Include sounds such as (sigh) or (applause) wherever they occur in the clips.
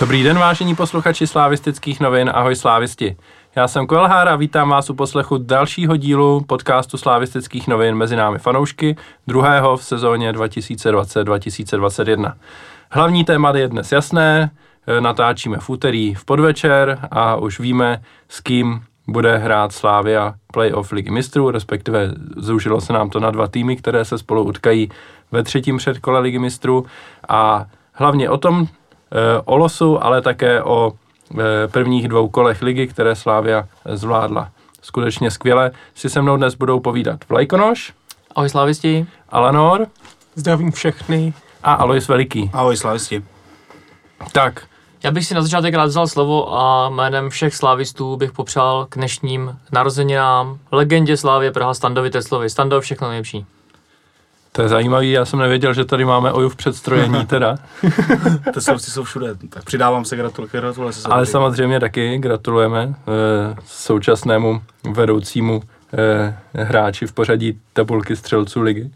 Dobrý den, vážení posluchači slávistických novin, ahoj slávisti. Já jsem Kvelhár a vítám vás u poslechu dalšího dílu podcastu slávistických novin mezi námi fanoušky, druhého v sezóně 2020-2021. Hlavní téma je dnes jasné, natáčíme v úterý v podvečer a už víme, s kým bude hrát Slávia playoff ligy mistrů, respektive zúžilo se nám to na dva týmy, které se spolu utkají ve třetím předkole ligy mistrů a hlavně o tom, Eh, o losu, ale také o eh, prvních dvou kolech ligy, které Slávia zvládla. Skutečně skvěle si se mnou dnes budou povídat Vlajkonoš. Ahoj slávisti. Alanor. Zdravím všechny. A Alois Veliký. Ahoj slávisti. Tak. Já bych si na začátek rád vzal slovo a jménem všech slávistů bych popřál k dnešním narozeninám legendě Slávě Praha Standovi Teslovi. Stando, všechno nejlepší. To je zajímavý, já jsem nevěděl, že tady máme Oju v předstrojení (laughs) teda. to jsou, jsou všude, tak přidávám se gratulace. gratulace Ale samozřejmě taky gratulujeme e, současnému vedoucímu e, hráči v pořadí tabulky střelců ligy.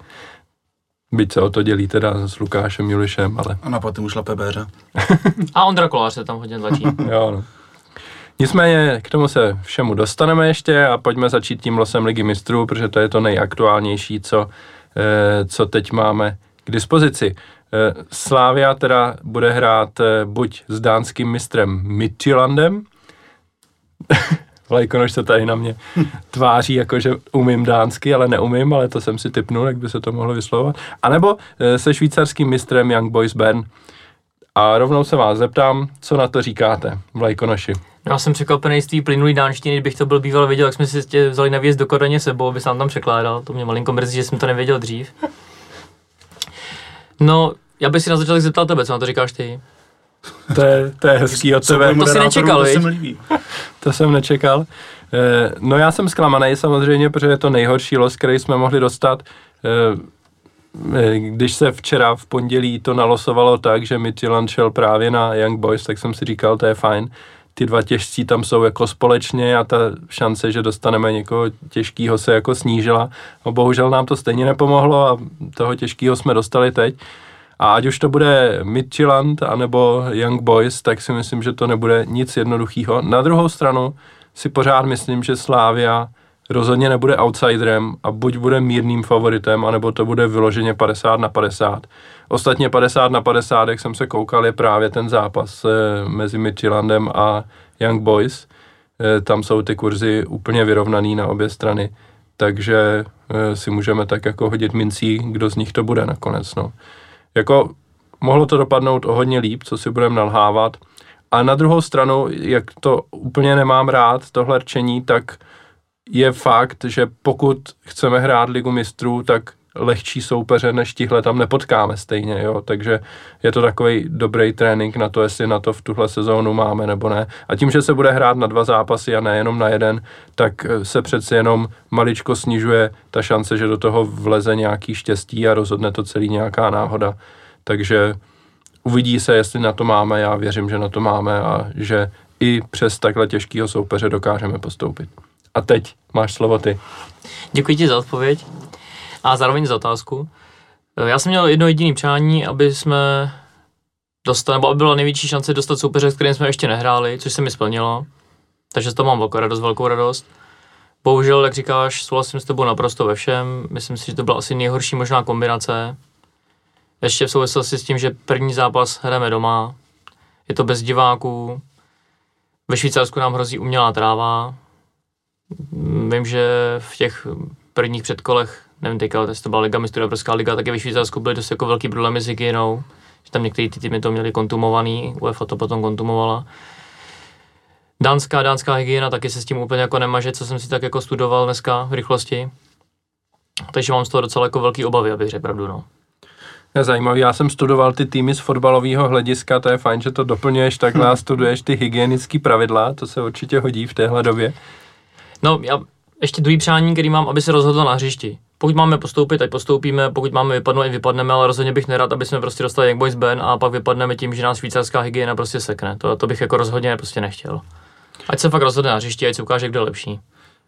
Byť se o to dělí teda s Lukášem Julišem, ale... A na potom už Béře. (laughs) A Ondra Kolář se tam hodně tlačí. (laughs) jo, no. Nicméně k tomu se všemu dostaneme ještě a pojďme začít tím losem ligy mistrů, protože to je to nejaktuálnější, co co teď máme k dispozici. Eh, Slávia teda bude hrát eh, buď s dánským mistrem Midtjyllandem, (laughs) Vlajkonož se tady na mě tváří, jako že umím dánsky, ale neumím, ale to jsem si typnul, jak by se to mohlo vyslovovat. A nebo se švýcarským mistrem Young Boys Bern. A rovnou se vás zeptám, co na to říkáte, Vlajkonoši? Já jsem překvapený z té plynulý dánštiny, kdybych to byl býval věděl, jak jsme si tě vzali na výjezd do Koreně sebou, aby se nám tam překládal. To mě malinko mrzí, že jsem to nevěděl dřív. No, já bych si na začátek zeptal tebe, co na to říkáš ty? To je, to je hezký od tebe. To si nečekal, to, (laughs) to jsem nečekal. Eh, no já jsem zklamaný samozřejmě, protože je to nejhorší los, který jsme mohli dostat. Eh, eh, když se včera v pondělí to nalosovalo tak, že Midtjylland šel právě na Young Boys, tak jsem si říkal, to je fajn ty dva těžcí tam jsou jako společně a ta šance, že dostaneme někoho těžkého se jako snížila. No bohužel nám to stejně nepomohlo a toho těžkého jsme dostali teď. A ať už to bude Midtjylland anebo Young Boys, tak si myslím, že to nebude nic jednoduchého. Na druhou stranu si pořád myslím, že Slávia rozhodně nebude outsiderem a buď bude mírným favoritem, anebo to bude vyloženě 50 na 50. Ostatně 50 na 50, jak jsem se koukal, je právě ten zápas eh, mezi Midtjyllandem a Young Boys. Eh, tam jsou ty kurzy úplně vyrovnaný na obě strany, takže eh, si můžeme tak jako hodit mincí, kdo z nich to bude nakonec. No. Jako mohlo to dopadnout o hodně líp, co si budeme nalhávat, a na druhou stranu, jak to úplně nemám rád, tohle rčení, tak je fakt, že pokud chceme hrát ligu mistrů, tak lehčí soupeře než tihle tam nepotkáme stejně, jo, takže je to takový dobrý trénink na to, jestli na to v tuhle sezónu máme nebo ne. A tím, že se bude hrát na dva zápasy a nejenom na jeden, tak eh, se přeci jenom maličko snižuje ta šance, že do toho vleze nějaký štěstí a rozhodne to celý nějaká náhoda. Takže uvidí se, jestli na to máme, já věřím, že na to máme a že i přes takhle těžkého soupeře dokážeme postoupit. A teď máš slovo ty. Děkuji ti za odpověď a zároveň za otázku. Eh, já jsem měl jedno jediné přání, aby jsme dostali, nebo aby byla největší šance dostat soupeře, s kterým jsme ještě nehráli, což se mi splnilo. Takže to mám velkou radost, velkou radost. Bohužel, jak říkáš, souhlasím s tebou naprosto ve všem. Myslím si, že to byla asi nejhorší možná kombinace. Ještě v souvislosti s tím, že první zápas hrajeme doma, je to bez diváků, ve Švýcarsku nám hrozí umělá tráva. Vím, že v těch prvních předkolech nevím teďka, jestli to byla Liga mistrů, Evropská liga, tak ve Švýcarsku byly dost jako velký problémy s hygienou, že tam některé ty týmy to měly kontumovaný, UEFA to potom kontumovala. Dánská, dánská hygiena taky se s tím úplně jako nemaže, co jsem si tak jako studoval dneska v rychlosti. Takže mám z toho docela jako velký obavy, abych řekl pravdu, no. Je zajímavý, já jsem studoval ty týmy z fotbalového hlediska, to je fajn, že to doplňuješ takhle a (laughs) studuješ ty hygienické pravidla, to se určitě hodí v téhle době. No, já ještě druhý přání, který mám, aby se rozhodlo na hřišti pokud máme postoupit, tak postoupíme, pokud máme vypadnout, i vypadneme, ale rozhodně bych nerad, aby jsme prostě dostali Young Boys Ben a pak vypadneme tím, že nás švýcarská hygiena prostě sekne. To, to bych jako rozhodně prostě nechtěl. Ať se fakt rozhodne na hřišti, ať se ukáže, kdo je lepší.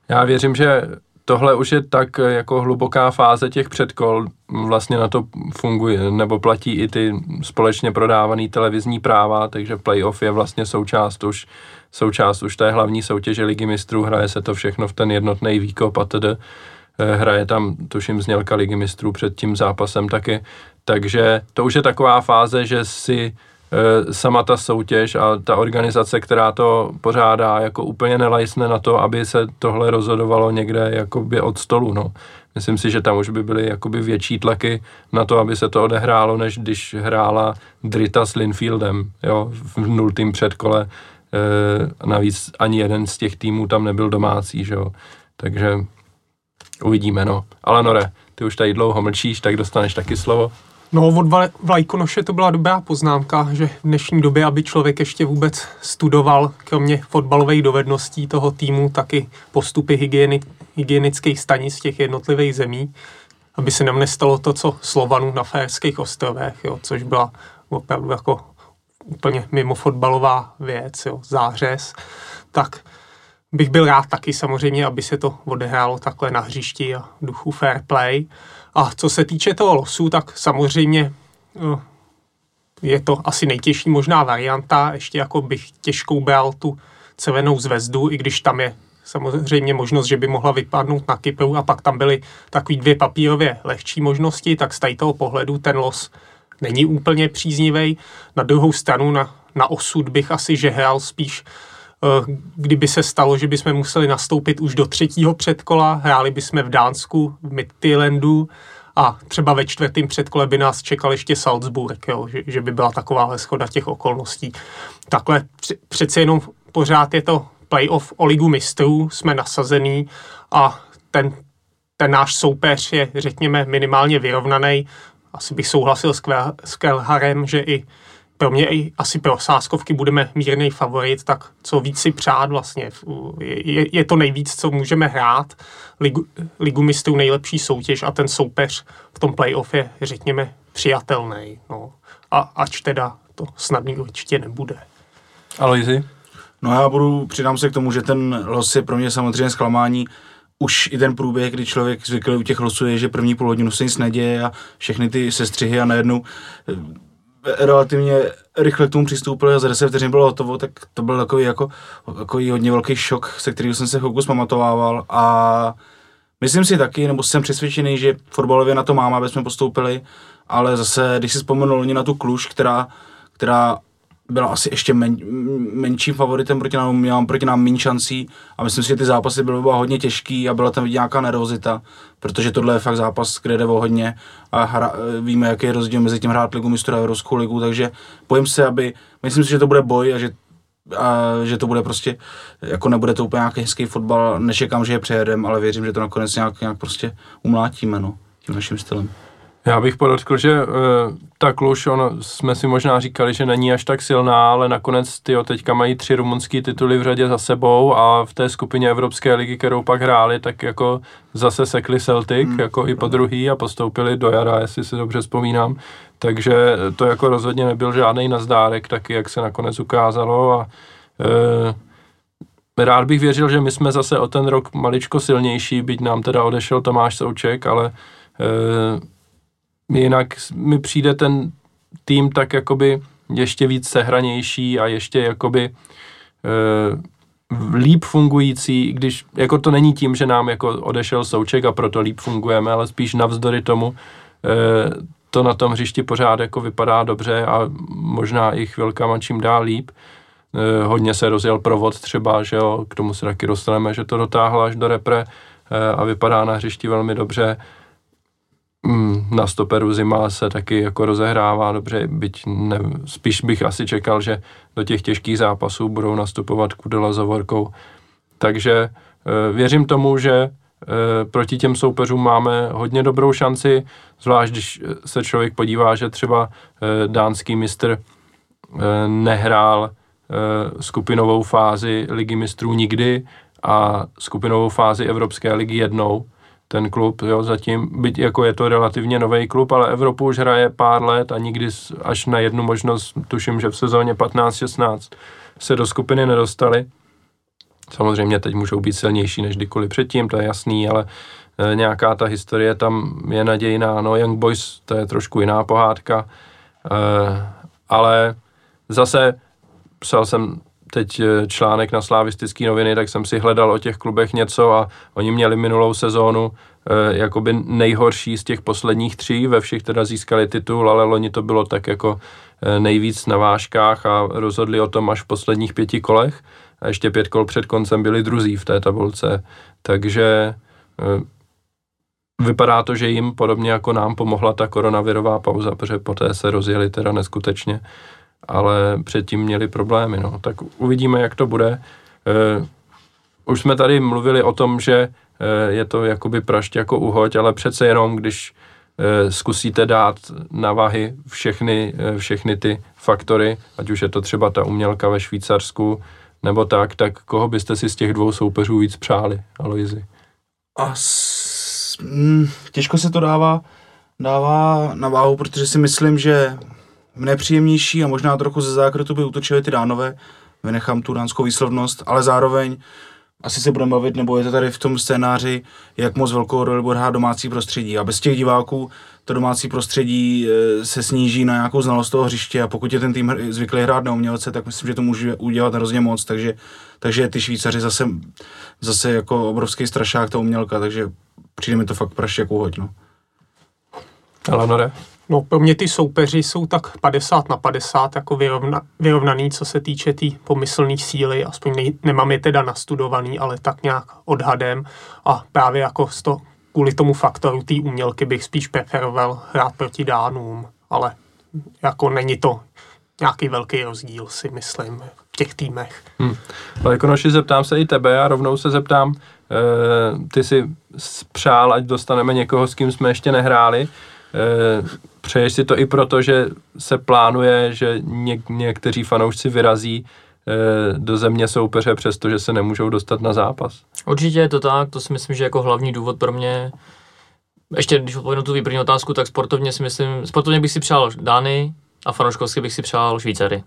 Já věřím, že tohle už je tak jako hluboká fáze těch předkol, vlastně na to funguje, nebo platí i ty společně prodávané televizní práva, takže playoff je vlastně součást už, součást už té hlavní soutěže ligy mistrů, hraje se to všechno v ten jednotný výkop a tedy eh, hraje tam, tuším, znělka ligy mistrů před tím zápasem taky, takže to už je taková fáze, že si Eh, sama ta soutěž a ta organizace, která to pořádá, jako úplně nelajsne na to, aby se tohle rozhodovalo někde jakoby od stolu, no. Myslím si, že tam už by byly jakoby větší tlaky na to, aby se to odehrálo, než když hrála Drita s Linfieldem, jo, v nultým předkole. E, navíc ani jeden z těch týmů tam nebyl domácí, že jo. Takže uvidíme, no. Ale Nore, ty už tady dlouho mlčíš, tak dostaneš taky slovo. No, od Vlajkonoše to byla dobrá poznámka, že v dnešní době, aby člověk ještě vůbec studoval, kromě fotbalových dovedností toho týmu, taky postupy hygieny, hygienických stanic těch jednotlivých zemí, aby se nám nestalo to, co Slovanu na Férských ostrovech, jo, což byla opravdu jako úplně mimo fotbalová věc, jo, zářez, tak bych byl rád taky samozřejmě, aby se to odehrálo takhle na hřišti a duchu fair play. A co se týče toho losu, tak samozřejmě eh, je to asi nejtěžší možná varianta. Ještě jako bych těžkou bral tu celenou zvezdu, i když tam je samozřejmě možnost, že by mohla vypadnout na Kypru a pak tam byly takový dvě papírově lehčí možnosti, tak z toho pohledu ten los není úplně příznivý. Na druhou stranu na, na osud bych asi žehral spíš eh, kdyby se stalo, že bychom museli nastoupit už do třetího předkola, hráli bychom v Dánsku, v Midtjyllandu, a třeba ve čtvrtém předkole by nás čekal ještě Salzburg, jo, že, že by byla takováhle schoda těch okolností. Takhle přeci jenom pořád je to playoff o ligu mistrů, jsme nasazený a ten, ten náš soupeř je, řekněme, minimálně vyrovnaný. Asi bych souhlasil s, Kvel, s Kelharem, že i pro mě i asi pro sáskovky budeme mírný favorit, tak co víc si přát vlastně. Je, je to nejvíc, co můžeme hrát. Ligu, ligu mistrů nejlepší soutěž a ten soupeř v tom playoff je, řekněme, přijatelný. No. A ač teda to snadný určitě nebude. Aloisi? No já budu, přidám se k tomu, že ten los je pro mě samozřejmě zklamání. Už i ten průběh, kdy člověk zvyklý u těch losů je, že první půl hodinu se nic neděje a všechny ty sestřihy a najednou relativně rychle k tomu přistoupil a za 10 vteřin bylo hotovo, tak to byl takový jako takový hodně velký šok, se kterým jsem se chvilku zpamatovával. A myslím si taky, nebo jsem přesvědčený, že fotbalově na to máme, aby jsme postoupili, ale zase, když si vzpomenu na tu Kluž, která, která byla asi ještě men, menším favoritem proti nám, měla proti nám méně šancí a myslím si, že ty zápasy byly hodně těžký a byla tam vidět nějaká nervozita, protože tohle je fakt zápas, kde jde o hodně a hra, víme, jaký je rozdíl mezi tím hrát ligu mistrů a Evropskou ligu, takže bojím se, aby, myslím si, že to bude boj a že a že to bude prostě, jako nebude to úplně nějaký hezký fotbal, nečekám, že je přejedem, ale věřím, že to nakonec nějak, nějak prostě umlátíme, no, tím naším stylem. Já bych podotkl, že uh, ta Kluž, on, jsme si možná říkali, že není až tak silná, ale nakonec ty teďka mají tři rumunský tituly v řadě za sebou a v té skupině Evropské ligy, kterou pak hráli, tak jako zase sekli Celtic, hmm. jako i po druhý a postoupili do jara, jestli si dobře vzpomínám. Takže to jako rozhodně nebyl žádný nazdárek, taky jak se nakonec ukázalo a uh, rád bych věřil, že my jsme zase o ten rok maličko silnější, byť nám teda odešel Tomáš Souček, ale uh, jinak mi přijde ten tým tak jakoby ještě víc sehranější a ještě jakoby e, líp fungující, když jako to není tím, že nám jako odešel Souček a proto líp fungujeme, ale spíš navzdory tomu e, to na tom hřišti pořád jako vypadá dobře a možná i chvilkama čím dál líp. E, hodně se rozjel provod třeba, že jo, k tomu se taky dostaneme, že to dotáhla až do repre e, a vypadá na hřišti velmi dobře. Mm, na stoperu zima se taky jako rozehrává dobře, byť ne, spíš bych asi čekal, že do těch těžkých zápasů budou nastupovat Kudela za Vorkou. Takže e, věřím tomu, že e, proti těm soupeřům máme hodně dobrou šanci, zvlášť když se člověk podívá, že třeba dánský mistr nehrál skupinovou fázi ligy mistrů nikdy a skupinovou fázi Evropské ligy jednou, ten klub, jo, zatím, byť jako je to relativně nový klub, ale Evropu už hraje pár let a nikdy až na jednu možnost, tuším, že v sezóně 15-16 se do skupiny nedostali. Samozřejmě teď můžou být silnější než kdykoliv předtím, to je jasný, ale e, nějaká ta historie tam je nadějná. No Young Boys to je trošku jiná pohádka, e, ale zase psal jsem teď e, článek na slavistické noviny, tak jsem si hledal o těch klubech něco a oni měli minulou sezónu e, jakoby nejhorší z těch posledních tří, ve všech teda získali titul, ale loni to bylo tak jako e, nejvíc na vážkách a rozhodli o tom až v posledních pěti kolech. A ještě pět kol před koncem byli druzí v té tabulce, takže vypadá to, že jim podobně jako nám pomohla ta koronavirová pauza, protože poté se rozjeli teda neskutečně ale předtím měli problémy. No. Tak uvidíme, jak to bude. Uh, už jsme tady mluvili o tom, že uh, je to jakoby prašť jako uhoď, ale přece jenom, když uh, zkusíte dát na váhy všechny, uh, všechny ty faktory, ať už je to třeba ta umělka ve Švýcarsku, nebo tak, tak koho byste si z těch dvou soupeřů víc přáli, Aloizi? A s, mm, těžko se to dává, dává na váhu, protože si myslím, že nepříjemnější a možná trochu ze zákrotu by utočili ty dánové, vynechám tu dánskou výslovnost, ale zároveň asi se budeme bavit, nebo je to tady v tom scénáři, jak moc velkou roli bude hrát domácí prostředí. A bez těch diváků to domácí prostředí e, se sníží na nějakou znalost toho hřiště a pokud je ten tým zvyklý hrát na umělce, tak myslím, že to může udělat hrozně moc, takže, takže ty Švýcaři zase, zase jako obrovský strašák ta umělka, takže přijde mi to fakt praště jako hoď, no. Eleonore? No, pro mě ty soupeři jsou tak 50 na 50 jako vyrovna, vyrovnaný, co se týče té tý pomyslné síly, aspoň ne, nemám je teda nastudovaný, ale tak nějak odhadem. A právě jako to, kvůli tomu faktoru té umělky bych spíš preferoval hrát proti Dánům, ale jako není to nějaký velký rozdíl, si myslím, v těch týmech. Hmm. Ale Konoši, zeptám se i tebe. A rovnou se zeptám, e, ty si přál, ať dostaneme někoho, s kým jsme ještě nehráli, Přeješ si to i proto, že se plánuje, že něk- někteří fanoušci vyrazí e, do země soupeře, přestože se nemůžou dostat na zápas? Určitě je to tak, to si myslím, že jako hlavní důvod pro mě, ještě když odpovím tu první otázku, tak sportovně si myslím, sportovně bych si přál Dány a fanouškovsky bych si přál Švýcary.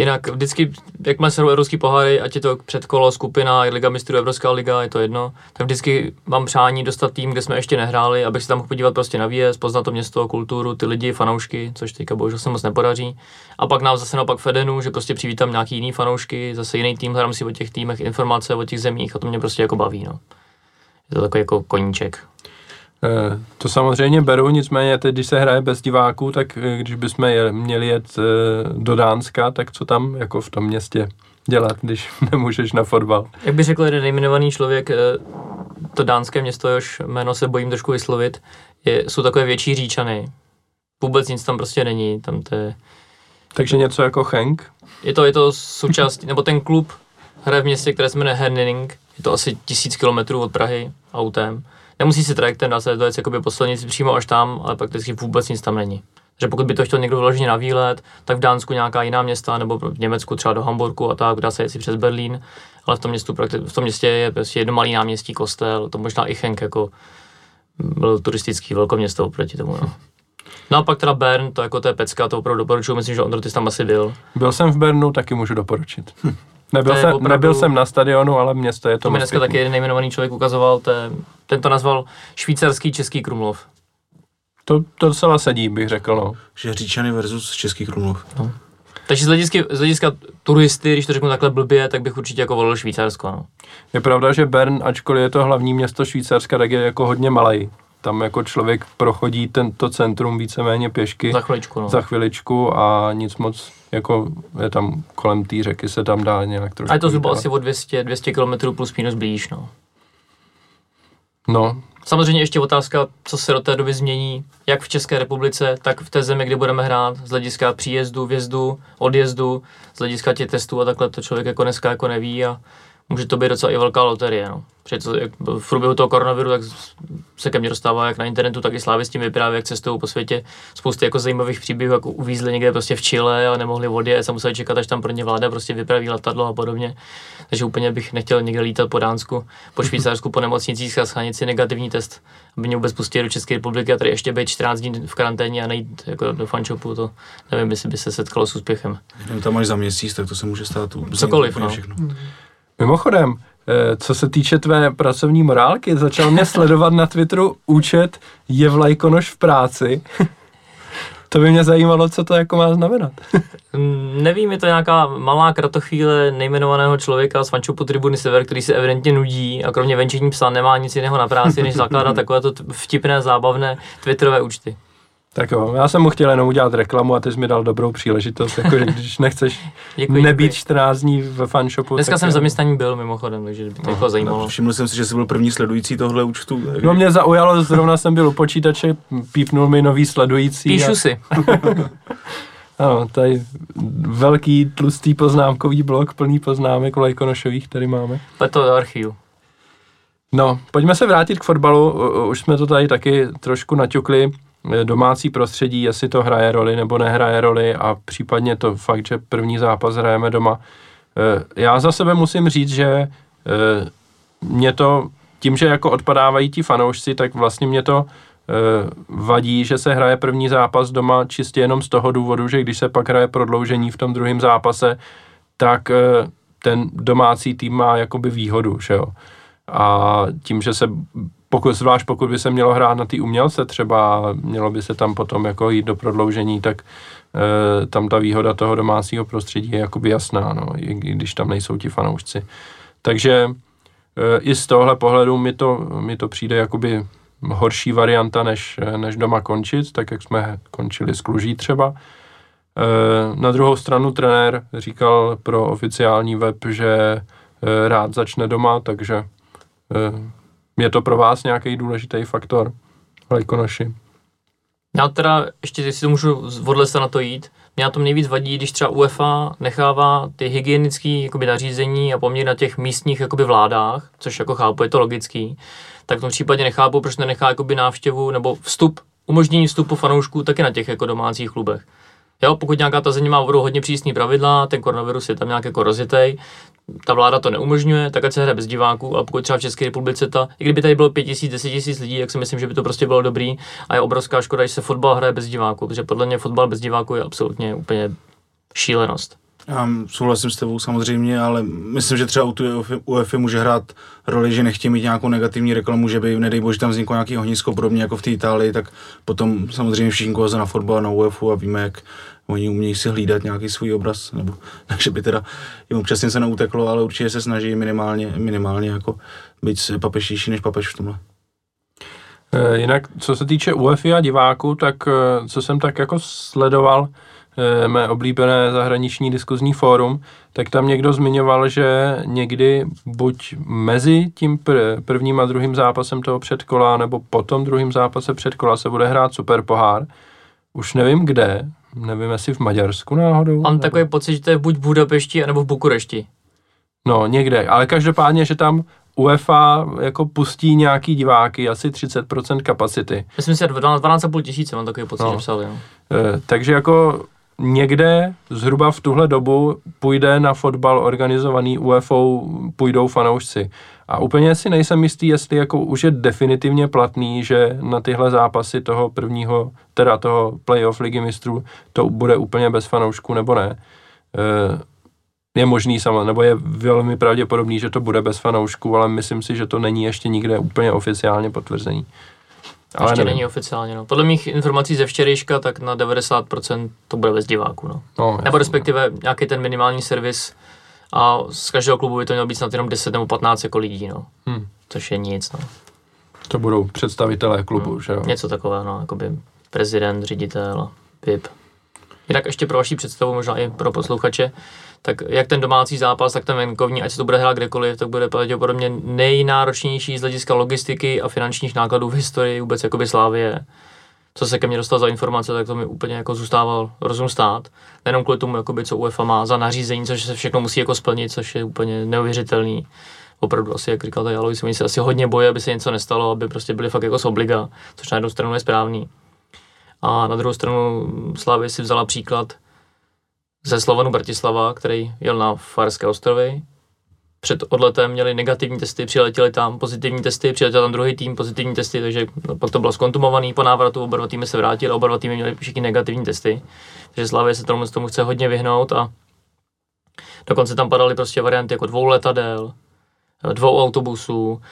Jinak vždycky, jak má se evropský poháry, ať je to předkolo, skupina, Liga mistrů, Evropská liga, je to jedno, tak vždycky mám přání dostat tým, kde jsme ještě nehráli, abych se tam mohl podívat prostě na výjezd, poznat to město, kulturu, ty lidi, fanoušky, což teďka bohužel se moc nepodaří. A pak nám zase naopak Fedenu, že prostě přivítám nějaký jiný fanoušky, zase jiný tým, hledám si o těch týmech informace o těch zemích a to mě prostě jako baví. No. Je to takový jako koníček. Eh, to samozřejmě beru, nicméně teď, když se hraje bez diváků, tak eh, když bychom je, měli jet eh, do Dánska, tak co tam jako v tom městě dělat, když (laughs) nemůžeš na fotbal? Jak by řekl jeden nejmenovaný člověk, to dánské město, jehož jméno se bojím trošku vyslovit, je, jsou takové větší říčany. Vůbec nic tam prostě není, tam to je... Takže něco jako Henk? Je to, je to součást, (laughs) nebo ten klub hraje v městě, které se jmenuje Henning, je to asi tisíc kilometrů od Prahy autem nemusí si trajektem dát se dojet jakoby po silnici přímo až tam, ale prakticky vůbec nic tam není. Že pokud by to chtěl někdo vyloženě na výlet, tak v Dánsku nějaká jiná města, nebo v Německu třeba do Hamburgu a tak, dá se jet si přes Berlín, ale v tom, městu, v tom městě je prostě jedno malý náměstí, kostel, to možná i Henk jako byl turistický velkoměsto oproti tomu. No. No a pak teda Bern, to jako to je pecka, to opravdu doporučuji, myslím, že Ondro, ty tam asi byl. Byl jsem v Bernu, taky můžu doporučit. Hm. Nebyl, jsem, opravdu, nebyl jsem na stadionu, ale město je to To mi dneska taky jeden nejmenovaný člověk ukazoval, to je, ten to nazval švýcarský český Krumlov. To, to docela sedí, bych řekl, no. Že Říčany versus Český Krumlov. No. Takže z hlediska, z hlediska turisty, když to řeknu takhle blbě, tak bych určitě jako volil Švýcarsko. No. Je pravda, že Bern, ačkoliv je to hlavní město Švýcarska, tak je jako hodně malý. Tam jako člověk prochodí tento centrum víceméně pěšky. Za chviličku, no. Za chviličku a nic moc, jako je tam kolem té řeky se tam dá nějak trošku. A je to zhruba asi o 200, 200 km plus minus blíž, no. No. Samozřejmě ještě otázka, co se do té doby změní, jak v České republice, tak v té zemi, kde budeme hrát, z hlediska příjezdu, vjezdu, odjezdu, z hlediska těch testů a takhle to člověk jako dneska jako neví a může to být docela i velká loterie. No. Jak v průběhu toho koronaviru tak se ke mně dostává jak na internetu, tak i slávy s tím vyprávějí, jak cestou po světě spousty jako zajímavých příběhů, jako uvízli někde prostě v Chile a nemohli odjet a museli čekat, až tam pro ně vláda prostě vypraví letadlo a podobně. Takže úplně bych nechtěl někde lítat po Dánsku, po Švýcarsku, po nemocnicích a schánět si negativní test, aby mě vůbec pustili do České republiky a tady ještě být 14 dní v karanténě a nejít jako do fančopu, to nevím, jestli by se setkalo s úspěchem. Jenom tam máš za měsíc, tak to se může stát Cokoliv, no. všechno. Mimochodem, eh, co se týče tvé pracovní morálky, začal mě sledovat na Twitteru účet je Vlajkonoš v práci. to by mě zajímalo, co to jako má znamenat. (laughs) Mm, Nevím, je to nějaká malá kratochvíle nejmenovaného člověka z fančupu Tribuny Sever, který se evidentně nudí a kromě venčení psa nemá nic jiného na práci, než zakládat takovéto vtipné, zábavné Twitterové účty. Tak jo, já jsem mu chtěl jenom udělat reklamu a ty jsi mi dal dobrou příležitost, jakože když nechceš (laughs) Děkuji, nebýt děkuji. 14 dní ve fanshopu. Dneska jsem v zaměstnaní byl mimochodem, takže by to jako zajímalo. Všiml jsem si, že jsi byl první sledující tohle účtu. No mě zaujalo, zrovna jsem byl u počítače, pípnul mi nový sledující. Píšu a, si. (laughs) Ano, tady velký tlustý poznámkový blok, plný poznámek Vlajkonošových tady máme. Pojď to do archivu. No, pojďme se vrátit k fotbalu. U- Už jsme to tady taky trošku naťukli. Eh, Domácí prostředí, jestli to hraje roli nebo nehraje roli a případně to fakt, že první zápas hrajeme doma. Eh, Já za sebe musím říct, že eh, mě to, tím, že jako odpadávají ti fanoušci, tak vlastně mě to vadí, že se hraje první zápas doma čistě jenom z toho důvodu, že když se pak hraje prodloužení v tom druhém zápase, tak ten domácí tým má jakoby výhodu, že jo. A tím, že se, pokud, zvlášť pokud by se mělo hrát na ty umělce třeba, mělo by se tam potom jako jít do prodloužení, tak e, tam ta výhoda toho domácího prostředí je jakoby jasná, no, i když tam nejsou ti fanoušci. Takže e, i z tohle pohledu mi to, mi to přijde jakoby horší varianta, než, než doma končit, tak jak jsme končili s Kluží třeba. E, na druhou stranu trenér říkal pro oficiální web, že rád začne doma, takže je to pro vás nějaký důležitý faktor, Lajkonoši? Já teda, ještě jestli to můžu z- odle se na to jít, mě na tom nejvíc vadí, když třeba UEFA nechává ty hygienické jakoby, nařízení a poměr na těch místních jakoby, vládách, což jako chápu, je to logický, tak v tom případě nechápu, proč nenechá jakoby, návštěvu nebo vstup, umožnění vstupu fanoušků taky na těch jako domácích klubech. Jo, pokud nějaká ta země má opravdu hodně přísný pravidla, ten koronavirus je tam nějak jako rozjetej, ta vláda to neumožňuje, tak ať se hraje bez diváků, a pokud třeba v České republice ta, i kdyby tady bylo 5 tisíc, 10 tisíc lidí, tak si myslím, že by to prostě bylo dobrý a je obrovská škoda, že se fotbal hraje bez diváků, protože podle mě fotbal bez diváků je absolutně úplně šílenost. Já souhlasím s tebou samozřejmě, ale myslím, že třeba u UEFA- může hrát roli, že nechtějí mít nějakou negativní reklamu, že by, nedej bože, tam vzniklo nějaký ohnisko, podobně jako v té Itálii, tak potom samozřejmě všichni koho na fotbal, na UEFA a víme, jak oni umějí si hlídat nějaký svůj obraz, nebo (laughs) takže by teda jim občas něco neuteklo, ale určitě se snaží minimálně, minimálně jako být papežtější než papež v tomhle. E, jinak, co se týče UEFA a diváků, tak e, co jsem tak jako sledoval, mé oblíbené zahraniční diskuzní fórum, tak tam někdo zmiňoval, že někdy buď mezi tím pr- prvním a druhým zápasem toho předkola, nebo po tom druhým zápase předkola se bude hrát super pohár. Už nevím kde, nevím jestli v Maďarsku náhodou. Mám nebo- takový pocit, že to je buď v Budapešti, nebo v Bukurešti. No, někde, ale každopádně, že tam UEFA jako pustí nějaký diváky, asi 30% kapacity. Myslím si, že 12,5 tisíce mám takový pocit, No. že psali. No. E, takže jako někde zhruba v tuhle dobu půjde na fotbal organizovaný UEFA, půjdou fanoušci. A úplně si nejsem jistý, jestli jako už je definitivně platný, že na tyhle zápasy toho prvního, teda toho playoff ligy mistrů, to bude úplně bez fanoušků nebo ne. E, je možný sama, nebo je velmi pravděpodobný, že to bude bez fanoušků, ale myslím si, že to není ještě nikde úplně oficiálně potvrzený. Ale Ještě nevím. není oficiálně. No. Podle mých informací ze včerejška, tak na 90% to bude bez diváků. No. No, Nebo jasně. respektive nějaký ten minimální servis a z každého klubu by to mělo být snad jenom 10 nebo 15 jako lidí, no. Hm. Což je nic, no. To budou představitelé klubu, že jo? Něco takového, no, jakoby prezident, ředitel, VIP. Jinak ještě pro vaši představu, možná i pro posluchače, tak jak ten domácí zápas, tak ten venkovní, ať se to bude hrát kdekoliv, tak bude pravděpodobně nejnáročnější z hlediska logistiky a finančních nákladů v historii vůbec jakoby Slávie. co se ke mně dostal za informace, tak to mi úplně jako zůstával rozum stát. Nejenom kvůli tomu, jakoby, co UEFA má za nařízení, což se všechno musí jako splnit, což je úplně neuvěřitelný. Opravdu asi, jak říkal tady Alois, oni se asi hodně bojí, aby se něco nestalo, aby prostě byli fakt jako z obliga, což na jednu stranu je správný. A na druhou stranu Slávy si vzala příklad ze Slovanu Bratislava, který jel na Farské ostrovy, před odletem měli negativní testy, přiletěli tam pozitivní testy, přiletěl tam druhý tým, pozitivní testy, takže no, pak to bylo skontumovaný, po návratu oba dva týmy se vrátili, oba dva týmy měli všichni negativní testy, takže Slavě se tomu, tomu chce hodně vyhnout a dokonce tam padaly prostě varianty jako dvou letadel, dvou autobusů,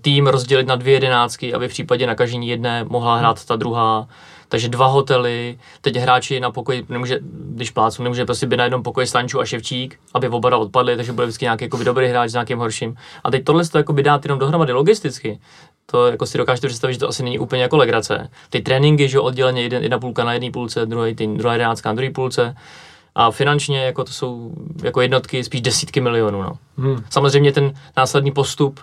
tým rozdělit na dvě jedenáctky, aby v případě nakažení jedné mohla hrát ta druhá, takže dva hotely, teď hráči na pokoji, nemůže, když plácu, nemůže prostě být na jednom pokoji Stanču a Ševčík, aby oba dva odpadli, takže bude vždycky nějaký jakoby, dobrý hráč s nějakým horším. A teď tohle to jakoby dát jenom dohromady logisticky, to jako si dokážete představit, že to asi není úplně jako legrace. Ty tréninky, že odděleně jeden, jedna půlka na jedné půlce, druhý tým, druhá jedenáctka na druhé půlce, a finančně jako to jsou jako jednotky spíš desítky milionů. No. Hmm. Samozřejmě ten následný postup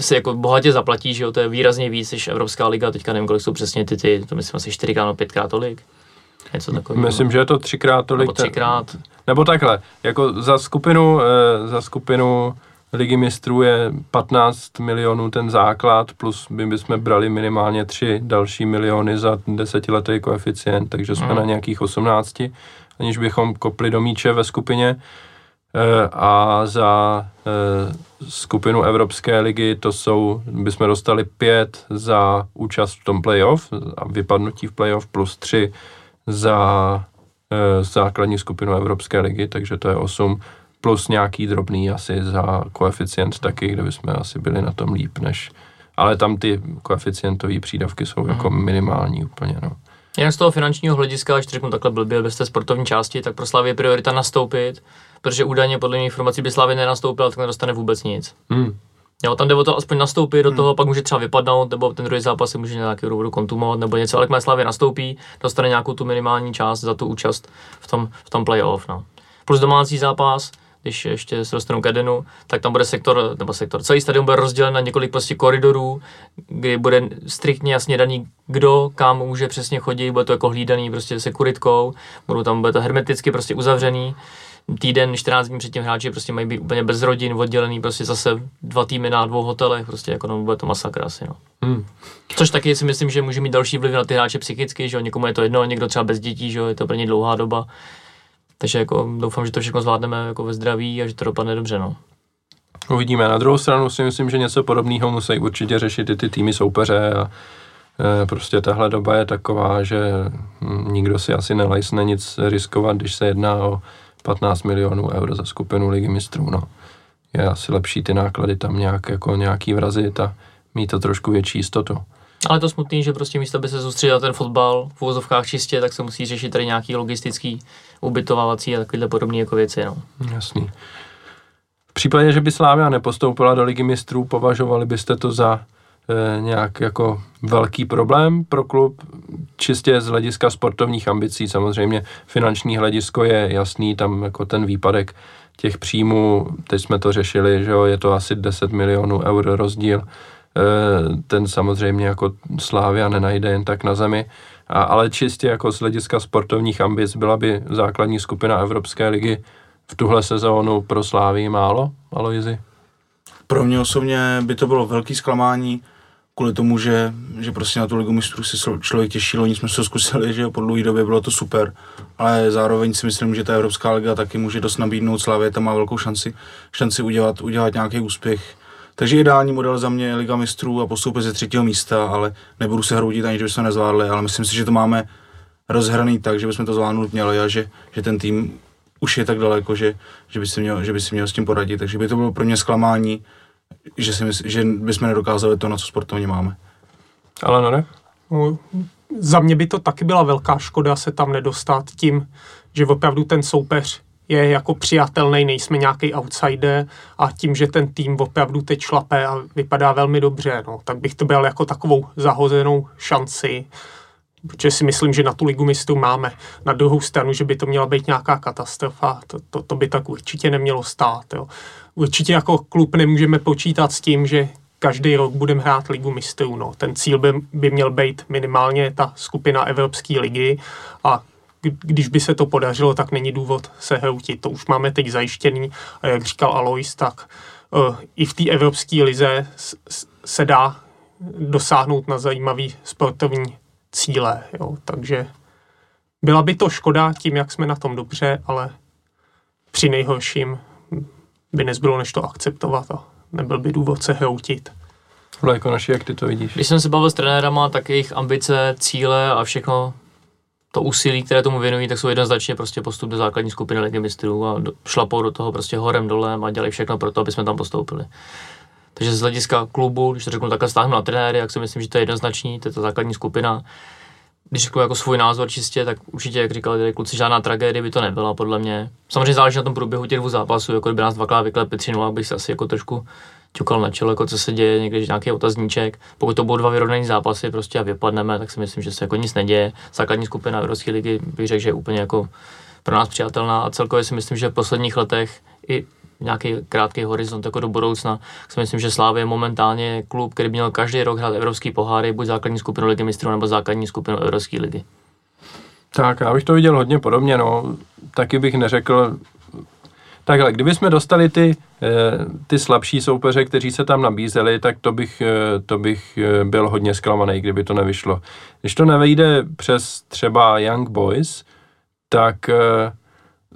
se jako bohatě zaplatí, že jo, to je výrazně víc než Evropská liga, teďka nevím, kolik jsou přesně ty, ty to myslím asi čtyřikrát nebo pětkrát tolik. Něco takového. Myslím, že je to třikrát tolik. Nebo třikrát. Ten, nebo takhle, jako za skupinu, e, za skupinu ligy mistrů je 15 milionů ten základ, plus by bychom brali minimálně 3 další miliony za desetiletý koeficient, takže jsme mm. na nějakých 18, aniž bychom kopli do míče ve skupině. E, a za e, skupinu Evropské ligy, to jsou, bychom dostali pět za účast v tom playoff a vypadnutí v playoff plus tři za e, základní skupinu Evropské ligy, takže to je osm plus nějaký drobný asi za koeficient taky, kde bychom asi byli na tom líp než, ale tam ty koeficientové přídavky jsou jako minimální úplně, no. Jinak z toho finančního hlediska, když řeknu takhle blbě, bez té sportovní části, tak pro Slavě je priorita nastoupit, protože údajně podle mě informací by Slavě nenastoupil, tak nedostane vůbec nic. Hmm. Jo, tam jde o to aspoň nastoupit do hmm. toho, pak může třeba vypadnout, nebo ten druhý zápas se může nějaký důvodu kontumovat, nebo něco, ale jakmile Slavě nastoupí, dostane nějakou tu minimální část za tu účast v tom, v tom playoff. No. Plus domácí zápas, když ještě se dostanu k Edenu, tak tam bude sektor, nebo sektor, celý stadion bude rozdělen na několik prostě koridorů, kdy bude striktně jasně daný, kdo kam může přesně chodit, bude to jako hlídaný prostě sekuritkou, budou tam, bude to hermeticky prostě uzavřený, týden, 14 dní předtím hráči prostě mají být úplně bez rodin, oddělený prostě zase dva týmy na dvou hotelech, prostě jako no, bude to masakra asi, no. Hmm. Což taky si myslím, že může mít další vliv na ty hráče psychicky, že jo, někomu je to jedno, někdo třeba bez dětí, že jo, je to pro ně dlouhá doba, takže jako doufám, že to všechno zvládneme jako ve zdraví a že to dopadne dobře. No. Uvidíme. Na druhou stranu si myslím, že něco podobného musí určitě řešit i ty týmy soupeře a e, prostě tahle doba je taková, že hm, nikdo si asi nelajsne nic riskovat, když se jedná o 15 milionů eur za skupinu ligy mistrů. No. Je asi lepší ty náklady tam nějak, jako nějaký vrazit a mít to trošku větší jistotu. Ale to smutný, že prostě místo, aby se soustředil ten fotbal v úvozovkách čistě, tak se musí řešit tady nějaký logistický ubytovávací a takovéhle podobné jako věci. No. Jasný. V případě, že by Slávia nepostoupila do ligy mistrů, považovali byste to za nějak jako velký problém pro klub, čistě z hlediska sportovních ambicí. Samozřejmě finanční hledisko je jasný, tam jako ten výpadek těch příjmů, teď jsme to řešili, že jo, je to asi 10 milionů eur rozdíl Eh, ten samozřejmě jako Slávia nenajde jen tak na zemi, a, ale čistě jako z hlediska sportovních ambic byla by základní skupina Evropské ligy v tuhle sezónu pro Slávii málo, Aloizi? Pro mě osobně by to bylo velký zklamání, kvůli tomu, že, že prostě na tu ligu mistrů si člověk těší, loni jsme se zkusili, že po dlouhé době bylo to super, ale zároveň si myslím, že ta Evropská liga taky může dost nabídnout, Slávě tam má velkou šanci, šanci udělat, udělat nějaký úspěch takže ideální model za mě je Liga mistrů a postoupit ze třetího místa, ale nebudu se hroutit ani, že bychom nezvládli, ale myslím si, že to máme rozhraný tak, že bychom to zvládnout měli a že, že ten tým už je tak daleko, že, že, by si měl, že by si měl s tím poradit. Takže by to bylo pro mě zklamání, že, si mysl, že bychom nedokázali to, na co sportovně máme. Ale no ne? No, za mě by to taky byla velká škoda se tam nedostat tím, že opravdu ten soupeř je jako přijatelný, nejsme nějaký outsider a tím, že ten tým opravdu teď šlape a vypadá velmi dobře, no, tak bych to byl jako takovou zahozenou šanci, protože si myslím, že na tu ligu mistrů máme. Na druhou stranu, že by to měla být nějaká katastrofa, to, to, to by tak určitě nemělo stát. Jo. Určitě jako klub nemůžeme počítat s tím, že každý rok budeme hrát ligu mistrů. No. Ten cíl by, by měl být minimálně ta skupina Evropské ligy a když by se to podařilo, tak není důvod se hroutit. To už máme teď zajištěný a jak říkal Alois, tak uh, i v té Evropské lize se dá dosáhnout na zajímavý sportovní cíle. Jo. Takže byla by to škoda tím, jak jsme na tom dobře, ale při nejhorším by nezbylo než to akceptovat a nebyl by důvod se hroutit. Vlajko naši, jak ty to vidíš? Když jsem se bavil s trenérama, tak jejich ambice, cíle a všechno to úsilí, které tomu věnují, tak jsou jednoznačně prostě postup do základní skupiny ligy mistrů a do, šlapou do toho prostě horem dolem a dělají všechno pro to, aby jsme tam postoupili. Takže z hlediska klubu, když to řeknu takhle stáhnu na trenéry, jak si myslím, že to je jednoznačný, to je ta základní skupina. Když řeknu jako svůj názor čistě, tak určitě, jak říkali tady kluci, žádná tragédie by to nebyla, podle mě. Samozřejmě záleží na tom průběhu těch dvou zápasů, jako kdyby nás dvakrát vyklepli 3 abych se asi jako trošku ťukal na čelo, jako co se děje, někdy nějaký otazníček. Pokud to budou dva vyrovnané zápasy prostě a vypadneme, tak si myslím, že se jako nic neděje. Základní skupina Evropské ligy bych řekl, že je úplně jako pro nás přijatelná a celkově si myslím, že v posledních letech i nějaký krátký horizont jako do budoucna. Si myslím, že Slávě je momentálně klub, který by měl každý rok hrát evropský poháry, buď základní skupinu ligy mistrů nebo základní skupinu Evropské ligy. Tak, já bych to viděl hodně podobně, no. Taky bych neřekl, Takhle, kdybychom dostali ty, eh, ty slabší soupeře, kteří se tam nabízeli, tak to bych, eh, to bych eh, byl hodně zklamaný, kdyby to nevyšlo. Když to nevejde přes třeba Young Boys, tak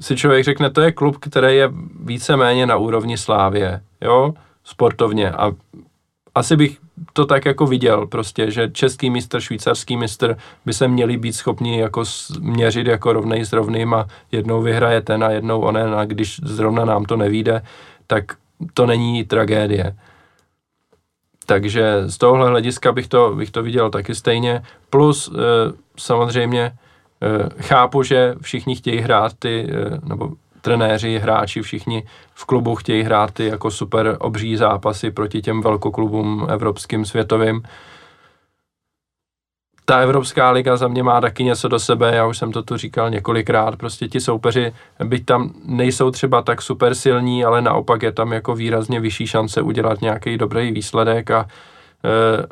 si člověk řekne, to je klub, který je víceméně na úrovni Slávě, jo, sportovně a asi bych to tak jako viděl prostě, že český mistr, švýcarský mistr by se měli být schopni jako měřit jako rovnej s rovným a jednou vyhraje ten a jednou onen a když zrovna nám to nevíde, tak to není tragédie. Takže z tohohle hlediska bych to, bych to viděl taky stejně. Plus e, samozřejmě chápu, že všichni chtějí hrát ty, e, nebo trenéři, hráči, všichni v klubu chtějí hrát ty jako super obří zápasy proti těm velkoklubům evropským, světovým. Ta Evropská liga za mě má taky něco do sebe, já už jsem to tu říkal několikrát, prostě ti soupeři, byť tam nejsou třeba tak super silní, ale naopak je tam jako výrazně vyšší šance udělat nějaký dobrý výsledek a e,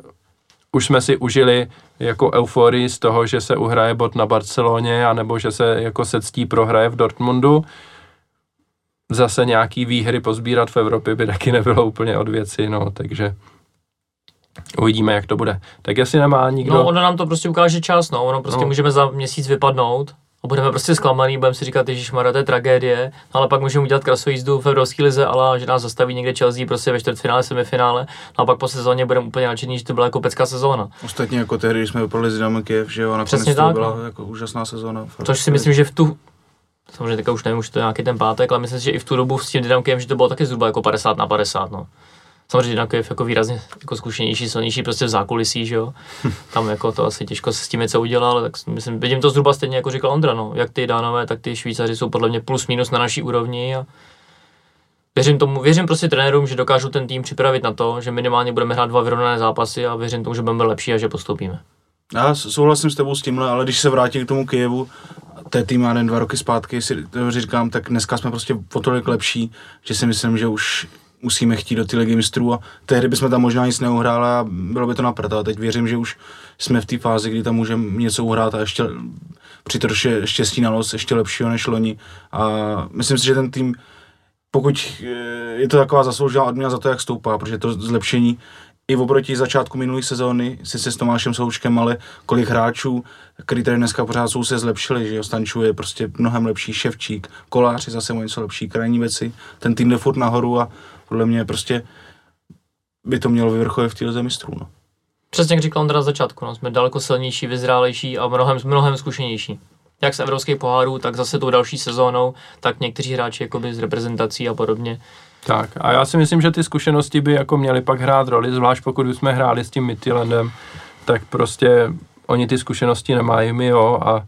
už jsme si užili jako euforii z toho, že se uhraje bod na Barceloně, anebo že se jako se ctí prohraje v Dortmundu zase nějaký výhry pozbírat v Evropě by taky nebylo úplně od věci, no, takže uvidíme, jak to bude. Tak jestli nemá nikdo... No, ono nám to prostě ukáže čas, no, ono prostě no. můžeme za měsíc vypadnout a budeme prostě zklamaný, budeme si říkat, že to je tragédie, no, ale pak můžeme udělat krasou jízdu v Evropské lize, ale že nás zastaví někde Chelsea prostě ve čtvrtfinále, semifinále, no a pak po sezóně budeme úplně nadšení, že to byla jako pecká sezóna. Ostatně jako tehdy, když jsme vypadli z Dynamo Kiev, že jo, Přesně tak, byla no. jako úžasná sezóna. Což si myslím, že v tu, samozřejmě teďka už nevím, už to je nějaký ten pátek, ale myslím si, že i v tu dobu s tím Dynamkem, že to bylo taky zhruba jako 50 na 50, no. Samozřejmě je jako výrazně jako zkušenější, silnější prostě v zákulisí, že jo. (laughs) Tam jako to asi těžko se s tím něco udělá, ale tak myslím, vidím to zhruba stejně, jako říkal Ondra, no. Jak ty Dánové, tak ty Švýcaři jsou podle mě plus minus na naší úrovni a věřím tomu, věřím prostě trenérům, že dokážou ten tým připravit na to, že minimálně budeme hrát dva vyrovnané zápasy a věřím tomu, že budeme lepší a že postoupíme. Já souhlasím s tebou s tímhle, ale když se vrátím k tomu Kijevu, to je tým, já dva roky zpátky, si to říkám, tak dneska jsme prostě o tolik lepší, že si myslím, že už musíme chtít do ty ligy mistrů a tehdy bychom tam možná nic neuhráli a bylo by to naprd, a teď věřím, že už jsme v té fázi, kdy tam můžeme něco uhrát a ještě při troše štěstí na los ještě lepšího než loni. A myslím si, že ten tým pokud eh, je to taková zasloužená odměna za to, jak stoupá, protože to zlepšení i oproti začátku minulé sezóny, sice s Tomášem Součkem, ale kolik hráčů, který tady dneska pořád jsou, se zlepšili, že Stanču je prostě mnohem lepší, Ševčík, Kolář je zase o něco lepší, krajní věci, ten tým jde furt nahoru a podle mě prostě by to mělo vyvrcholit v téhle mistrů, no. Přesně jak říkal Ondra na začátku, no, jsme daleko silnější, vyzrálejší a mnohem, mnohem zkušenější. Jak z evropských pohárů, tak zase tou další sezónou, tak někteří hráči jakoby z reprezentací a podobně tak a já si myslím, že ty zkušenosti by jako měly pak hrát roli, zvlášť pokud jsme hráli s tím Midtjyllandem, tak prostě oni ty zkušenosti nemají, my jo, a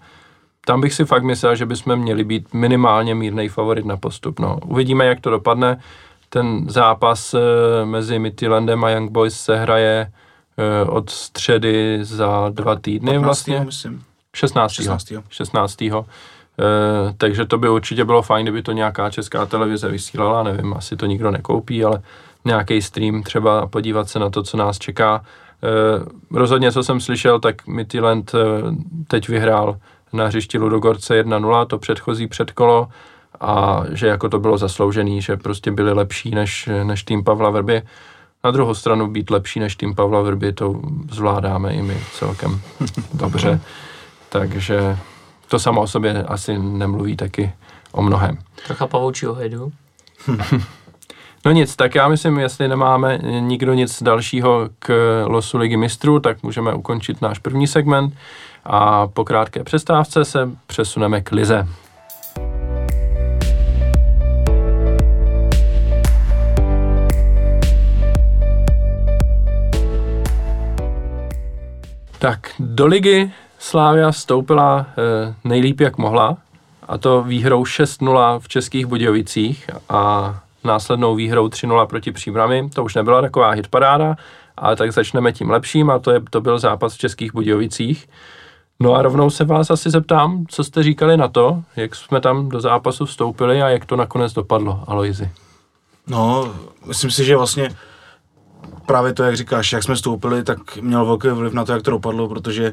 tam bych si fakt myslel, že bychom měli být minimálně mírný favorit na postup. No. Uvidíme, jak to dopadne. Ten zápas e, mezi Midtjyllandem a Young Boys se hraje e, od středy za dva týdny 15. vlastně. Myslím. 16. 16. 16. E, takže to by určitě bylo fajn, kdyby to nějaká česká televize vysílala, nevím, asi to nikdo nekoupí, ale nějaký stream třeba podívat se na to, co nás čeká. E, rozhodně, co jsem slyšel, tak Midtjylland e, teď vyhrál na hřišti Ludogorce 1-0, to předchozí předkolo a že jako to bylo zasloužený, že prostě byli lepší než, než tým Pavla Vrby. Na druhou stranu být lepší než tým Pavla Vrby, to zvládáme i my celkem (laughs) dobře. Takže to samo o sobě asi nemluví taky o mnohem. Trocha pavoučího hedu. No nic, tak já myslím, jestli nemáme nikdo nic dalšího k losu ligy mistrů, tak můžeme ukončit náš první segment a po krátké přestávce se přesuneme k lize. Tak, do ligy Slávia stoupila e, nejlíp, jak mohla, a to výhrou 6-0 v Českých Budějovicích a následnou výhrou 3-0 proti Příbrami. To už nebyla taková hitparáda, ale tak začneme tím lepším a to, je, to byl zápas v Českých Budějovicích. No a rovnou se vás asi zeptám, co jste říkali na to, jak jsme tam do zápasu vstoupili a jak to nakonec dopadlo, Aloizi. No, myslím si, že vlastně právě to, jak říkáš, jak jsme vstoupili, tak mělo velký vliv na to, jak to dopadlo, protože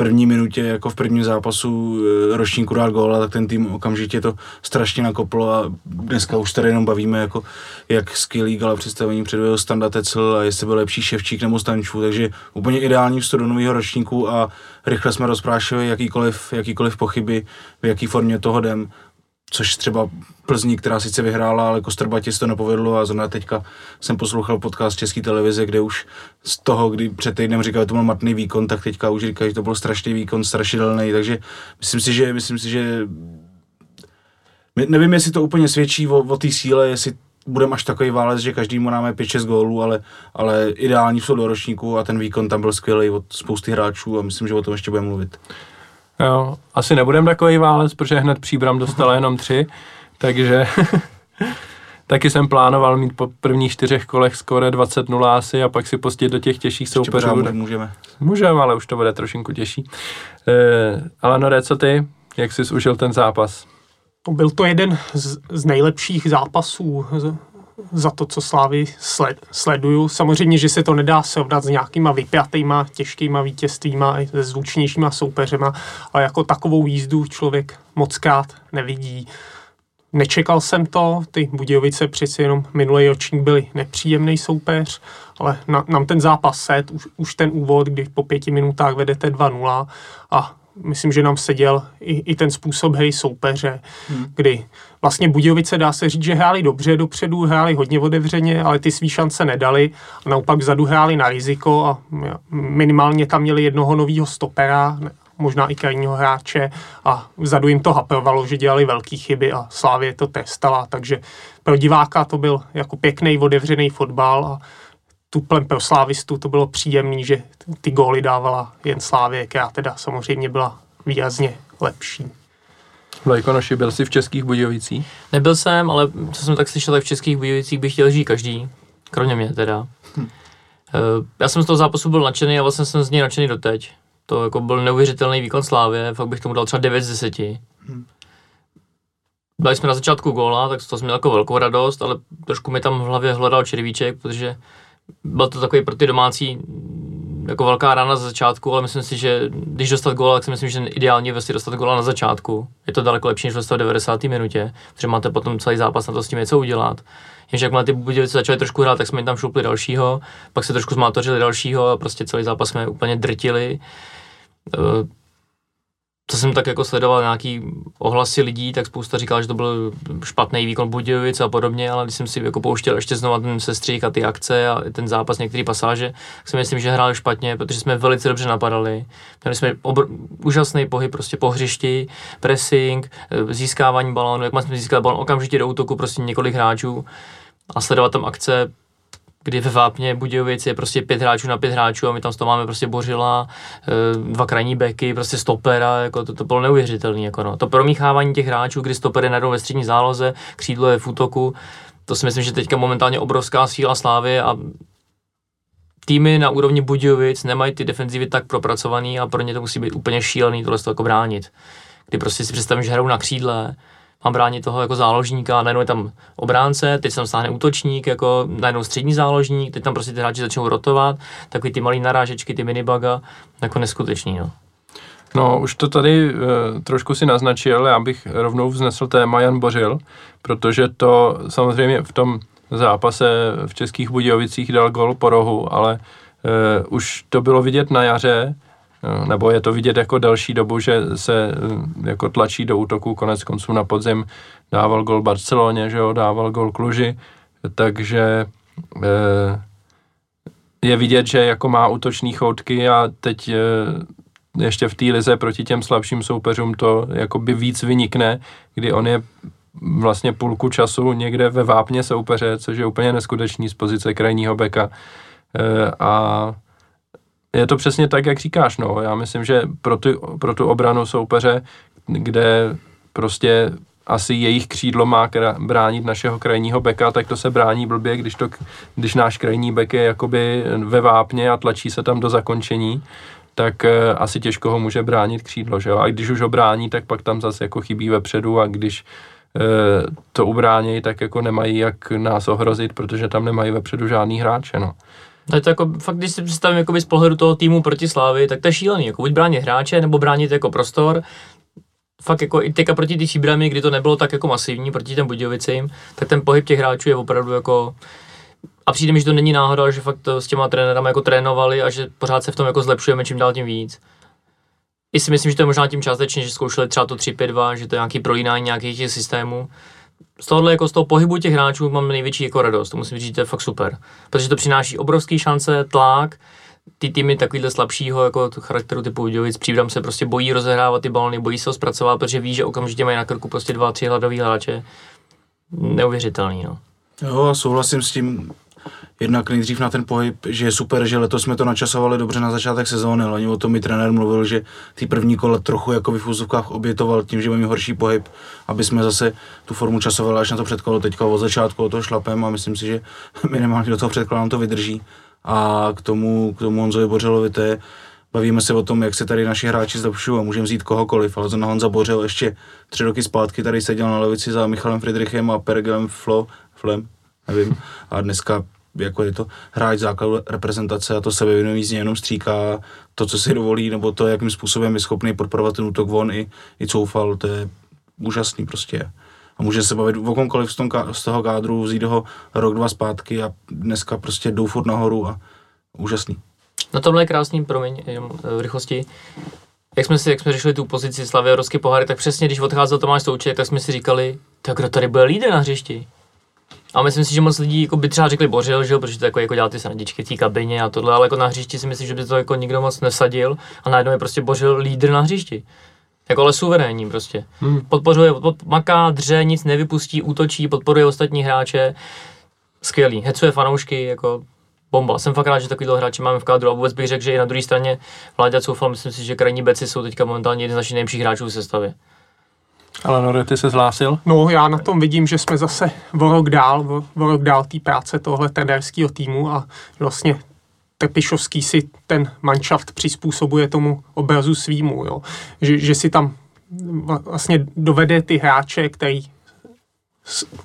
první minutě, jako v prvním zápasu e, ročníku dát góla, tak ten tým okamžitě to strašně nakoplo a dneska už tady jenom bavíme, jako, jak skvělý gala představení předvedl Standa Tecel a jestli byl lepší Ševčík nebo Stančů, takže úplně ideální vstup do nového ročníku a rychle jsme rozprášili jakýkoliv, jakýkoliv pochyby, v jaký formě toho jdem což třeba Plzní, která sice vyhrála, ale Kostrbatě se to nepovedlo a zrovna teďka jsem poslouchal podcast České televize, kde už z toho, kdy před týdnem říkali, že to byl matný výkon, tak teďka už říkají, že to byl strašný výkon, strašidelný, takže myslím si, že, myslím si, že nevím, jestli to úplně svědčí o, o té síle, jestli budeme až takový válec, že každý mu dáme 5-6 gólů, ale, ale ideální jsou do ročníku a ten výkon tam byl skvělý od spousty hráčů a myslím, že o tom ještě budeme mluvit. Jo, asi nebudem takový válec, protože hned příbram dostala jenom tři, takže (laughs) taky jsem plánoval mít po prvních čtyřech kolech skore 20-0 asi a pak si pustit do těch těžších soupeřů. Tak můžeme. Můžeme, ale už to bude trošinku těžší. E, ale no, co ty? Jak jsi užil ten zápas? Byl to jeden z, z nejlepších zápasů za to, co Slávy sled, sleduju. Samozřejmě, že se to nedá srovnat s nějakýma vypjatýma, těžkýma vítězstvíma, se zvučnějšíma soupeřema, ale jako takovou jízdu člověk moc krát nevidí. Nečekal jsem to, ty Budějovice přeci jenom minulý ročník byli nepříjemný soupeř, ale na, nám ten zápas set, už, už ten úvod, kdy po pěti minutách vedete 2-0 a myslím, že nám seděl i, i ten způsob hry soupeře, hmm. kdy vlastně Budějovice dá se říct, že hráli dobře dopředu, hráli hodně otevřeně, ale ty svý šance nedali a naopak vzadu hráli na riziko a minimálně tam měli jednoho nového stopera, možná i krajního hráče a vzadu jim to haprovalo, že dělali velké chyby a Slávě to testala, takže pro diváka to byl jako pěkný otevřený fotbal a tuplem pro slávistu to bylo příjemný, že ty góly dávala jen Slávě, která teda samozřejmě byla výrazně lepší. Vlajkonoši, byl jsi v Českých Budějovicích? Nebyl jsem, ale co jsem tak slyšel, tak v Českých Budějovicích bych chtěl žít každý, kromě mě teda. Hm. Já jsem z toho zápasu byl nadšený a vlastně jsem z něj nadšený doteď. To jako byl neuvěřitelný výkon Slávě, fakt bych tomu dal třeba 9 z 10. Hm. Byli jsme na začátku góla, tak to jsem měl jako velkou radost, ale trošku mi tam v hlavě hledal červíček, protože byl to takový pro ty domácí jako velká rána za začátku, ale myslím si, že když dostat gól, tak si myslím, že ideální je dostat góla na začátku. Je to daleko lepší, než dostat v 90. minutě, protože máte potom celý zápas na to s tím něco udělat. Jenže jakmile ty Budějovice začaly trošku hrát, tak jsme jim tam šupli dalšího, pak se trošku zmátořili dalšího a prostě celý zápas jsme úplně drtili. Co jsem tak jako sledoval nějaký ohlasy lidí, tak spousta říkala, že to byl špatný výkon Budějovic a podobně, ale když jsem si jako pouštěl ještě znovu ten sestřík a ty akce a ten zápas, některé pasáže, tak si myslím, že hráli špatně, protože jsme velice dobře napadali. Měli jsme obr- úžasný pohyb prostě po hřišti, pressing, eh, získávání balónu, jak jsme získali balón okamžitě do útoku, prostě několik hráčů a sledovat tam akce kdy ve Vápně Budějovic je prostě pět hráčů na pět hráčů a my tam z toho máme prostě Bořila, eh, dva krajní beky, prostě stopera, jako to, to bylo neuvěřitelné. Jako no. To promíchávání těch hráčů, kdy stoper je najednou ve střední záloze, křídlo je v útoku, to si myslím, že teďka momentálně obrovská síla Slávy a týmy na úrovni Budějovic nemají ty defenzivy tak propracovaný a pro ně to musí být úplně šílený tohle to jako bránit. Kdy prostě si představím, že hrajou na křídle, mám bránit toho jako záložníka, najednou je tam obránce, teď se tam stáhne útočník, jako najednou střední záložník, teď tam prostě ty hráči začnou rotovat, takový ty malý narážečky, ty minibaga, jako neskutečný, no. No, už to tady uh, trošku si naznačil, já bych rovnou vznesl téma Jan Bořil, protože to samozřejmě v tom zápase v Českých Budějovicích dal gol po rohu, ale uh, už to bylo vidět na jaře, nebo je to vidět jako další dobu, že se uh, jako tlačí do útoku, konec konců na podzim dával gol Barceloně, že jo, dával gol Kluži, takže uh, je vidět, že jako má útoční choutky a teď ještě v té lize proti těm slabším soupeřům to jakoby víc vynikne, kdy on je vlastně půlku času někde ve vápně soupeře, což je úplně neskutečný z pozice krajního beka. A je to přesně tak, jak říkáš, no. Já myslím, že pro tu, pro tu obranu soupeře, kde prostě asi jejich křídlo má bránit našeho krajního beka, tak to se brání blbě, když, to, když náš krajní bek je jakoby ve vápně a tlačí se tam do zakončení tak e, asi těžko ho může bránit křídlo, že jo? A když už ho brání, tak pak tam zase jako chybí vepředu a když e, to ubránějí, tak jako nemají jak nás ohrozit, protože tam nemají vepředu žádný hráče, no. No to jako, fakt, když si představím z pohledu toho týmu proti Slávy, tak to je šílený, jako buď bránit hráče, nebo bránit jako prostor, fakt jako i teďka proti ty Šíbrami, kdy to nebylo tak jako masivní proti těm Budějovicím, tak ten pohyb těch hráčů je opravdu jako a přijde mi, že to není náhoda, že fakt to s těma trenérama jako trénovali a že pořád se v tom jako zlepšujeme čím dál tím víc. I si myslím, že to je možná tím částečně, že zkoušeli třeba to 3-5-2, že to je nějaký prolínání nějakých systémů. Z tohohle, jako z toho pohybu těch hráčů mám největší jako radost, to musím říct, že to je fakt super. Protože to přináší obrovský šance, tlak, ty týmy takovýhle slabšího jako charakteru typu Udějovic, Příbram se prostě bojí rozehrávat ty balony, bojí se ho zpracovat, protože ví, že okamžitě mají na krku prostě dva, tři hladový hráče. Neuvěřitelný, no. Jo, souhlasím s tím, jednak nejdřív na ten pohyb, že je super, že letos jsme to načasovali dobře na začátek sezóny, ale o tom mi trenér mluvil, že ty první kole trochu jako v úzovkách obětoval tím, že máme horší pohyb, aby jsme zase tu formu časovali až na to předkolo. Teďka od začátku o to šlapem a myslím si, že (laughs) minimálně do toho předkola nám to vydrží. A k tomu, k tomu Honzovi Bořelovi, to je, bavíme se o tom, jak se tady naši hráči zlepšují a můžeme vzít kohokoliv, ale to na Honza Bořel ještě tři roky zpátky tady seděl na levici za Michalem Friedrichem a Pergelem Flo, Flem, nevím, a dneska jako je to hráč základu reprezentace a to sebevědomí z něj jenom stříká to, co si dovolí, nebo to, jakým způsobem je schopný podporovat ten útok von i, i coufal, to je úžasný prostě. A může se bavit o komkoliv z, tom, z toho kádru, vzít ho rok, dva zpátky a dneska prostě jdou furt nahoru a úžasný. No tohle je krásný, promiň, jenom v rychlosti. Jak jsme, si, jak jsme řešili tu pozici Slavy Evropské poháry, tak přesně když odcházel Tomáš Souček, tak jsme si říkali, tak kdo tady bude lídr na hřišti? A myslím si, že moc lidí jako by třeba řekli Bořil, že jo, protože to jako, jako dělá ty srandičky v té kabině a tohle, ale jako na hřišti si myslím, že by to jako nikdo moc nesadil a najednou je prostě Bořil lídr na hřišti. Jako ale suverénní prostě. Hmm. Podporuje, pod, maká, dře, nic nevypustí, útočí, podporuje ostatní hráče. Skvělý, hecuje fanoušky, jako bomba. Jsem fakt rád, že takovýhle hráče máme v kádru a vůbec bych řekl, že i na druhé straně Vláďa Coufal, myslím si, že krajní beci jsou teďka momentálně jeden z našich nejlepších hráčů v sestavě. Ale no, ty se zhlásil? No, já na tom vidím, že jsme zase o rok dál, o, rok dál té práce tohle trenérského týmu a vlastně Tepišovský si ten manšaft přizpůsobuje tomu obrazu svýmu, jo. Že, že si tam vlastně dovede ty hráče, který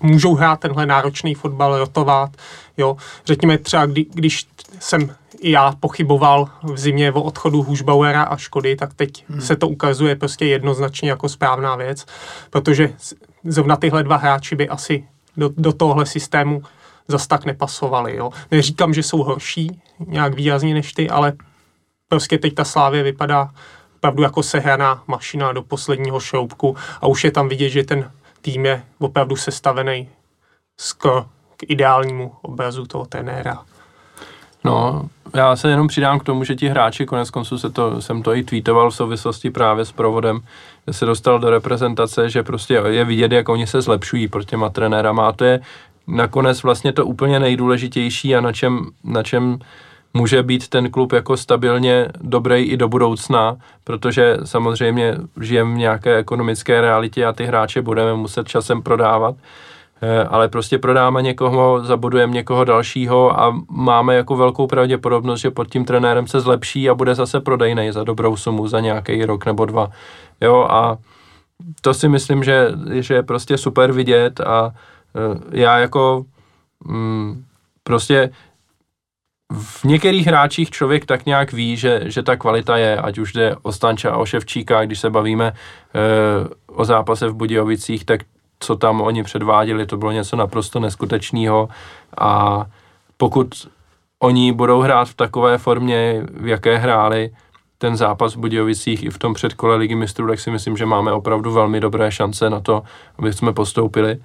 můžou hrát tenhle náročný fotbal, rotovat, jo. Řekněme třeba, kdy, když jsem i já pochyboval v zimě o odchodu Hušbauera a Škody, tak teď hmm. se to ukazuje prostě jednoznačně jako správná věc, protože zrovna tyhle dva hráči by asi do, do tohle systému zas tak nepasovali. Jo. Neříkám, že jsou horší nějak výrazně než ty, ale prostě teď ta Slávě vypadá opravdu jako sehraná mašina do posledního šroubku a už je tam vidět, že ten tým je opravdu sestavený skoro k ideálnímu obrazu toho trenéra. No, já se jenom přidám k tomu, že ti hráči, konec konců se to, jsem to i tweetoval v souvislosti právě s provodem, že se dostal do reprezentace, že prostě je vidět, jak oni se zlepšují pro těma trenérama a to je nakonec vlastně to úplně nejdůležitější a na čem, na čem může být ten klub jako stabilně dobrý i do budoucna, protože samozřejmě žijeme v nějaké ekonomické realitě a ty hráče budeme muset časem prodávat, ale prostě prodáme někoho, zabudujeme někoho dalšího a máme jako velkou pravděpodobnost, že pod tím trenérem se zlepší a bude zase prodejný za dobrou sumu za nějaký rok nebo dva. Jo, a to si myslím, že, že je prostě super vidět a uh, já jako mm, prostě v některých hráčích člověk tak nějak ví, že, že ta kvalita je, ať už jde o Stanča, o Ševčíka, když se bavíme e, o zápase v Budějovicích, tak co tam oni předváděli, to bylo něco naprosto neskutečného a pokud oni budou hrát v takové formě, v jaké hráli ten zápas v Budějovicích i v tom předkole ligy mistrů, tak si myslím, že máme opravdu velmi dobré šance na to, aby jsme postoupili.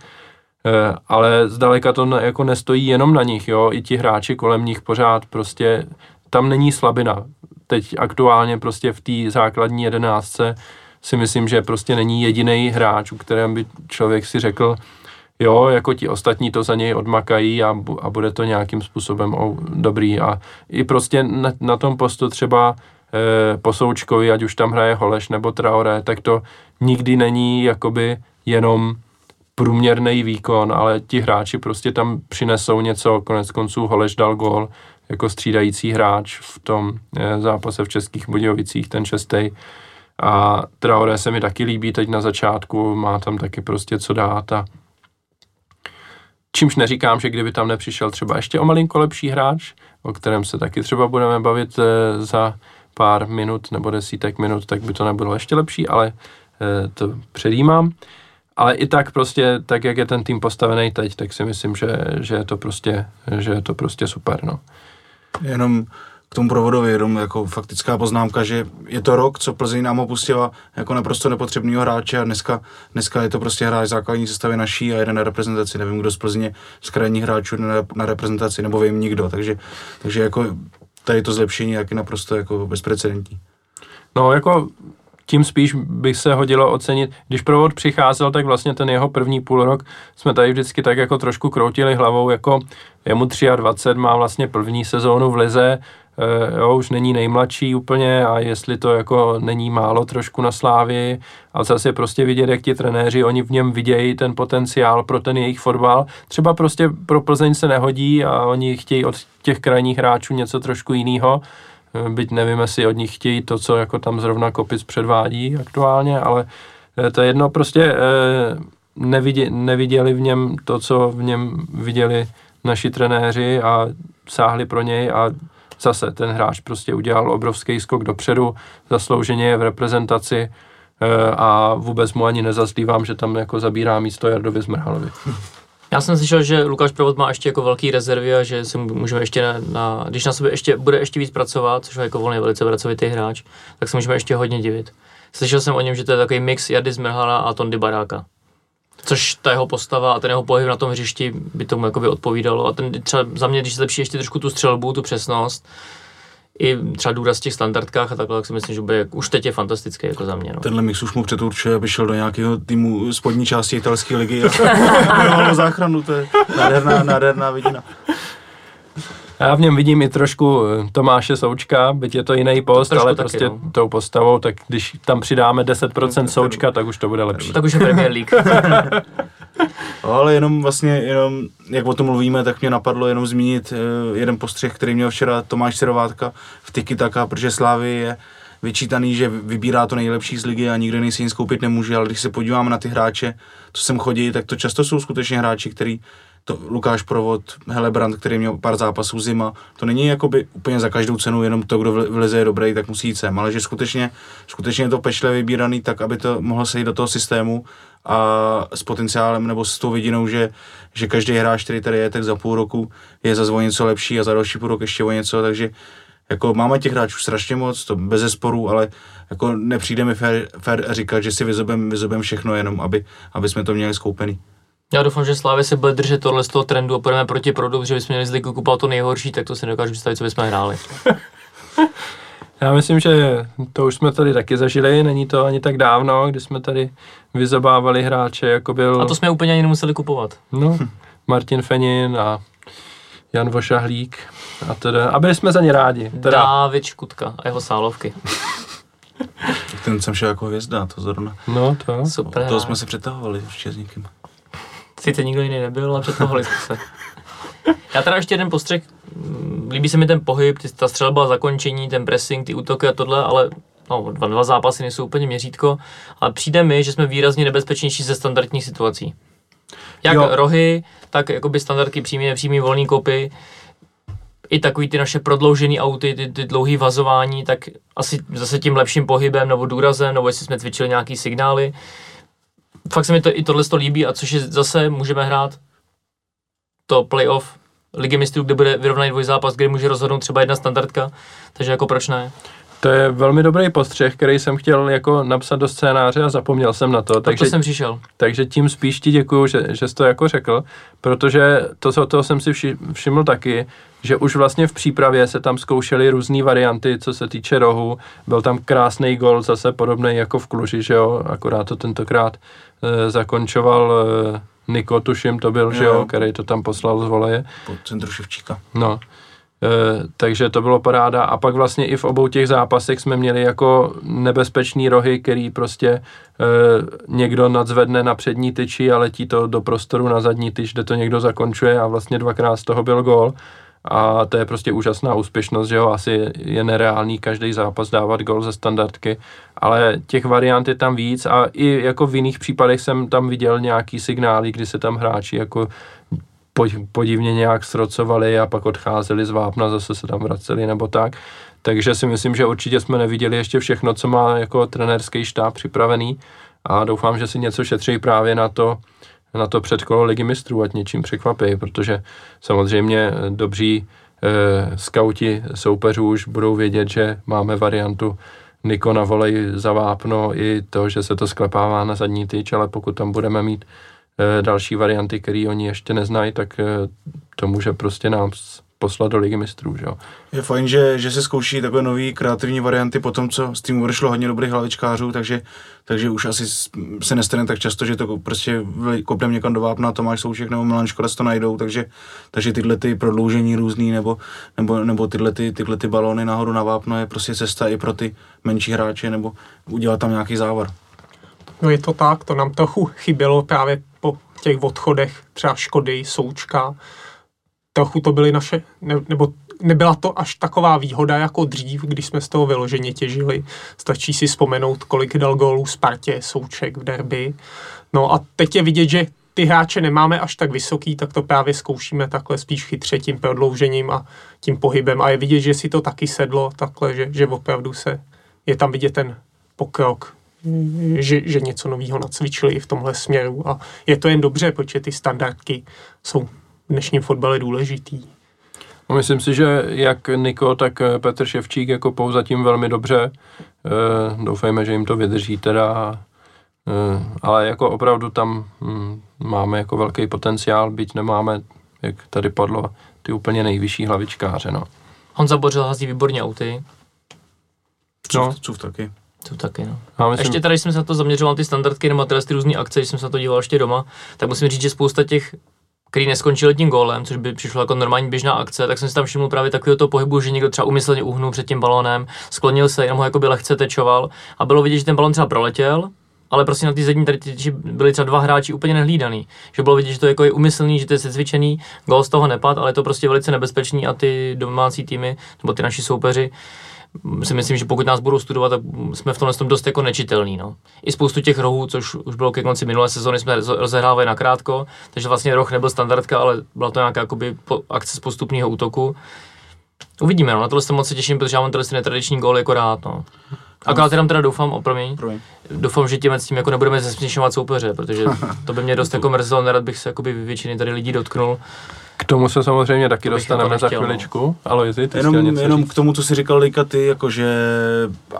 Eh, ale zdaleka to jako nestojí jenom na nich, jo, i ti hráči kolem nich pořád prostě, tam není slabina. Teď aktuálně prostě v té základní jedenáctce si myslím, že prostě není jediný hráč, u kterém by člověk si řekl, jo, jako ti ostatní to za něj odmakají a, a bude to nějakým způsobem dobrý. A i prostě na, na tom postu třeba e, posoučkovi, ať už tam hraje Holeš nebo Traoré, tak to nikdy není jakoby jenom průměrný výkon, ale ti hráči prostě tam přinesou něco, konec konců Holeš dal gol jako střídající hráč v tom e, zápase v Českých Budějovicích, ten šestý. A Traoré se mi taky líbí teď na začátku, má tam taky prostě co dát a Čímž neříkám, že kdyby tam nepřišel třeba ještě o malinko lepší hráč, o kterém se taky třeba budeme bavit e, za pár minut nebo desítek minut, tak by to nebylo ještě lepší, ale e, to předjímám. Ale i tak prostě, tak jak je ten tým postavený teď, tak si myslím, že, že, je, to prostě, že je to prostě super. No. Jenom k tomu provodovi jenom jako faktická poznámka, že je to rok, co Plzeň nám opustila jako naprosto nepotřebného hráče a dneska, dneska je to prostě hráč základní sestavy naší a jeden na reprezentaci. Nevím, kdo z Plzně z krajních hráčů na, na reprezentaci, nebo vím nikdo. Takže, takže jako tady to zlepšení je naprosto jako bezprecedentní. No jako tím spíš bych se hodilo ocenit, když provod přicházel, tak vlastně ten jeho první půl rok jsme tady vždycky tak jako trošku kroutili hlavou, jako je mu 23, má vlastně první sezónu v lize, jo, už není nejmladší úplně a jestli to jako není málo trošku na slávy, ale zase prostě vidět, jak ti trenéři, oni v něm vidějí ten potenciál pro ten jejich fotbal. Třeba prostě pro Plzeň se nehodí a oni chtějí od těch krajních hráčů něco trošku jiného, eh, byť nevím, jestli od nich chtějí to, co jako tam zrovna Kopic předvádí aktuálně, ale eh, to je jedno, prostě neviděli, neviděli v něm to, co v něm viděli naši trenéři a sáhli pro něj a zase ten hráč prostě udělal obrovský skok dopředu, zaslouženě je v reprezentaci eh, a vůbec mu ani nezazlívám, že tam jako zabírá místo Jardovi Zmrhalovi. (laughs) Já jsem slyšel, že Lukáš Provod má ještě jako velký rezervy a že si můžeme ještě na, na když na sobě ještě bude ještě víc pracovat, což je jako volně velice pracovitý hráč, tak se můžeme ještě hodně divit. Slyšel jsem o něm, že to je takový mix Jardy Zmrhala a Tondy Baráka. Což ta jeho postava a ten jeho pohyb na tom hřišti by tomu jakoby odpovídalo. A ten třeba za mě, když zlepší ještě trošku tu střelbu, tu přesnost, i třeba důraz v těch standardkách a takhle, tak si myslím, že bude, už teď je fantastický jako za mě. No. Tenhle mix už mu předurčuje, aby šel do nějakého týmu spodní části italské ligy a (laughs) (laughs) záchranu, to je nádherná, nádherná vidina. Já v něm vidím i trošku eh, Tomáše Součka, byť je to jiný post, trošku ale prostě no. tou postavou, tak když tam přidáme 10% Součka, tak už to bude lepší. Tak už je Premier League. (laughs) no, ale jenom vlastně, jenom, jak o tom mluvíme, tak mě napadlo jenom zmínit uh, jeden postřeh, který měl včera Tomáš Serovátka v Tiki Taka, protože Slávy je vyčítaný, že vybírá to nejlepší z ligy a nikdo jiný si nic koupit nemůže, ale když se podíváme na ty hráče, co sem chodí, tak to často jsou skutečně hráči, který to Lukáš Provod, Helebrand, který měl pár zápasů zima, to není jakoby úplně za každou cenu jenom to, kdo v lize je dobrý, tak musí jít sem, ale že skutečně, skutečně je to pečle vybíraný tak, aby to mohlo sejít do toho systému a s potenciálem nebo s tou vidinou, že, že každý hráč, který tady je, tak za půl roku je za o něco lepší a za další půl rok ještě o něco, takže jako máme těch hráčů strašně moc, to bez zesporu, ale jako nepřijde mi fér, fér říkat, že si vyzobem, vyzobem všechno jenom, aby, aby jsme to měli skoupený. Já doufám, že Slávě se bude držet tohle z toho trendu a půjdeme proti produkt, že bychom měli z ligu kupovat to nejhorší, tak to si nedokážu představit, co bychom hráli. (laughs) Já myslím, že to už jsme tady taky zažili, není to ani tak dávno, kdy jsme tady vyzobávali hráče, jako byl... A to jsme úplně ani nemuseli kupovat. No, Martin Fenin a Jan Vošahlík a teda, a byli jsme za ně rádi. Teda... Dávid Škutka a jeho sálovky. Ten jsem šel jako hvězda, to zrovna. No to. Super. To jsme se přetahovali ještě s někým. Sice nikdo jiný nebyl, ale přetahovali jsme se. Já teda ještě jeden postřeh, líbí se mi ten pohyb, ta střelba, zakončení, ten pressing, ty útoky a tohle, ale no, dva, dva zápasy nejsou úplně měřítko, ale přijde mi, že jsme výrazně nebezpečnější ze standardních situací. Jak Jo. rohy, tak jakoby standardky přímý, nepřímý, volný kopy, i takový ty naše prodloužený auty, ty, ty dlouhý vazování, tak asi zase tím lepším pohybem nebo důrazem, nebo jestli jsme cvičili nějaký signály. Fakt se mi to i tohle to líbí a což je zase můžeme hrát to playoff ligy mistrů, kde bude vyrovnaný dvojzápas, kde může rozhodnout třeba jedna standardka, takže jako proč ne? To je velmi dobrý postřeh, který jsem chtěl jako napsat do scénáře a zapomněl jsem na to. Takže Takže, jsem přišel. takže tím spíš ti děkuju, že, že jsi to jako řekl, protože to, toho jsem si vši, všiml taky, že už vlastně v přípravě se tam zkoušely různé varianty, co se týče rohu. Byl tam krásný gol, zase podobný jako v Kluži, že jo, akorát to tentokrát e, zakončoval e, Niko, tuším to byl, že Jo. jo, který to tam poslal z voleje. Po centru Ševčíka. No, e, takže to bylo paráda. A pak vlastně i v obou těch zápasech jsme měli jako nebezpečný rohy, který prostě e, někdo nadzvedne na přední tyči a letí to do prostoru na zadní tyč, kde to někdo zakončuje a vlastně dvakrát z toho byl gól. A to je prostě úžasná úspěšnost, že jo, asi je nereálný každý zápas dávat gol ze standardky, ale těch variant je tam víc a i jako v jiných případech jsem tam viděl nějaký signály, kdy se tam hráči jako pod- podivně nějak srocovali a pak odcházeli z vápna, zase se tam vraceli nebo tak. Takže si myslím, že určitě jsme neviděli ještě všechno, co má jako trenerský štáb připravený a doufám, že si něco šetří právě na to, na to předkolo ligy mistrů, ať něčím překvapí, protože samozřejmě dobří e, skauti soupeřů už budou vědět, že máme variantu Niko na volej za vápno i to, že se to sklepává na zadní tyč, ale pokud tam budeme mít e, další varianty, které oni ještě neznají, tak e, to může prostě nám poslat do ligy mistrů, že jo. Je fajn, že, že se zkouší takové nové kreativní varianty po tom, co z týmu odešlo hodně dobrých hlavičkářů, takže, takže už asi s- se nestane tak často, že to prostě kopneme někam do vápna, Tomáš Souček nebo Milan Škoda to najdou, takže, takže tyhle ty prodloužení různý nebo, nebo, nebo tyhle, ty, tyhle ty balóny nahoru na vápno je prostě cesta i pro ty menší hráče nebo udělat tam nějaký závar. No je to tak, to nám trochu chybělo právě po těch odchodech třeba Škody, Součka. Trochu to byly naše, ne, nebo nebyla to až taková výhoda jako dřív, když jsme z toho vyloženě těžili. Stačí si vzpomenout, kolik dal gólů Spartě, Souček v derby. No a teď je vidět, že ty hráče nemáme až tak vysoký, tak to právě zkoušíme takhle spíš chytře tím prodloužením a tím pohybem. A je vidět, že si to taky sedlo takhle, že, že opravdu se je tam vidět ten pokrok, že, že něco nového nacvičili i v tomhle směru. A je to jen dobře, protože ty standardky jsou dnešním fotbale důležitý. No, Myslím si, že jak Niko, tak eh, Petr Ševčík jako pou zatím velmi dobře. E, doufejme, že jim to vydrží teda. E, ale jako opravdu tam hm, máme jako velký potenciál, byť nemáme, jak tady padlo, ty úplně nejvyšší hlavičkáře, no. Honza Bořil hází výborně auty, No. Cuf taky. to taky no. Já myslím, Ještě tady, když jsem se na to zaměřoval, ty standardky nebo tyhle ty různé akce, když jsem se na to díval ještě doma, tak musím říct, že spousta těch který neskončil tím gólem, což by přišlo jako normální běžná akce, tak jsem si tam všiml právě takového toho pohybu, že někdo třeba umyslně uhnul před tím balónem, sklonil se, jenom ho jako by lehce tečoval a bylo vidět, že ten balón třeba proletěl, ale prostě na té zadní tady tyči byli třeba dva hráči úplně nehlídaný. Že bylo vidět, že to jako je umyslný, že to je secvičený, gól z toho nepad, ale je to prostě velice nebezpečný a ty domácí týmy, nebo ty naši soupeři, si myslím, že pokud nás budou studovat, tak jsme v tomhle tom dost jako nečitelný. No. I spoustu těch rohů, což už bylo ke konci minulé sezóny, jsme roz- rozehrávali na krátko, takže vlastně roh nebyl standardka, ale byla to nějaká jakoby, akce z postupného útoku. Uvidíme, no, na tohle se moc těším, protože já mám tyhle ty netradiční góly jako rád. No. Akorát jenom teda doufám, opromiň, Promiň. doufám, že tím, s tím jako nebudeme zesměšňovat soupeře, protože (laughs) to by mě dost jako mrzelo, nerad bych se jakoby většiny tady lidí dotknul. K tomu se samozřejmě taky dostaneme jako za no. chviličku. Aloizi, ty Jenom, něco jenom říct? k tomu, co si říkal Lejka ty, jakože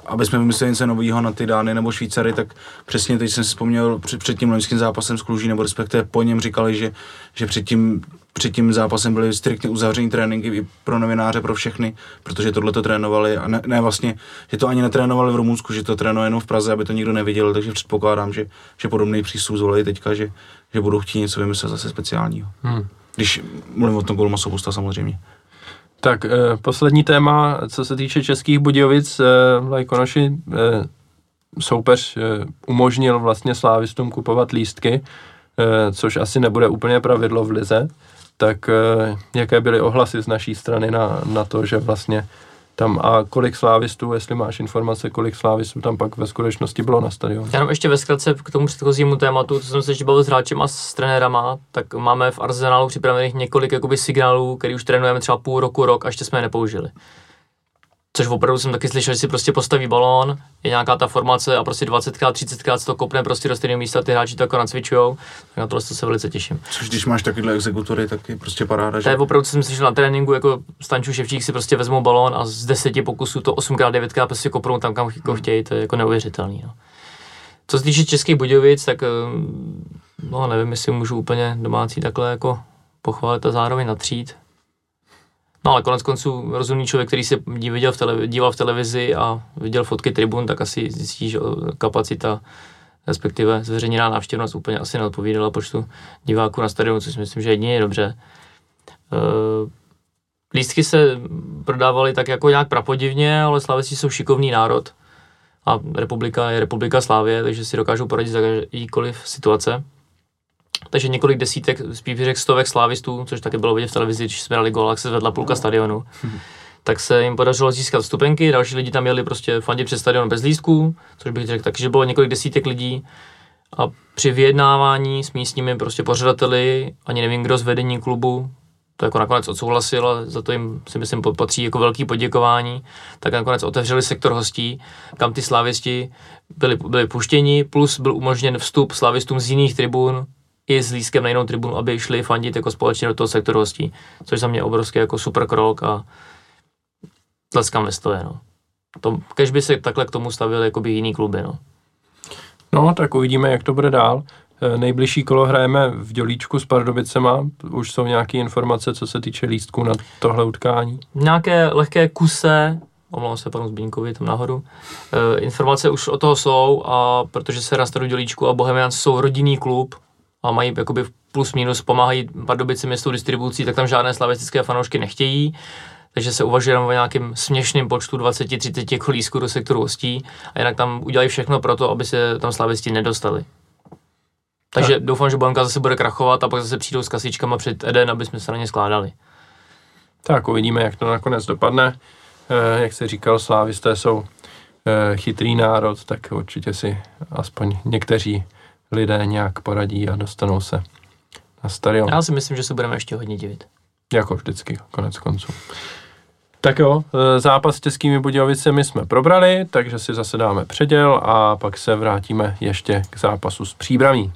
aby jsme vymysleli něco nového na ty Dány nebo Švýcary, tak přesně teď jsem si vzpomněl před, před tím loňským zápasem s Kluží, nebo respektive po něm říkali, že, že před tím před tím zápasem byly striktně uzavřený tréninky i pro novináře, pro všechny, protože tohle to trénovali a ne, ne, vlastně, že to ani netrénovali v Rumunsku, že to trénovali jenom v Praze, aby to nikdo neviděl, takže předpokládám, že, že podobný přístup zvolili teďka, že, že budou chtít něco vymyslet zase speciálního. Hmm. Když mluvím o tom golu Masobusta samozřejmě. Tak eh, poslední téma, co se týče českých Budějovic, eh, Lajkonoši eh, soupeř eh, umožnil vlastně slávistům kupovat lístky, eh, což asi nebude úplně pravidlo v lize. Tak eh, jaké byly ohlasy z naší strany na, na to, že vlastně tam a kolik slávistů, jestli máš informace, kolik slávistů tam pak ve skutečnosti bylo na stadionu. Já ještě ve zkratce k tomu předchozímu tématu, co jsem se ještě bavil s hráčem a s trenérama, tak máme v Arsenalu připravených několik jakoby signálů, který už trénujeme třeba půl roku, rok a ještě jsme je nepoužili. Což opravdu jsem taky slyšel, že si prostě postaví balón, je nějaká ta formace a prostě 20krát, 30krát se to kopne prostě do stejného místa, ty hráči to jako nacvičujou, tak na tohle se velice těším. Což když máš takovýhle exekutory, tak je prostě paráda, To je opravdu, co jsem slyšel na tréninku, jako Stanču Ševčík si prostě vezmou balón a z deseti pokusů to 8x, 9x prostě kopnou tam, kam jako chtějí, to je jako neuvěřitelný. No. Co se týče Českých Budějovic, tak eh, no nevím, jestli můžu úplně domácí takhle jako pochválit a zároveň natřít. No ale konec konců rozumný člověk, který se viděl v tele, díval v televizi a viděl fotky tribun, tak asi zjistí, že kapacita respektive zveřejněná návštěvnost úplně asi neodpovídala počtu diváků na stadionu, což si myslím, že jedině je dobře. Eh, Lístky se prodávaly tak jako nějak prapodivně, ale Slaveci jsou šikovný národ a republika je republika Slávě, takže si dokážou poradit za jakýkoliv situace. Takže několik desítek, spíš bych řekl stovek slávistů, což taky bylo vidět v televizi, když jsme dali gól, jak se zvedla půlka stadionu. (laughs) tak se jim podařilo získat vstupenky, další lidi tam jeli prostě fandit před stadion bez lístků, což bych řekl taky, že bylo několik desítek lidí. A při vyjednávání s místními prostě pořadateli, ani nevím kdo z vedení klubu, to jako nakonec odsouhlasil a za to jim si myslím patří jako velký poděkování, tak nakonec otevřeli sektor hostí, kam ty slavisti byli, byli puštěni, plus byl umožněn vstup slavistům z jiných tribun i s lískem na jinou tribunu, aby šli fandit jako společně do toho sektoru hostí, což za mě obrovský jako super krok a tleskám ve stoje, no. To, kež by se takhle k tomu stavili jako by jiný kluby, no. No, tak uvidíme, jak to bude dál. Eh, Nejbližší kolo hrajeme v Dělíčku s Pardubicema. Už jsou nějaké informace, co se týče lístků na tohle utkání. nějaké lehké kuse, omlouvám se panu Zbínkovi tam nahoru, e, informace už o toho jsou a protože se na Dělíčku a Bohemians jsou rodinný klub a mají jakoby plus minus pomáhají Pardubicím městou distribucí, tak tam žádné slavistické fanoušky nechtějí, takže se uvažuje jenom o nějakým směšným počtu 20-30 jako lístků do sektoru hostí a jinak tam udělají všechno pro to, aby se tam slavisti nedostali. Takže tak. doufám, že Bohemka zase bude krachovat a pak zase přijdou s kasičkama před Eden, aby jsme se na ně skládali. Tak uvidíme, jak to nakonec dopadne. Eh, Jak se říkal, slávisté jsou eh, chytrý národ, tak určitě si aspoň někteří lidé nějak poradí a dostanou se na stadion. Já si myslím, že se budeme ještě hodně divit. Jako vždycky, konec konců. Tak jo, eh, zápas s Českými Budějovicemi jsme probrali, takže si zase dáme předěl a pak se vrátíme ještě k zápasu s Příbramí.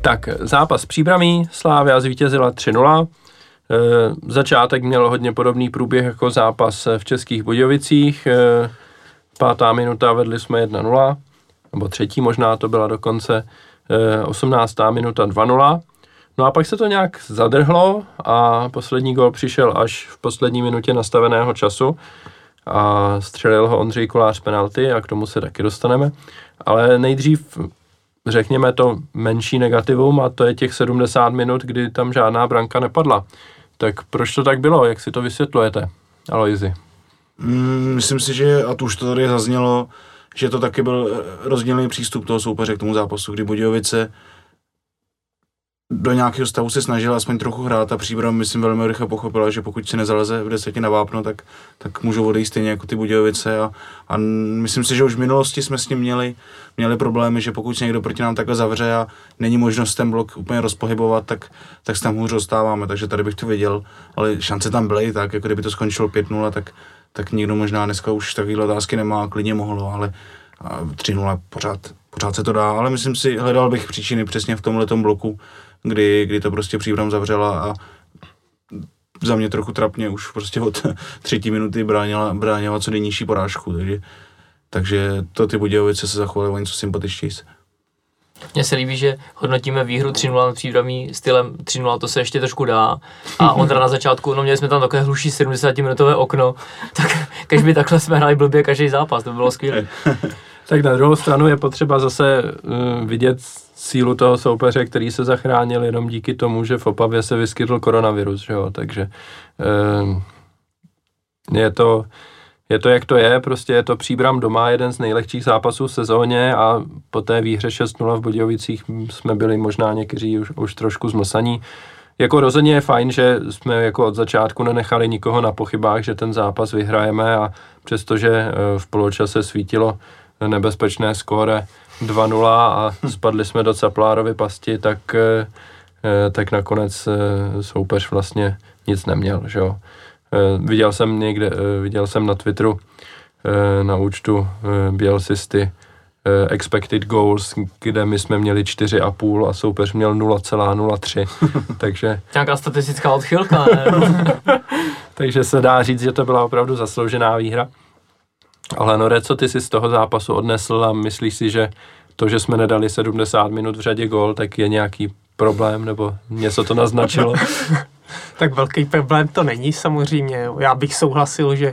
Tak, zápas Příbramí, Slávia zvítězila 3-0. E, začátek měl hodně podobný průběh jako zápas v Českých Budějovicích. E, pátá minuta vedli jsme 1-0, nebo třetí možná to byla dokonce, e, 18. minuta 2-0. No a pak se to nějak zadrhlo a poslední gol přišel až v poslední minutě nastaveného času a střelil ho Ondřej Kolář penalty a k tomu se taky dostaneme. Ale nejdřív řekněme to menší negativum a to je těch 70 minut, kdy tam žádná branka nepadla. Tak proč to tak bylo? Jak si to vysvětlujete, Aloizi? Mm, myslím si, že, a to už to tady zaznělo, že to taky byl eh, rozdílný přístup toho soupeře k tomu zápasu, kdy Budějovice do nějakého stavu se snažila aspoň trochu hrát a příbram, myslím, velmi rychle pochopila, že pokud se nezaleze v desetě na vápno, tak, tak můžou odejít stejně jako ty Budějovice a, a myslím si, že už v minulosti jsme s ním měli, měli problémy, že pokud se někdo proti nám takhle zavře a není možnost ten blok úplně rozpohybovat, tak, tak se tam hůř dostáváme, takže tady bych to viděl, ale šance tam byly, tak jako kdyby to skončilo 5-0, tak, tak nikdo možná dneska už takovýhle otázky nemá, klidně mohlo, ale a 3-0 pořád, pořád se to dá, ale myslím si, hledal bych příčiny přesně v tomhle bloku, kdy, kdy to prostě příbram zavřela a za mě trochu trapně už prostě od (laughs) třetí minuty bránila, bránila co nejnižší porážku, takže, takže to ty Budějovice se zachovaly o něco sympatičtěji. Mně se líbí, že hodnotíme výhru 3-0 na příbramí stylem 3-0, to se ještě trošku dá. A (laughs) Ondra na začátku, no měli jsme tam takové hluší 70-minutové okno, (laughs) tak když by takhle jsme hráli blbě každý zápas, to by bylo skvělé. (laughs) Tak na druhou stranu je potřeba zase uh, vidět sílu toho soupeře, který se zachránil jenom díky tomu, že v Opavě se vyskytl koronavirus, že jo? takže uh, je to je to, jak to je, prostě je to příbram doma, jeden z nejlehčích zápasů v sezóně a po té výhře 6-0 v Budějovicích jsme byli možná někteří už, už trošku zmlsaní. Jako rozhodně je fajn, že jsme jako od začátku nenechali nikoho na pochybách, že ten zápas vyhrajeme a přestože eh, v poločase svítilo nebezpečné skóre 2-0 a (laughs) spadli jsme do Caplárovy pasti, tak, eh, eh, tak nakonec soupeř vlastně nic neměl, že jo. Viděl jsem někde, viděl jsem na Twitteru na účtu Bielsisty expected goals, kde my jsme měli 4,5 a soupeř měl 0,03, (laughs) takže... Nějaká statistická odchylka, ne? (laughs) takže se dá říct, že to byla opravdu zasloužená výhra. Ale Nore, co ty si z toho zápasu odnesl a myslíš si, že to, že jsme nedali 70 minut v řadě gol, tak je nějaký problém, nebo něco to naznačilo? (laughs) tak velký problém to není samozřejmě. Já bych souhlasil, že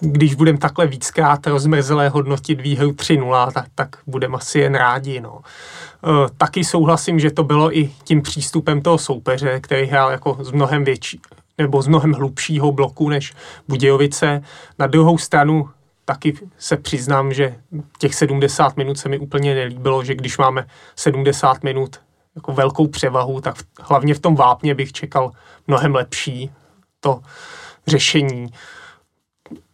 když budeme takhle víckrát rozmrzelé hodnotit výhru 3-0, tak, tak budeme asi jen rádi. No. E, taky souhlasím, že to bylo i tím přístupem toho soupeře, který hrál jako z mnohem větší, nebo z mnohem hlubšího bloku než Budějovice. Na druhou stranu taky se přiznám, že těch 70 minut se mi úplně nelíbilo, že když máme 70 minut jako velkou převahu, tak v, hlavně v tom vápně bych čekal mnohem lepší to řešení.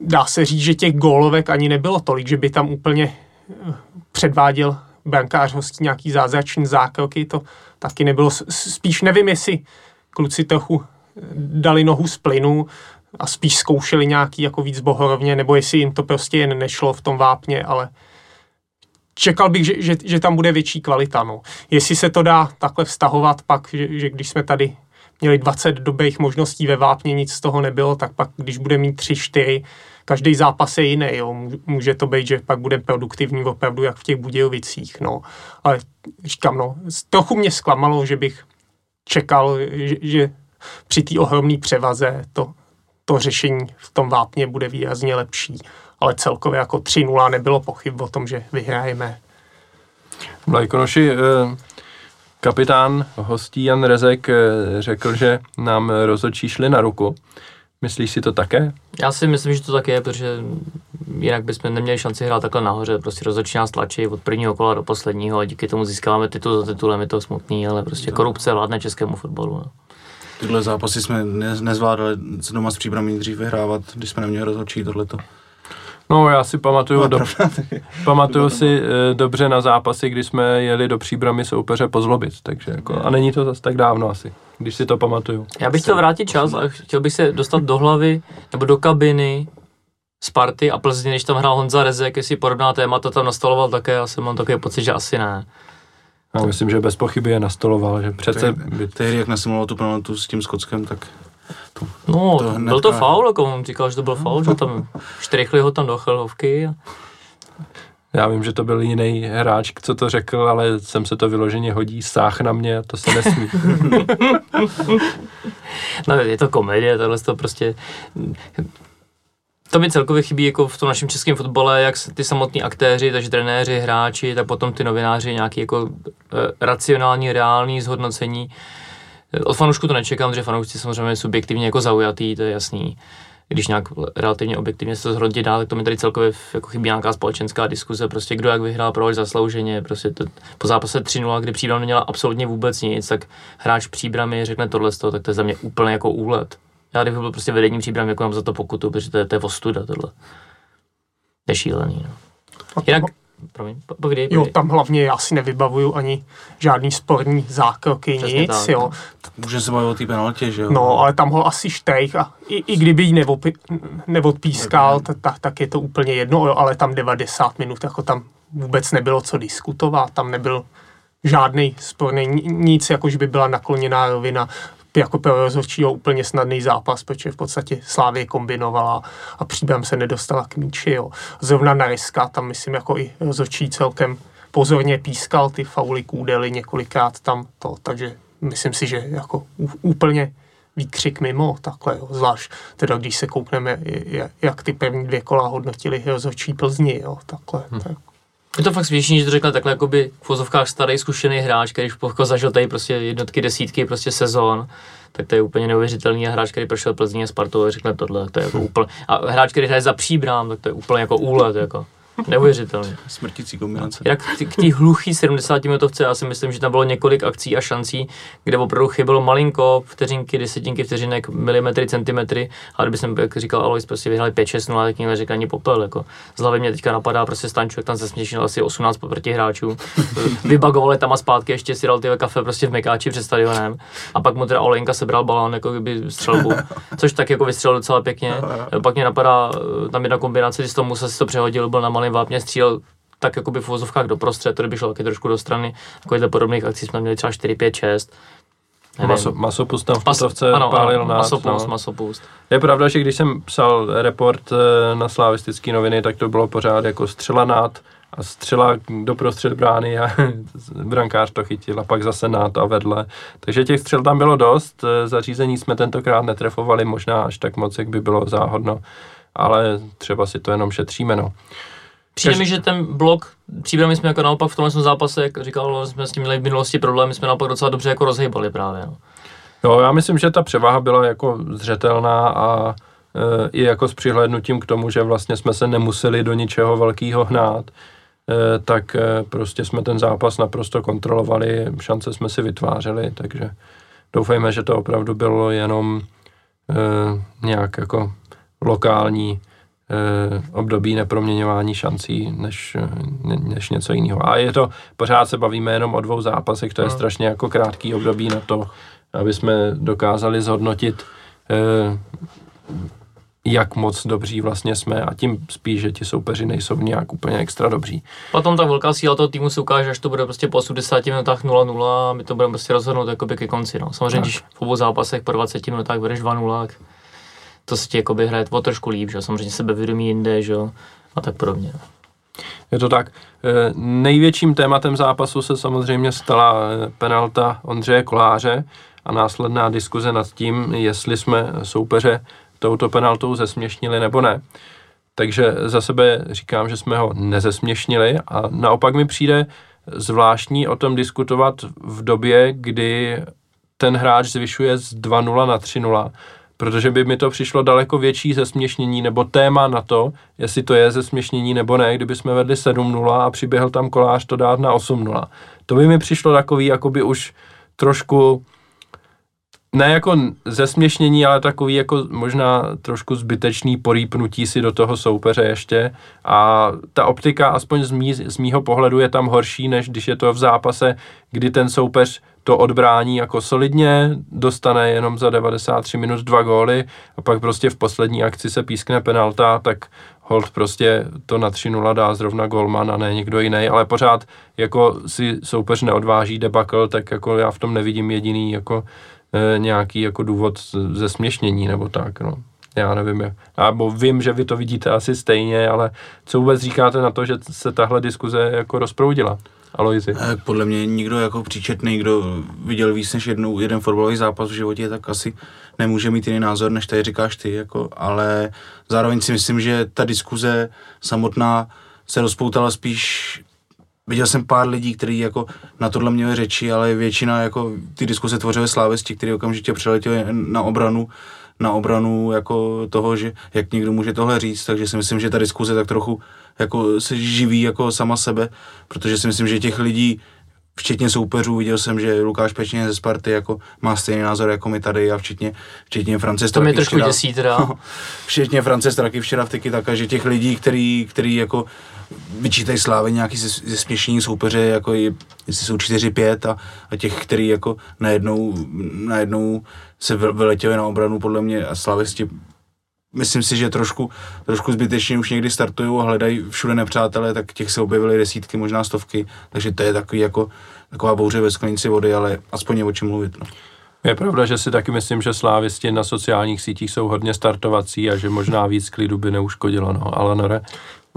Dá se říct, že těch gólovek ani nebylo tolik, že by tam úplně eh, předváděl brankář hostí nějaký zázračný zákroky, to taky nebylo. Spíš nevím, jestli kluci trochu eh, dali nohu z plynu a spíš zkoušeli nějaký jako víc bohorovně, nebo jestli jim to prostě jen nešlo v tom vápně, ale čekal bych, že, že, že tam bude větší kvalita. No. Jestli se to dá takhle vztahovat pak, že, že když jsme tady měli 20 dobrých možností ve vápně, nic z toho nebylo, tak pak, když bude mít 3-4, každý zápas je jiný, jo. může to být, že pak bude produktivní opravdu jak v těch Budějovicích, no. Ale říkám, no, trochu mě zklamalo, že bych čekal, že, že při té ohromné převaze to, to řešení v tom vápně bude výrazně lepší ale celkově jako 3-0 nebylo pochyb o tom, že vyhrajeme. Vlajkonoši, eh, kapitán hostí Jan Rezek eh, řekl, že nám rozočí šli na ruku. Myslíš si to také? Já si myslím, že to tak je, protože jinak bychom neměli šanci hrát takhle nahoře. Prostě rozhodčí nás tlačí od prvního kola do posledního a díky tomu získáváme titul za titulem, je to smutný, ale prostě korupce vládne českému fotbalu. No. Tyhle zápasy jsme nezvládali doma s příbramí dřív vyhrávat, když jsme neměli rozhodčí tohleto. No já si pamatuju, no, do, pamatuju si e, dobře na zápasy, kdy jsme jeli do příbramy soupeře pozlobit, takže jako, a není to zase tak dávno asi, když si to pamatuju. Já bych chtěl vrátit čas a chtěl bych se dostat do hlavy nebo do kabiny Sparty a Plzně, když tam hrál Honza Rezek, jestli podobná témata tam nastoloval také, já jsem mám takový pocit, že asi ne. Já myslím, že bez pochyby je nastoloval, že přece... Tehdy, jak nasimuloval tu penaltu s tím Skotskem, tak no, to byl to faul, jako on říkal, že to byl faul, že tam (laughs) štrichli ho tam do chelovky. A... Já vím, že to byl jiný hráč, co to řekl, ale jsem se to vyloženě hodí, sáh na mě to se nesmí. (laughs) no, je to komedie, tohle to prostě... To mi celkově chybí jako v tom našem českém fotbale, jak ty samotní aktéři, takže trenéři, hráči, tak potom ty novináři, nějaký jako e, racionální, reální zhodnocení od fanoušku to nečekám, že fanoušci samozřejmě subjektivně jako zaujatý, to je jasný. Když nějak relativně objektivně se to zhodnotí dál, tak to mi tady celkově jako chybí nějaká společenská diskuze, prostě kdo jak vyhrál, proč zaslouženě, prostě to, po zápase 3-0, kdy příbram neměla absolutně vůbec nic, tak hráč příbramy řekne tohle z toho, tak to je za mě úplně jako úlet. Já kdybych byl prostě vedením příbram, jako mám za to pokutu, protože to je, to je ostuda tohle. To je šílený, no. Jinak, Promiň, povídej, Jo, tam hlavně já si nevybavuju ani žádný sporní zákroky, Přesně nic, tak, jo. Může se bavit o té penaltě, že jo? No, ale tam ho asi štejch a i, i kdyby ji nevopi, neodpískal, tak, tak, tak je to úplně jedno, jo, ale tam 90 minut, jako tam vůbec nebylo co diskutovat, tam nebyl žádný sporný, nic, jakož by byla nakloněná rovina jako pro rozhodčího úplně snadný zápas, protože v podstatě Slávě kombinovala a příběhem se nedostala k míči. Jo. Zrovna na Ryska, tam myslím jako i rozhodčí celkem pozorně pískal ty fauly kůdely několikrát tam to, takže myslím si, že jako úplně výkřik mimo, takhle, jo. zvlášť teda když se koukneme, jak ty první dvě kola hodnotili rozhodčí Plzni, jo, takhle. Hmm. Tak. Je to fakt směšný, že to řekne takhle jakoby v vozovkách starý zkušený hráč, který už jako zažil tady prostě jednotky, desítky prostě sezon, tak to je úplně neuvěřitelný a hráč, který prošel Plzní a Spartou a řekne tohle, to je jako (laughs) úplně, a hráč, který hraje za příbrám, tak to je úplně jako úlet, jako. Neuvěřitelně. Smrtící kombinace. Jak k té hluchý 70 minutovce, já si myslím, že tam bylo několik akcí a šancí, kde opravdu chybělo malinko, vteřinky, desetinky vteřinek, milimetry, centimetry, a kdyby jsem, jak říkal Alois, prostě vyhrali 5-6-0, tak někdo řekl ani popel. Jako. Z hlavy mě teďka napadá prostě Stanču, jak tam se směšnil asi 18 protiháčů. (laughs) Vybagovali tam a zpátky, ještě si dal ty kafe prostě v Mekáči před stadionem. A pak mu teda Olenka sebral balón, jako kdyby střelbu, což tak jako vystřelil docela pěkně. (laughs) Pak mě napadá eh, tam jedna kombinace, když tomu se to přehodil, byl na malém vápně, střílel tak jakoby v vozovkách doprostřed, to by šlo taky trošku do strany. Takovýchhle podobných akcí jsme měli třeba 4, 5, 6. Maso, masopust tam v Mas, Putovce ano, pálil ano, nás, masopust, no. masopust. Je pravda, že když jsem psal report eh, na slavistické noviny, tak to bylo pořád jako střela nad a střela doprostřed brány a (laughs) brankář to chytil a pak zase nad a vedle. Takže těch střel tam bylo dost, eh, zařízení jsme tentokrát netrefovali možná až tak moc, jak by bylo záhodno, ale třeba si to jenom šetříme, no. Přijde Kaž- mi, že ten blok, příbramy jsme jako naopak v tomhle zápase, jak říkal, jsme s tím měli v minulosti problémy, jsme naopak docela dobře jako rozhýbali právě. No. Jo, já myslím, že ta převaha byla jako zřetelná a e, i jako s přihlédnutím k tomu, že vlastně jsme se nemuseli do ničeho velkého hnát, e, tak e, prostě jsme ten zápas naprosto kontrolovali, šance jsme si vytvářeli, takže doufejme, že to opravdu bylo jenom e, nějak jako lokální období neproměňování šancí než, e, ne- než něco jiného. A je to, pořád se bavíme jenom o dvou zápasech, to je No. strašně jako krátký období na to, aby jsme dokázali zhodnotit, eh, jak moc dobří vlastně jsme a tím spíš, že ti soupeři nejsou nějak úplně extra dobří. Potom ta velká síla toho týmu se ukáže, až to bude prostě po 80 minutách 0-0 a my to budeme prostě rozhodnout jakoby ke konci. No. Samozřejmě, Tak. když v obou zápasech po 20 minutách budeš 2-0, tak to se ti jakoby hraje o trošku líp, že samozřejmě sebevědomí jinde, že a tak podobně. Je to tak. Eh, Největším tématem zápasu se samozřejmě stala eh, penalta Ondřeje Koláře a následná diskuze nad tím, jestli jsme soupeře touto penaltou zesměšnili nebo ne. Takže za sebe říkám, že jsme ho nezesměšnili a naopak mi přijde zvláštní o tom diskutovat v době, kdy ten hráč zvyšuje z 2-0 na 3-0, protože by mi to přišlo daleko větší zesměšnění nebo téma na to, jestli to je zesměšnění nebo ne, kdyby jsme vedli 7-0 a přiběhl tam kolář to dát na 8-0. To by mi přišlo takový jakoby už trošku ne jako zesměšnění, ale takový jako možná trošku zbytečný porýpnutí si do toho soupeře ještě. A ta optika aspoň z, mý, z mýho pohledu je tam horší, než když je to v zápase, kdy ten soupeř to odbrání jako solidně, dostane jenom za 93 minut dva góly a pak prostě v poslední akci se pískne penalta, tak hold prostě to na 3-0 dá zrovna golman a ne někdo jiný, ale pořád jako si soupeř neodváží debakl, tak jako já v tom nevidím jediný jako nějaký jako důvod ze směšnění nebo tak, no. Já nevím, jak, nebo vím, že vy to vidíte asi stejně, ale co vůbec říkáte na to, že se tahle diskuze jako rozproudila? Aloizi. Eh, Podle mě nikdo jako příčetný, kdo viděl víc než jednou, jeden fotbalový zápas v životě, tak asi nemůže mít jiný názor, než tady říkáš ty, jako, ale zároveň si myslím, že ta diskuze samotná se rozpoutala spíš Viděl jsem pár lidí, kteří jako na tohle měli řeči, ale většina jako ty diskuse tvořily slávisti, kteří okamžitě přeletěli na obranu, na obranu jako toho, že jak někdo může tohle říct, takže si myslím, že ta diskuze tak trochu jako se živí jako sama sebe, protože si myslím, že těch lidí včetně soupeřů, viděl jsem, že Lukáš Pečně ze Sparty jako má stejný názor jako my tady a včetně, včetně France To mě trošku včera- děsí teda. (laughs) včetně France Straky včera v Tiki Taka, že těch lidí, který, který jako vyčítají slávy nějaký ze, ze směšení soupeře, jako je, jestli jsou 4-5 a, a těch, který jako najednou, najednou se vy- vyletěli na obranu podle mě a slavisti myslím si, že trošku, trošku zbytečně už někdy startují a hledají všude nepřátelé, tak těch se objevily desítky, možná stovky, takže to je takový jako taková bouře ve sklenici vody, ale aspoň je o čem mluvit. No. Je pravda, že si taky myslím, že slávisti na sociálních sítích jsou hodně startovací a že možná víc klidu by neuškodilo, no, ale.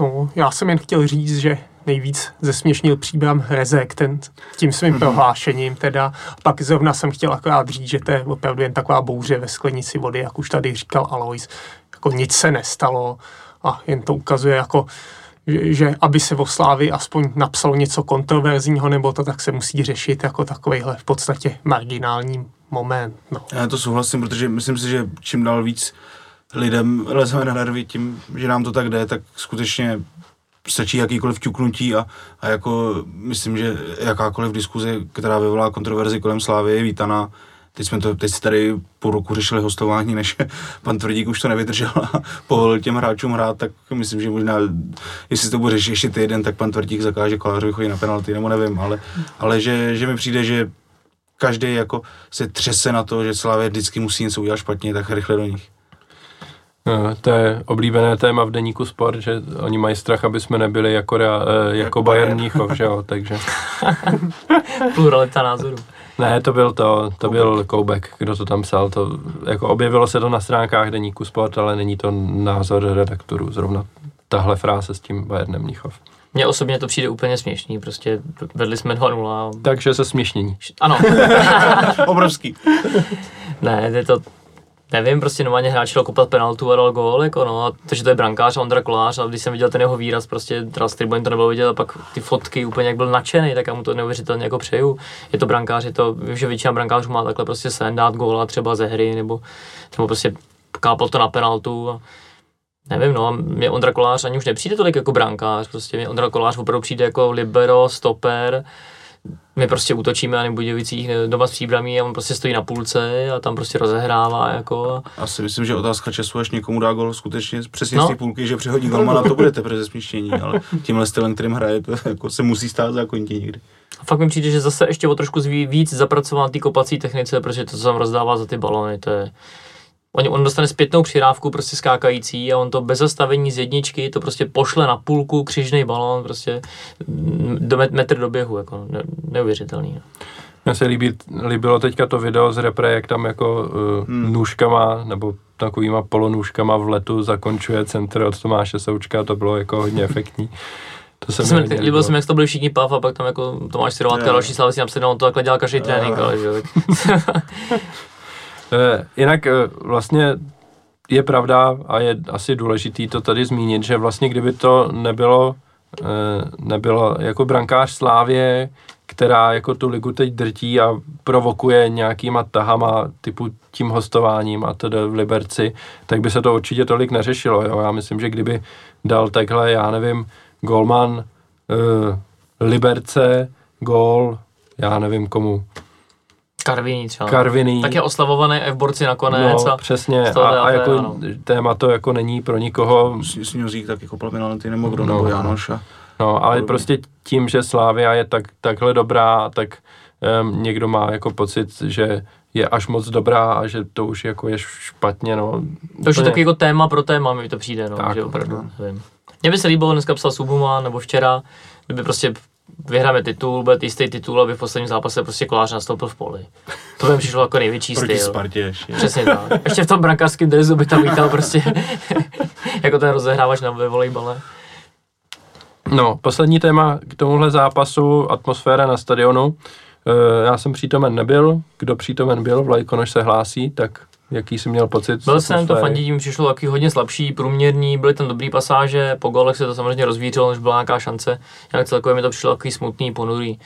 No, já jsem jen chtěl říct, že nejvíc zesměšnil příbram Rezek ten, tím svým prohlášením teda. Pak zrovna jsem chtěl akorát říct, že to je opravdu jen taková bouře ve sklenici vody, jak už tady říkal Alois. Jako nic se nestalo a jen to ukazuje jako že, že aby se o Slávy aspoň napsalo něco kontroverzního nebo to, tak se musí řešit jako takovýhle v podstatě marginální moment. No. Já to souhlasím, protože myslím si, že čím dál víc lidem lezeme na nervy tím, že nám to tak jde, tak skutečně stačí jakýkoliv ťuknutí a, a jako myslím, že jakákoliv diskuze, která vyvolá kontroverzi kolem Slávy je vítaná. Teď jsme to, teď tady půl roku řešili hostování, než (laughs) pan Tvrdík už to nevydržel a (laughs) povolil těm hráčům hrát, tak myslím, že možná, jestli to bude řešit ještě týden, tak pan Tvrdík zakáže kolářovi chodit na penalty, nebo nevím, ale, ale že, že mi přijde, že každý jako se třese na to, že Slávě vždycky musí něco udělat špatně, tak rychle do nich. No, to je oblíbené téma v deníku sport, že oni mají strach, aby jsme nebyli jako, rea, jako, jako Bayern Mnichov, že jo, takže. (laughs) Pluralita názorů. Ne, to byl to, to byl Koubek, kdo to tam psal, to, jako objevilo se to na stránkách deníku sport, ale není to názor redaktorů, zrovna tahle fráze s tím Bayernem Mnichov. Mně osobně to přijde úplně směšný, prostě vedli jsme 2-0. Takže se směšnění. Ano. (laughs) Obrovský. ne, je to, nevím, prostě normálně hráč šel kopat penaltu a dal gól, jako no, a to, že to je brankář a Ondra Kolář, a když jsem viděl ten jeho výraz, prostě z tribun to nebylo vidět, a pak ty fotky úplně jak byl nadšený, tak já mu to neuvěřitelně jako přeju. Je to brankář, je to, vím, že většina brankářů má takhle prostě sen dát góla třeba ze hry, nebo, nebo prostě kápl to na penaltu a nevím, no, mě Ondra Kolář ani už nepřijde tolik jako brankář, prostě mě Ondra Kolář opravdu přijde jako libero, stoper, my prostě útočíme na Budějovicích doma s příbramí a on prostě stojí na půlce a tam prostě rozehrává jako. Asi myslím, že otázka času, až někomu dá gol skutečně přesně no. z té půlky, že přehodí golmana, to bude teprve zesměšnění, ale tímhle stylem, kterým hraje, to jako se musí stát zákonitě někdy. A fakt mi přijde, že zase ještě o trošku víc zapracoval na té kopací technice, protože to, co tam rozdává za ty balony, to je, On, on dostane zpětnou přirávku prostě skákající a on to bez zastavení z jedničky to prostě pošle na půlku, křižný balón, prostě do met, metr do běhu, jako ne, neuvěřitelný. No. Mně se líbí, líbilo teďka to video z repre, jak tam jako uh, hmm. nůžkama, nebo takovýma polonůžkama v letu zakončuje centr od Tomáše Součka, to bylo jako hodně efektní. To se mi líbilo jsem, jak to byli všichni pav a pak tam jako Tomáš Sirovátka a další slávy si napsali, no on to takhle dělal každý trénink, ale že (laughs) jinak eh, vlastně je pravda a je asi důležitý to tady zmínit, že vlastně kdyby to nebylo, eh, nebylo jako brankář Slávě, která jako tu ligu teď drtí a provokuje nějakýma tahama typu tím hostováním a tedy v Liberci, tak by se to určitě tolik neřešilo. Jo? Já myslím, že kdyby dal takhle, já nevím, Golman, uh, Liberce, gól, já nevím komu, Karviní třeba. Karviní. Tak je oslavovaný v borci nakonec. No, a přesně. A, a jako ano. téma to jako není pro nikoho. Snězík tak jako ty nebo kdo, no, nebo Janoš. A... No, ale prostě tím, že Slávia je tak, takhle dobrá, tak um, někdo má jako pocit, že je až moc dobrá a že to už jako je špatně, no. To už je takový jako téma pro téma, mi to přijde, no, tak, že opravdu, no. nevím. Mně by se líbilo, dneska psal Subuma, nebo včera, kdyby prostě vyhráme titul, bude jistý titul, aby v posledním zápase prostě kolář nastoupil v poli. To by mi přišlo jako největší Proti styl. Spartě ještě. Přesně tak. Ještě v tom brankářském dresu by tam vítal prostě (laughs) jako ten rozehrávač na volejbale. No, poslední téma k tomuhle zápasu, atmosféra na stadionu. E, já jsem přítomen nebyl, kdo přítomen byl, Vlajkonoš se hlásí, tak Jaký jsi měl pocit? Byl jsem to fandění, přišlo taky hodně slabší, průměrný, byly tam dobrý pasáže, po golech se to samozřejmě rozvířilo, než byla nějaká šance. Jak celkově mi to přišlo takový smutný, ponurý.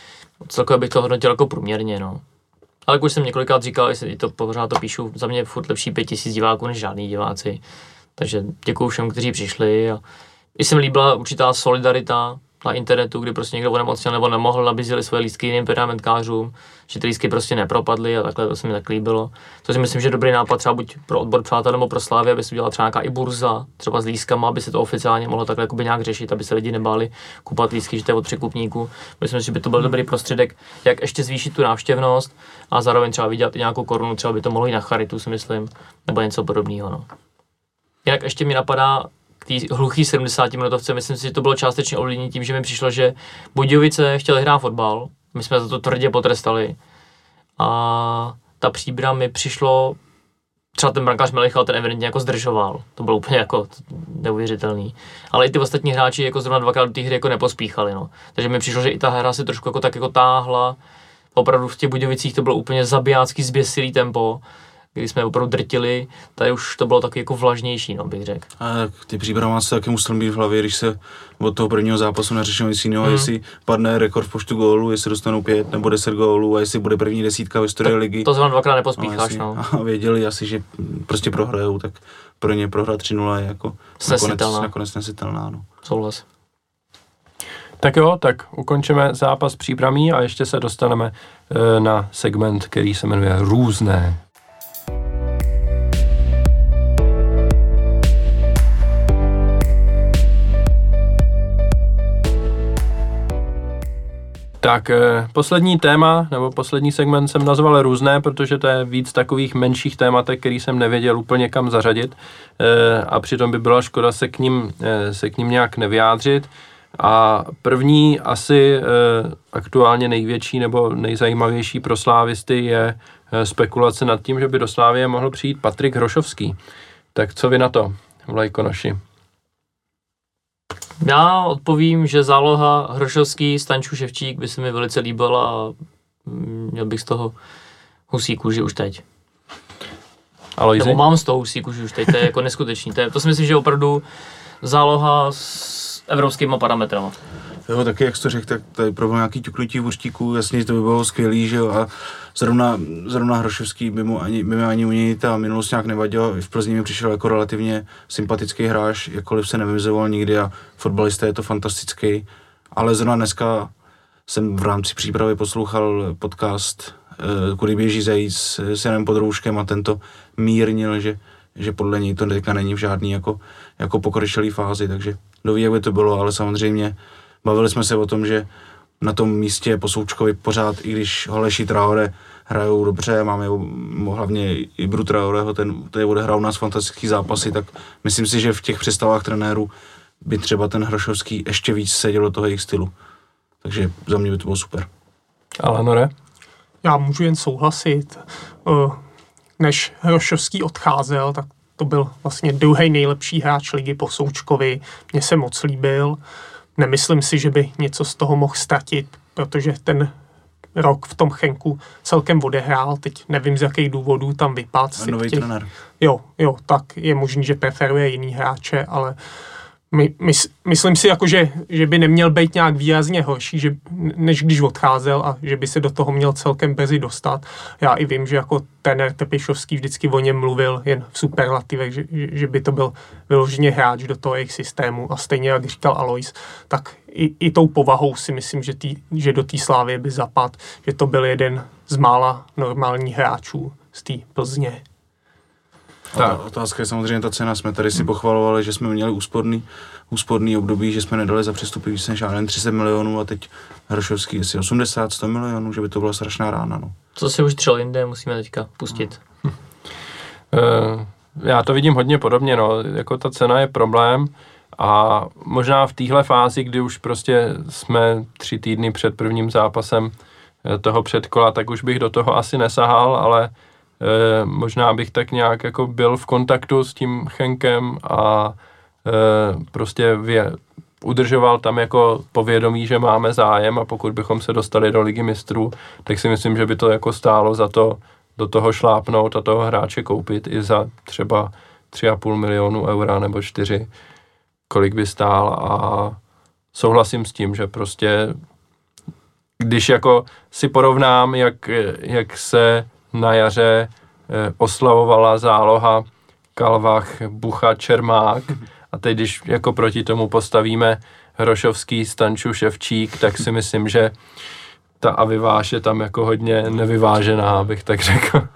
Celkově bych to hodnotil jako průměrně, no. Ale už jsem několikrát říkal, jestli to pořád to píšu, za mě furt lepší pět tisíc diváků než žádný diváci. Takže děkuji všem, kteří přišli. A i se mi líbila určitá solidarita, na internetu, kdy prostě někdo onemocněl nebo nemohl, nabízeli svoje lístky jiným pergamentkářům, že ty lístky prostě nepropadly a takhle to se mi tak líbilo. To si myslím, že dobrý nápad třeba buď pro odbor přátel nebo pro Slávy, aby se udělala třeba nějaká i burza, třeba s lístkama, aby se to oficiálně mohlo takhle nějak řešit, aby se lidi nebáli kupat lístky, že to je od překupníků. Myslím si, že by to byl dobrý prostředek, jak ještě zvýšit tu návštěvnost a zároveň třeba vydělat i nějakou korunu, třeba by to mohlo jít na charitu, si myslím, nebo něco podobného. No. Jinak ještě mi napadá té hluchý 70 minutovce, myslím si, že to bylo částečně ovlivnění tím, že mi přišlo, že Budějovice chtěli hrát fotbal, my jsme za to tvrdě potrestali. A ta příbra mi přišlo, třeba ten brankář Melichal ten evidentně jako zdržoval, to bylo úplně jako neuvěřitelný, ale i ty ostatní hráči jako zrovna dvakrát do té hry jako nepospíchali, no. takže mi přišlo, že i ta hra se trošku jako tak jako táhla, opravdu v těch Budějovicích to bylo úplně zabijácký zběsilý tempo, kdy jsme opravdu drtili, tady už to bylo taky jako vlažnější, no, bych řekl. A ty příprava se taky musel mít v hlavě, když se od toho prvního zápasu neřešilo nic jiného, mm. jestli padne rekord v počtu gólů, jestli dostanou pět nebo deset gólů a jestli bude první desítka v historii ligy. To vám dvakrát nepospícháš, no. A věděli asi, že prostě prohrajou, tak pro ně prohra 3-0 je jako nakonec, nakonec nesitelná. No. Souhlas. Tak jo, tak ukončíme zápas příbramí a ještě se dostaneme e, na segment, který se jmenuje Různé. Tak eh, poslední téma, nebo poslední segment jsem nazval různé, protože to je víc takových menších tématek, který jsem nevěděl úplně kam zařadit eh, a přitom by byla škoda se k ním, eh, se k ním nějak nevyjádřit. A první asi aktuálně největší nebo nejzajímavější pro slávisty je spekulace nad tím, že by do Slávie mohl přijít Patrik Hrošovský. Tak co vy na to, Vlajkonoši? Já odpovím, že záloha Hrošovský, Stanču, Ševčík by se mi velice líbila a měl bych z toho husí kůži už teď. Aloizi? Nebo mám z toho husí kůži už teď, to je jako neskutečný. To, je, to si myslím, že je opravdu záloha s evropskými parametrama. Jo, taky jak jsi to řekl, tak tady problém nějaký ťuknutí v urštíku, jasně to by bylo skvělý, že jo, a zrovna, zrovna Hrošovský by mu ani, by mi ani u něj ta minulost nějak nevadila, v Plzni mi přišel jako relativně sympatický hráč, jakkoliv se nevymizoval nikdy a fotbalista je to fantastický, ale zrovna dneska jsem v rámci přípravy poslouchal podcast uh, Kudy běží zajíc s Janem Podrouškem a tento mírnil, že, že podle něj to teďka není v žádný jako, jako pokročilý fázi, takže kdo ví, jak by to bylo, ale samozřejmě Bavili jsme se o tom, že na tom místě po Součkovi pořád, i když Holeši Traore hrajou dobře, máme hlavně i Bru Traoreho, ten, ten odehrál u nás fantastický zápasy, tak myslím si, že v těch představách trenérů by třeba ten Hrošovský ještě víc seděl do toho jejich stylu. Takže za mě by to bylo super. Ale Nore? Já můžu jen souhlasit. Než Hrošovský odcházel, tak to byl vlastně druhý nejlepší hráč ligy po Součkovi. Mně se moc líbil. Nemyslím si, že by něco z toho mohl ztratit, protože ten rok v tom Chenku celkem odehrál, teď nevím z jakých důvodů tam vypad. Nový těch, trenér. Jo, jo, tak je možný, že preferuje jiný hráče, ale uh, my, my, myslím si, jako, že, že by neměl být nějak výrazně horší, že, než když odcházel a že by se do toho měl celkem brzy dostat. Já i vím, že jako trenér Tepišovský vždycky o něm mluvil jen v superlativech, že, že by to byl vyloženě hráč do toho jejich systému a stejně jak říkal Alois, tak i, i tou povahou si myslím, že, tý, že do té slávy by zapad, že to byl jeden z mála normálních hráčů z té Plzně. Ta otázka je samozřejmě ta cena. Jsme tady si pochvalovali, že jsme měli úsporný, úsporný období, že jsme nedali za přestupy víc než 30 milionů a teď Hrošovský asi 80, 100 milionů, že by to byla strašná rána. No. Co si už třeba jinde musíme teďka pustit. No. Uh, (laughs) já to vidím hodně podobně, no. jako ta cena je problém a možná v téhle fázi, kdy už prostě jsme tři týdny před prvním zápasem eh, toho předkola, tak už bych do toho asi nesahal, ale e, možná bych tak nějak jako byl v kontaktu s tím Chenkem a e, prostě vě, udržoval tam jako povědomí, že máme zájem a pokud bychom se dostali do ligy mistrů, tak si myslím, že by to jako stálo za to do toho šlápnout a toho hráče koupit i za třeba 3,5 milionu eura nebo 4, kolik by stál. A souhlasím s tím, že prostě když jako si porovnám, jak, jak se na jaře eh, oslavovala záloha Kalvach, Bucha, Čermák a teď, když jako proti tomu postavíme Hrošovský, Stanču, Ševčík, tak si myslím, že ta aviváž je tam jako hodně nevyvážená, abych tak řekl.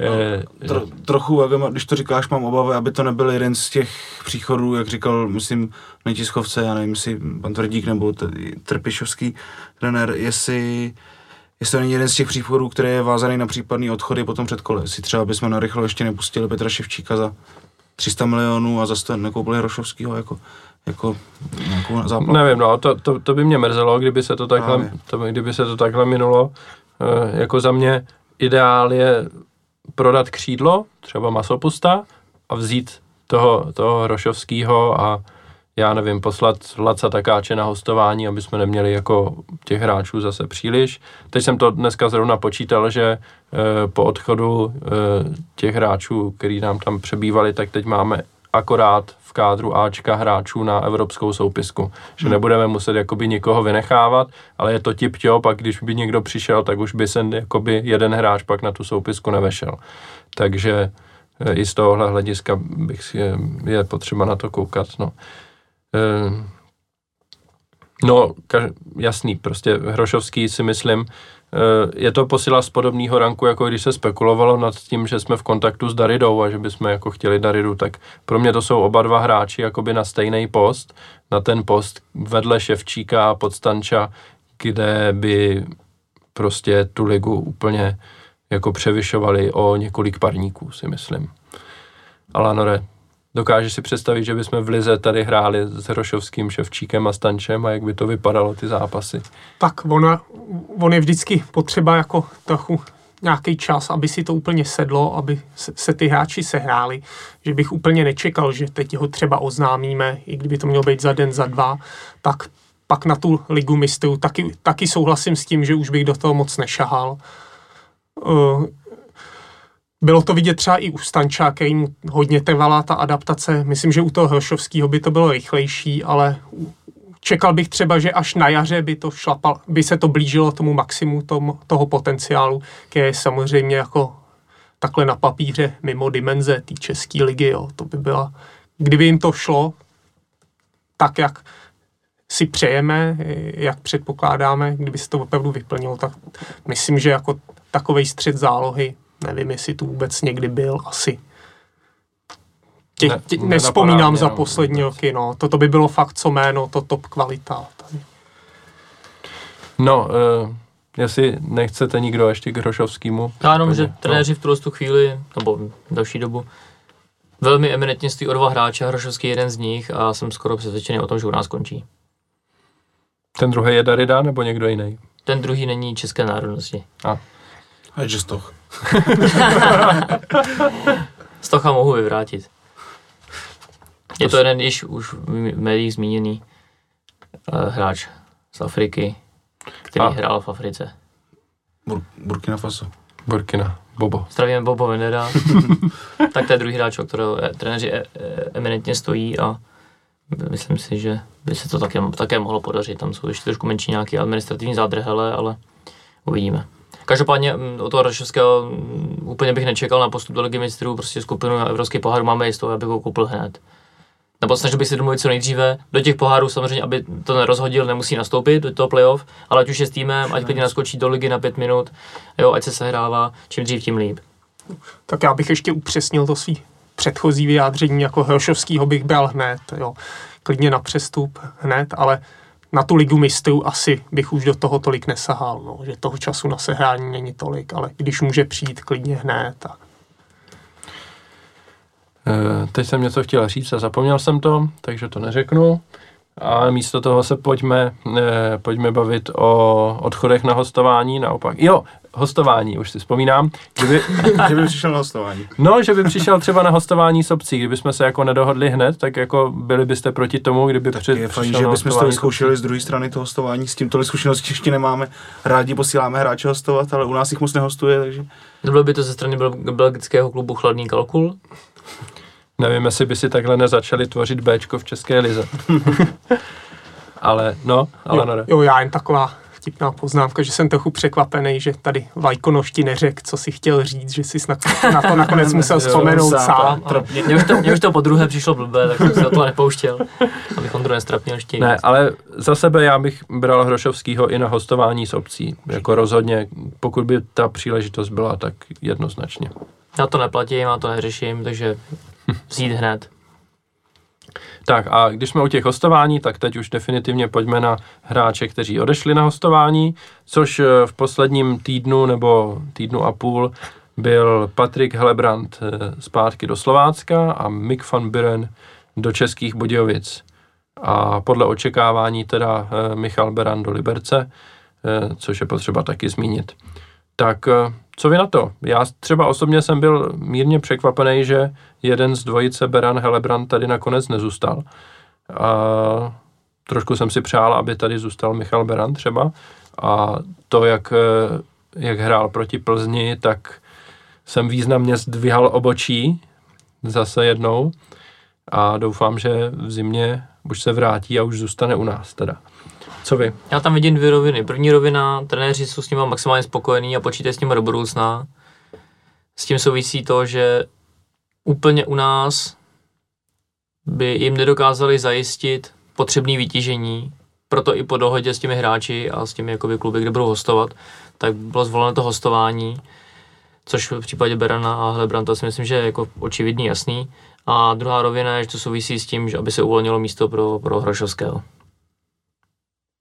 No, tro, trochu, když to říkáš, mám obavy, aby to nebyl jeden z těch příchodů, jak říkal, myslím, netiskovce, já nevím, jestli pan Tvrdík nebo Trpišovský trenér, jestli jestli to není jeden z těch případů, který je vázaný na případný odchody potom před kole. Jestli třeba bychom na rychlo ještě nepustili Petra Ševčíka za 300 milionů a zase nekoupili Rošovského jako, jako nějakou záplavu. Nevím, no, to, to, to, by mě mrzelo, kdyby se to takhle, to, kdyby se to takhle minulo. E, jako za mě ideál je prodat křídlo, třeba masopusta, a vzít toho, toho Rošovského a já nevím, poslat Laca Takáče na hostování, aby jsme neměli jako těch hráčů zase příliš. Teď jsem to dneska zrovna počítal, že e, po odchodu e, těch hráčů, který nám tam přebývali, tak teď máme akorát v kádru Ačka hráčů na evropskou soupisku. Že hmm. nebudeme muset jakoby nikoho vynechávat, ale je to tip pak když by někdo přišel, tak už by se jakoby jeden hráč pak na tu soupisku nevešel. Takže e, i z tohohle hlediska bych si je, je potřeba na to koukat. No. E, no, jasný, prostě Hrošovský si myslím, Eh, je to posila z podobného ranku, jako když se spekulovalo nad tím, že jsme v kontaktu s Daridou a že bychom jako chtěli Daridu, tak pro mě to jsou oba dva hráči jakoby na stejný post, na ten post vedle Ševčíka a Podstanča, kde by prostě tu ligu úplně jako převyšovali o několik parníků, si myslím. Alanore, Dokážeš si představit, že bychom v Lize tady hráli s Hrošovským, Ševčíkem a Stančem a jak by to vypadalo, ty zápasy? Tak on, on je vždycky potřeba jako trochu nějaký čas, aby si to úplně sedlo, aby se, ty hráči sehráli, že bych úplně nečekal, že teď ho třeba oznámíme, i kdyby to mělo být za den, za dva, tak pak na tu ligu mistrů taky, taky souhlasím s tím, že už bych do toho moc nešahal. Bylo to vidět třeba i u Stanča, kterým hodně trvala ta adaptace. Myslím, že u toho Hršovského by to bylo rychlejší, ale čekal bych třeba, že až na jaře by, to šlapal, by se to blížilo tomu maximu tom, toho potenciálu, který je samozřejmě jako takhle na papíře mimo dimenze té české ligy. Jo. To by byla, kdyby jim to šlo tak, jak si přejeme, jak předpokládáme, kdyby se to opravdu vyplnilo, tak myslím, že jako takový střed zálohy Nevím, jestli tu vůbec někdy byl, asi. Tě, tě, ne, nespomínám za poslední roky, no. Toto by bylo fakt co jméno, to top kvalita. Tady. No, uh, jestli nechcete nikdo ještě k Hrošovskému. Já jenom, že trenéři v tuto chvíli, nebo další dobu, velmi eminentně stojí o dva hráče, Hrošovský je jeden z nich a jsem skoro přesvědčený o tom, že u nás končí. Ten druhý je Darida nebo někdo jiný? Ten druhý není české národnosti. A. A je Stoch. (laughs) Stocha mohu vyvrátit. Je to jeden již už v médiích zmíněný uh, hráč z Afriky, který A. hrál v Africe. Bur- Burkina Faso. Burkina. Bobo. Zdravíme Bobo Vendera. (laughs) tak to je druhý hráč, o kterého trenéři e- e- eminentně stojí a myslím si, že by se to také, také mohlo podařit. Tam jsou ještě trošku menší nějaké administrativní zádrhele, ale uvidíme. Každopádně mm, od toho Rašovského mm, úplně bych nečekal na postup do Ligy mistrů, prostě skupinu na Evropský pohár máme jistou, abych ho koupil hned. Nebo snažil bych se domluvit co nejdříve. Do těch pohárů samozřejmě, aby to nerozhodil, nemusí nastoupit do toho playoff, ale ať už je s týmem, ať klidně naskočí do ligy na pět minut, jo, ať se sehrává, čím dřív, tím líp. Tak já bych ještě upřesnil to svý předchozí vyjádření, jako Hrošovskýho bych bral hned, jo. Klidně na přestup hned, ale na tu ligu mistrů asi bych už do toho tolik nesahal, no, že toho času na sehrání není tolik, ale když může přijít klidně hned. Tak. Eh, teď jsem něco chtěl říct a zapomněl jsem to, takže to neřeknu. A místo toho se pojďme, eh, pojďme bavit o odchodech na hostování, naopak. Jo, hostování, už si vzpomínám. Kdyby, kdyby (laughs) přišel na hostování. No, že by přišel třeba na hostování s obcí, kdyby jsme se jako nedohodli hned, tak jako byli byste proti tomu, kdyby tak před, je fajn, že bychom to vyzkoušeli z druhé strany to hostování, s tím tolik zkušeností ještě nemáme. Rádi posíláme hráče hostovat, ale u nás jich moc nehostuje, takže... Nebylo by to ze strany belgického klubu Chladný kalkul? Nevím, jestli by si takhle nezačali tvořit Bčko v České lize. (laughs) ale no, ale jo, jo, já jen taková vtipná poznámka, že jsem trochu překvapený, že tady Vajkonošti neřekl, co si chtěl říct, že jsi na, na to nakonec musel (laughs) vzpomenout sám. Mně už, to, mě už to po druhé přišlo blbé, tak jsem se do toho nepouštěl, abych Ondru nestrapnil ještě Ne, ale za sebe já bych bral Hrošovskýho i na hostování s obcí. Jako rozhodně, pokud by ta příležitost byla, tak jednoznačně. Já to neplatím, já to neřeším, takže vzít hned. Tak a když jsme u těch hostování, tak teď už definitivně pojďme na hráče, kteří odešli na hostování, což eh, v posledním týdnu nebo týdnu a půl byl Patrik Helebrant eh, zpátky do Slovácka a Mick van Buren do Českých Budějovic. A podle očekávání teda eh, Michal Beran do Liberce, což je potřeba taky zmínit. Tak co vy na to? Já třeba osobně jsem byl mírně překvapený, že jeden z dvojice Beran Helebrand tady nakonec nezůstal. A trošku jsem si přál, aby tady zůstal Michal Beran třeba. A to, jak, eh, jak hrál proti Plzni, tak jsem významně zdvihal obočí zase jednou a doufám, že v zimě už se vrátí a už zůstane u nás teda. Co vy? Já tam vidím dvě roviny. První rovina, trenéři jsou s nimi maximálně spokojení a počítají s nimi do budoucna. S tím souvisí to, že úplně u nás by jim nedokázali zajistit potřebné vytížení, proto i po dohodě s těmi hráči a s těmi jakoby, kluby, kde budou hostovat, tak bylo zvoleno to hostování, což v případě Berana a Hlebranta si myslím, že je jako očividný, jasný. A druhá rovina je, že to souvisí s tím, že aby se uvolnilo místo pro, pro Hrošovského.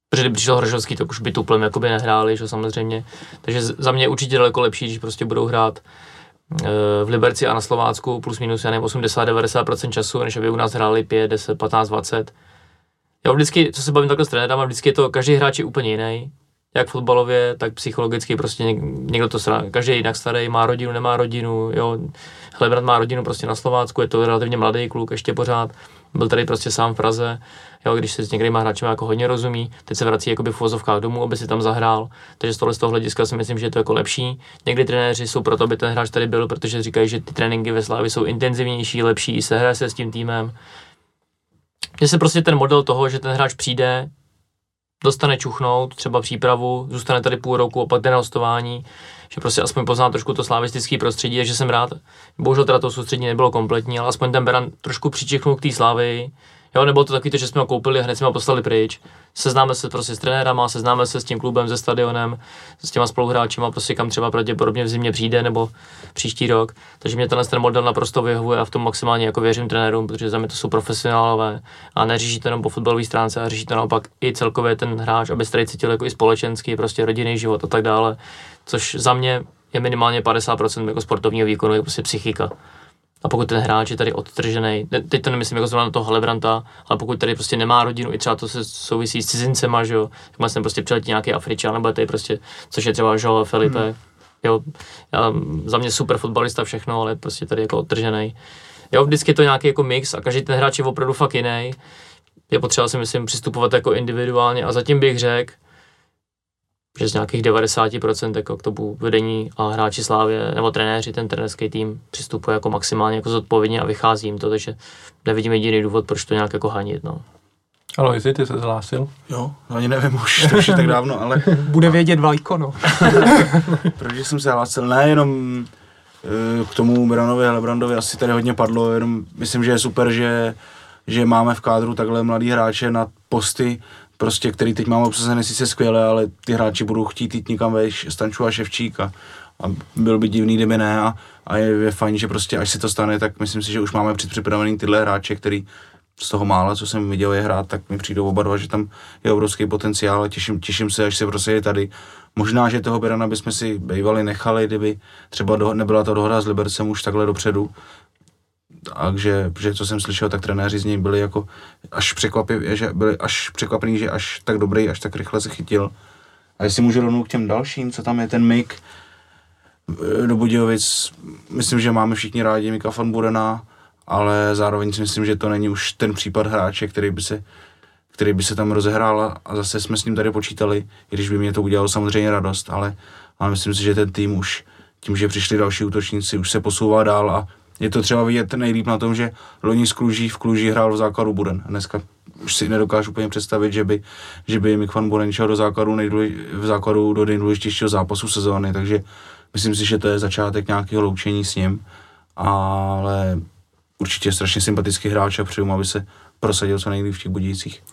Protože kdyby přišel Hrošovský, tak už by tu plem jakoby nehráli, že samozřejmě. Takže za mě je určitě daleko lepší, když prostě budou hrát eh, v Liberci a na Slovácku plus minus, já nevím, 80-90% času, než aby u nás hráli 5, 10, 15, 20. Jo, vždycky, co se bavím takhle s trenérem, vždycky je to, každý hráč je úplně jiný jak fotbalově, tak psychologicky prostě něk, někdo to srá, každý jinak starý, má rodinu, nemá rodinu, jo. Hlebrant má rodinu prostě na Slovácku, je to relativně mladý kluk ještě pořád, byl tady prostě sám v Praze, jo, když se s některými hráči jako hodně rozumí, teď se vrací jakoby v vozovkách domů, aby si tam zahrál, takže z tohle z toho hlediska si myslím, že je to jako lepší. Někdy trenéři jsou proto, aby ten hráč tady byl, protože říkají, že ty tréninky ve Slávi jsou intenzivnější, lepší, se hraje se s tím týmem. Je se prostě ten model toho, že ten hráč přijde, dostane čuchnout, třeba přípravu, zůstane tady půl roku, opak jde na hostování, že prostě aspoň pozná trošku to slavistické prostředí, že jsem rád. Bohužel teda to soustředí nebylo kompletní, ale aspoň ten Beran trošku přičichnul k té slávy. Jo, nebylo to takový to, že jsme ho koupili a hned jsme ho poslali pryč. Seznáme se prostě s trenérama, seznáme se s tím klubem, se stadionem, s těma spoluhráčima, prostě kam třeba pravděpodobně v zimě přijde nebo příští rok. Takže mě tenhle ten model naprosto vyhovuje a v tom maximálně jako věřím trenérům, protože za mě to jsou profesionálové a neřeší to jenom po fotbalové stránce a řeší to naopak i celkově ten hráč, aby se cítil jako i společenský, prostě rodinný život a tak dále. Což za mě je minimálně 50% jako sportovního výkonu, je prostě psychika. A pokud ten hráč je tady odtržený, teď to nemyslím jako zrovna toho Helebranta, ale pokud tady prostě nemá rodinu, i třeba to se souvisí s cizincema, že jo, jak jsem prostě přiletí nějaký Afričan, nebo tady prostě, což je třeba Joao Felipe, hmm. jo, já, za mě super fotbalista všechno, ale prostě tady jako odtržený. Jo, vždycky je to nějaký jako mix a každý ten hráč je opravdu fakt jiný. Je potřeba si myslím přistupovat jako individuálně a zatím bych řekl, že z nějakých 90% jako k tomu vedení a hráči Slávě nebo trenéři, ten trenerský tým přistupuje jako maximálně jako zodpovědně a vychází jim to, takže nevidím jediný důvod, proč to nějak jako hanit. No. Aloisi, ty se zhlásil? Jo, ani nevím už, to už je tak dávno, ale... Bude vědět Vajko, no. (laughs) proč jsem se hlásil? Ne, jenom eh, k tomu Branovi a Lebrandovi asi tady hodně padlo, jenom myslím, že je super, že, že máme v kádru takhle mladý hráče na posty, prostě, který teď máme obsazené sice skvěle, ale ty hráči budou chtít jít někam vejš, Stanču a Ševčík a, a byl by divný, kdyby ne a, a je, je fajn, že prostě až se to stane, tak myslím si, že už máme předpřipravený tyhle hráče, který z toho mála, co jsem viděl je hrát, tak mi přijdou oba dva, že tam je obrovský potenciál a těším, těším se, až se prostě je tady. Možná, že toho Berana bychom si bývali nechali, kdyby třeba do, nebyla ta dohoda s Libercem už takhle dopředu, takže, že co jsem slyšel, tak trenéři z něj byli jako až překvapiví, že byli až překvapení, že až tak dobrý, až tak rychle se chytil. A jestli můžu rovnou k těm dalším, co tam je ten Mik eh, do Budějovic, myslím, že máme všichni rádi Mika van Burena, ale zároveň si myslím, že to není už ten případ hráče, který by se, který by se tam rozehrál a zase jsme s ním tady počítali, i když by mě to udělalo samozřejmě radost, ale, ale myslím si, že ten tým už tím, že přišli další útočníci, už se posouvá dál a je to třeba vidět nejlíp na tom, že loni z Kluží v Kluží hrál v základu Buren. A dneska už si nedokážu úplně představit, že by, že by Mick van Buren šel do základu, nejdůlež, v základu do nejdůležitějšího zápasu sezóny, takže myslím si, že to je začátek nějakého loučení s ním, ale určitě strašně sympatický hráč a přeju, aby se prosadil co nejlíp v těch budících.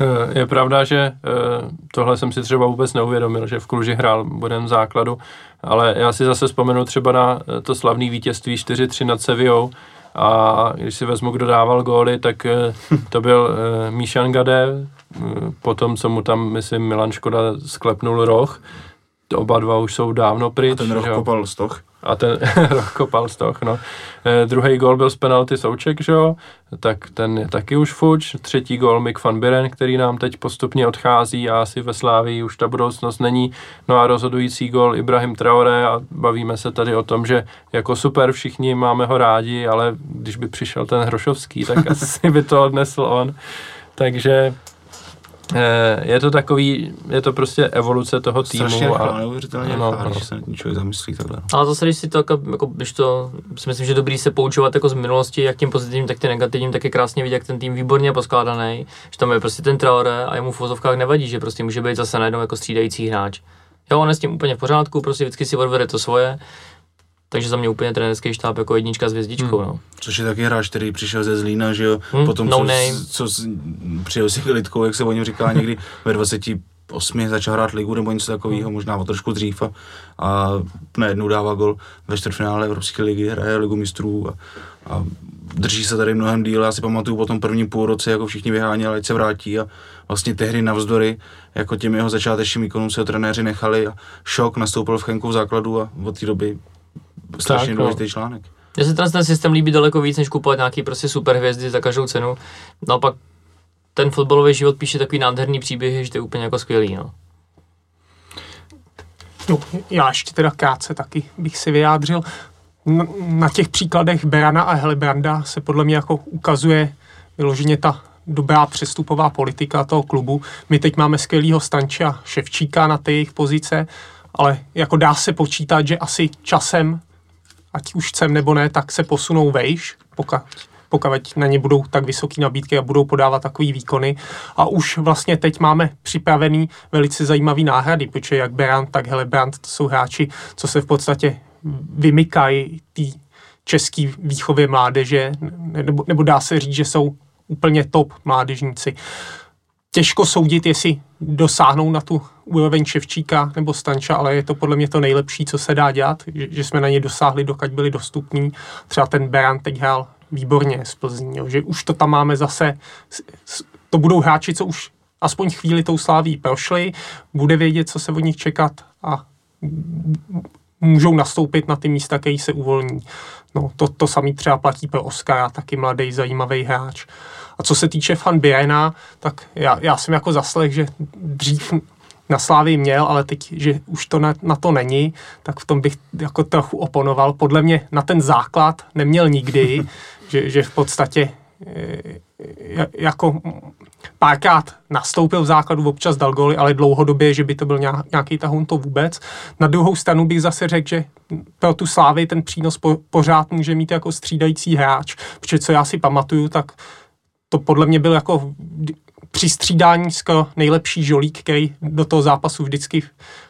Eh, je pravda, že eh, tohle jsem si třeba vůbec neuvědomil, že v Kluži hrál bodem základu, ale já si zase vzpomenu třeba na eh, to slavné vítězství 4-3 nad Sevillou. A když si vezmu, kdo dával góly, tak to byl Míšan Gade, potom, co mu tam, myslím, Milan Škoda sklepnul roh, oba dva už jsou dávno pryč. A ten roh kopal stoch a ten (laughs) kopal z toho, no. E, druhý gol byl z penalty Souček, že jo, tak ten je taky už fuč. Třetí gol Mick van Biren, který nám teď postupně odchází a asi ve Slávii už ta budoucnost není. No a rozhodující gol Ibrahim Traore a bavíme se tady o tom, že jako super všichni máme ho rádi, ale když by přišel ten Hrošovský, tak (laughs) asi by to odnesl on. takže eh, je to takový, je to prostě evoluce toho týmu. Strašně rychlá, a, neuvěřitelně no, rychlá, no. když se nad tím člověk zamyslí takhle. Ale zase, když si to, jako, jako, když to, si myslím, že je dobrý se poučovat jako z minulosti, jak tím pozitivním, tak tím negativním, tak je krásně vidět, jak ten tým výborně poskládaný, že tam je prostě ten Traore a jemu v vozovkách nevadí, že prostě může být zase najednou jako střídající hráč. Jo, on je s tím úplně v pořádku, prostě vždycky si odvede to svoje, takže za mě úplně trenerský štáb jako jednička s hvězdičkou, Hmm. no. Což je taky hráč, který přišel ze Zlína, že jo, Hmm, potom no co, name. co, co přijel si lidkou, jak se o něm říká někdy ve 28 začal hrát ligu nebo něco takového, možná o trošku dřív a, a najednou dává gol ve čtvrtfinále Evropské ligy, hraje ligu mistrů a, a drží se tady mnohem díl. Já si pamatuju po tom prvním půlroce, jako všichni vyháněli, ať se vrátí a vlastně tehdy navzdory jako těm jeho začátečním výkonům se ho trenéři nechali a šok nastoupil v Chenku v základu a od té doby strašně Tak, no. důležitý článek. Mně se ten, ten systém líbí daleko víc, než kupovat nějaký prostě super hvězdy za každou cenu. No a pak ten fotbalový život píše takový nádherný příběhy, že to je úplně jako skvělý, no. No, já ještě teda krátce taky bych si vyjádřil. Na, na těch příkladech Berana a Helebranda se podle mě jako ukazuje vyloženě ta dobrá přestupová politika toho klubu. My teď máme skvělýho Stanča Ševčíka na té jejich pozice, ale jako dá se počítat, že asi časem, ať už chcem nebo ne, tak se posunou vejš, pokud, pokud na ně budou tak vysoké nabídky a budou podávat takové výkony. A už vlastně teď máme připravený velice zajímavý náhrady, protože jak Beran, tak Helebrand, to jsou hráči, co se v podstatě vymykají té české výchově mládeže, nebo, nebo dá se říct, že jsou úplně top mládežníci. Těžko soudit, jestli dosáhnou na tu úroveň Ševčíka nebo Stanča, ale je to podle mě to nejlepší, co se dá dělat, že, že jsme na ně dosáhli, dokud byli dostupní. Třeba ten Beran teď hrál výborně z Plzní, jo, že už to tam máme zase, to budou hráči, co už aspoň chvíli tou sláví prošli, bude vědět, co se od nich čekat a můžou nastoupit na ty místa, které se uvolní. No, to, to samý třeba platí pro Oscara, taky mladý, zajímavý hráč. A co se týče fan Birena, tak já, já jsem jako zaslech, že dřív na Slávii měl, ale teď, že už to na, na to není, tak v tom bych jako trochu oponoval. Podle mě na ten základ neměl nikdy, (laughs) že, že v podstatě eh, ja- jako párkrát nastoupil v základu, občas dal góly, ale dlouhodobě, že by to byl nějak- nějaký tahoun, to vůbec. Na druhou stranu bych zase řekl, že pro tu Slávy ten přínos po, pořád může mít jako střídající hráč, protože co já si pamatuju, tak to podle mě byl jako při střídání skoro nejlepší žolík, který do toho zápasu vždycky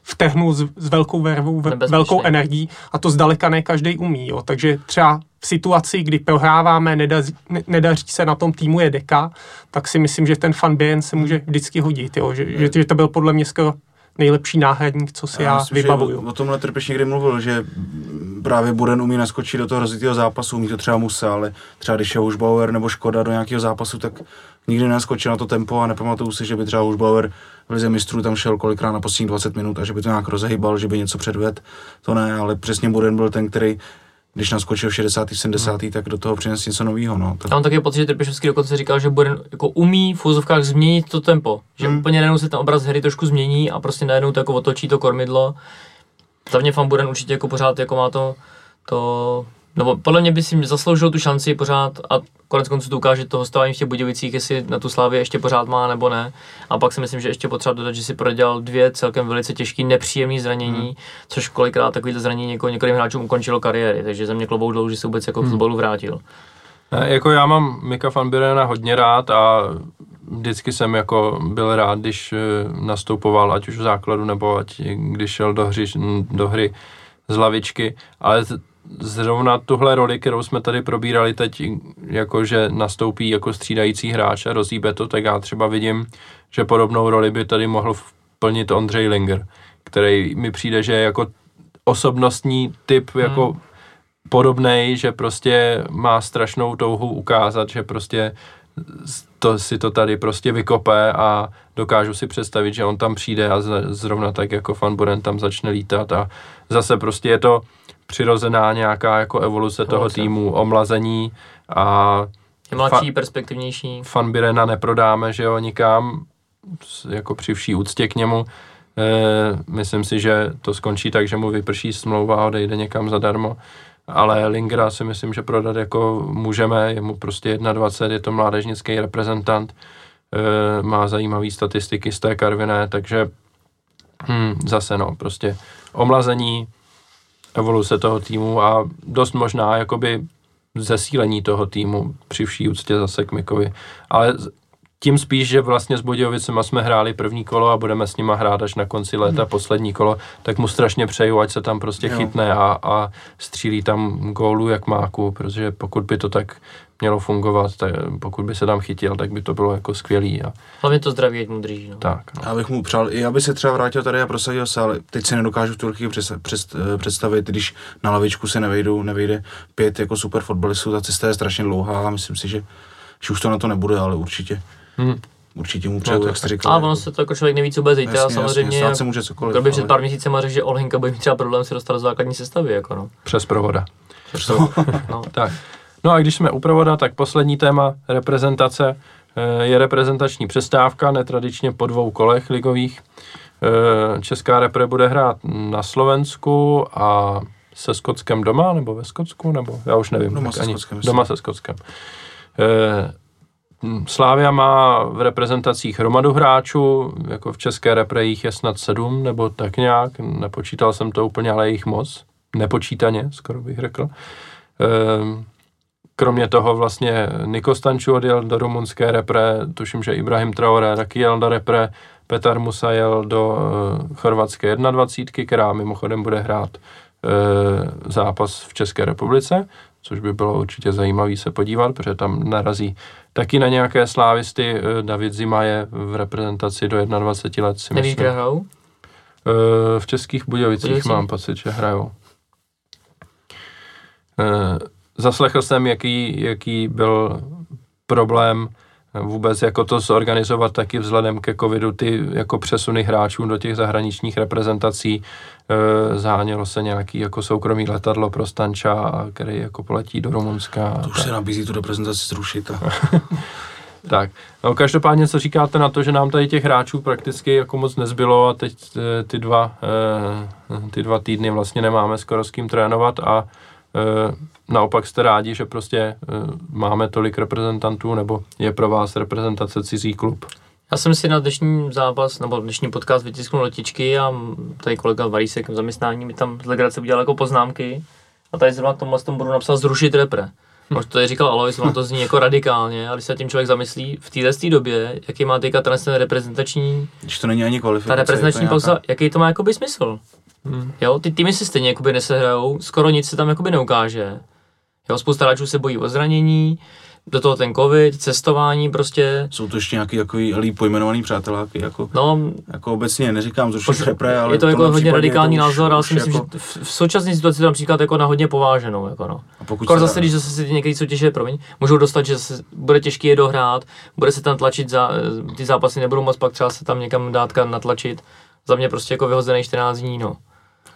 vtehnul s, s velkou vervou, ve- velkou energií a to zdaleka ne každý umí. Jo. Takže třeba v situaci, kdy prohráváme, nedaří, ne, nedaří se na tom týmu je deka, tak si myslím, že ten fan se může vždycky hodit. Jo. Že, že, že to byl podle mě skoro nejlepší náhradník, co si já, myslím, že vybavuju. O, o tomhle Trpeš někdy mluvil, že právě Buren umí naskočit do toho rozitého zápasu, umí to třeba Musa, ale třeba když je už Bauer nebo Škoda do nějakého zápasu, tak nikdy nenaskočil na to tempo a nepamatuju si, že by třeba už Bauer v lize mistrů tam šel kolikrát na posledních 20 minut a že by to nějak rozehýbal, že by něco předvedl, to ne, ale přesně Buren byl ten, který když naskočil v 60. 70. tak do toho přinesl něco nového. No. Tak Já mám taky pocit, že Trpišovský dokonce říkal, že bude jako umí v úzovkách změnit to tempo. Že Hmm. úplně najednou se ten obraz hry trošku změní a prostě najednou to jako otočí to kormidlo. Za mě Van Buren určitě jako pořád jako má to, to nebo podle mě by si zasloužil tu šanci pořád a konec konců to ukáže to hostování v těch Budějovicích, jestli na tu Slávě ještě pořád má nebo ne. A pak si myslím, že ještě potřeba dodat, že si prodělal dvě celkem velice těžké, nepříjemné zranění, Hmm. hmm. což kolikrát takovýhle zranění něko, některým hráčům ukončilo kariéry, takže za mě klobouk dolů, že se vůbec jako k fotbalu vrátil. Ne, jako já mám Mika van Birena hodně rád a vždycky jsem jako byl rád, když eh, nastupoval, ať už v základu, nebo ať když šel do hry, do hry z lavičky, ale z- zrovna tuhle roli, kterou jsme tady probírali teď, jako že nastoupí jako střídající hráč a rozhýbe to, tak já třeba vidím, že podobnou roli by tady mohl plnit Ondřej Linger, který mi přijde, že je jako osobnostní typ, jako podobnej, že prostě má strašnou touhu ukázat, že prostě to si to tady prostě vykope a dokážu si představit, že on tam přijde a zrovna tak jako Van Buren tam začne lítat a zase prostě je to přirozená nějaká jako evoluce toho Evoluce. týmu, omlazení a mladší, perspektivnější. Van Birena neprodáme, že jo, nikam, jako při vší úctě k němu. E, myslím si, že to skončí tak, že mu vyprší smlouva a odejde někam zadarmo. Ale Lingera si myslím, že prodat jako můžeme, je mu prostě 21, je to mládežnický reprezentant. e, má zajímavé statistiky z té Karviné, takže hm, zase no, prostě omlazení, evoluce toho týmu a dost možná jakoby zesílení toho týmu při vší úctě zase k Mikovi. Ale tím spíš, že vlastně s Budějovicema jsme hráli první kolo a budeme s nima hrát až na konci léta hmm. poslední kolo, tak mu strašně přeju, ať se tam prostě jo. chytne a, a střílí tam gólu jak máku, protože pokud by to tak mělo fungovat, tak pokud by se tam chytil, tak by to bylo jako skvělý. A... Hlavně to zdraví ať mu drží. No. Tak, no. Já bych mu přál, i aby se třeba vrátil tady a prosadil se, ale teď si nedokážu v tu chvíli představit, když na lavičku se nevejdou, nevejde pět jako super fotbalistů, ta cesta je strašně dlouhá a myslím si, že, že už to na to nebude, ale určitě. Hmm. Určitě mu přeju, no, jak jste říkal. A ono se to jako člověk neví, co bude zítra, jasně, samozřejmě. Jasně, se může cokoliv. Kdo by před pár měsíci řekl, že Olhinka bude mít třeba problém se dostat do základní sestavy, jako no. Přes provoda. Přes (laughs) no. tak. No a když jsme u provoda, tak poslední téma reprezentace eh, je reprezentační přestávka, netradičně po dvou kolech ligových. Eh, Česká repre bude hrát na Slovensku a se Skotskem doma, nebo ve Skotsku, nebo já už nevím. Doma se ani, Skotskem. Doma se Skotskem. Eh, Slávia má v reprezentacích hromadu hráčů, jako v české repre jich je snad sedm, nebo tak nějak, nepočítal jsem to úplně, ale jich moc, nepočítaně, skoro bych řekl. Kromě toho vlastně Niko Stanču odjel do rumunské repre, tuším, že Ibrahim Traore taky jel do repre, Petar Musa jel do uh, chorvatské 21, která mimochodem bude hrát uh, zápas v České republice, což by bylo určitě zajímavé se podívat, protože tam narazí taky na nějaké slávisty. Uh, David Zima je v reprezentaci do 21 let, si Nevíš, kde hrajou? Uh, v Českých Budějovicích mám pocit, že hrajou. Uh, zaslechl jsem, jaký, jaký byl problém vůbec jako to zorganizovat taky vzhledem ke covidu, ty jako přesuny hráčů do těch zahraničních reprezentací. E, zánělo se nějaký jako soukromý letadlo pro Stanča, který jako poletí do Rumunska. To už se nabízí tu reprezentaci zrušit. A... (laughs) tak, no každopádně co říkáte na to, že nám tady těch hráčů prakticky jako moc nezbylo a teď e, ty dva, e, ty dva týdny vlastně nemáme skoro s kým trénovat a naopak jste rádi, že prostě eh, máme tolik reprezentantů, nebo je pro vás reprezentace cizí klub? Já jsem si na dnešní zápas, nebo dnešní podcast vytisknul letičky a tady kolega Varísek v zaměstnání mi tam z legrace udělal jako poznámky a tady zrovna k tomu, budu napsal zrušit repre. Možná to je říkal Alois, ono to zní jako radikálně, ale když se tím člověk zamyslí, v této době, jaký má teďka ten reprezentační... Když to není ani kvalifikace. Ta reprezentační pauza, jaký to má jakoby smysl? Hmm. Jo, ty týmy si stejně jakoby nesehrajou, skoro nic se tam jakoby neukáže. Jo, spousta hráčů se bojí o zranění, do toho ten covid, cestování prostě. Jsou to ještě nějaký takový líp pojmenovaný přáteláky, jako, no, jako obecně, neříkám zrušit repre, ale Je to jako hodně radikální názor, ale si myslím, jako... že v, v současné situaci to například jako na hodně pováženou. Jako no. A pokud Kor zase, když zase si některé soutěže, promiň, můžou dostat, že se bude těžké je dohrát, bude se tam tlačit, za, ty zápasy nebudou moc pak třeba se tam někam dát natlačit. Za mě prostě jako vyhozený 14 dní, no.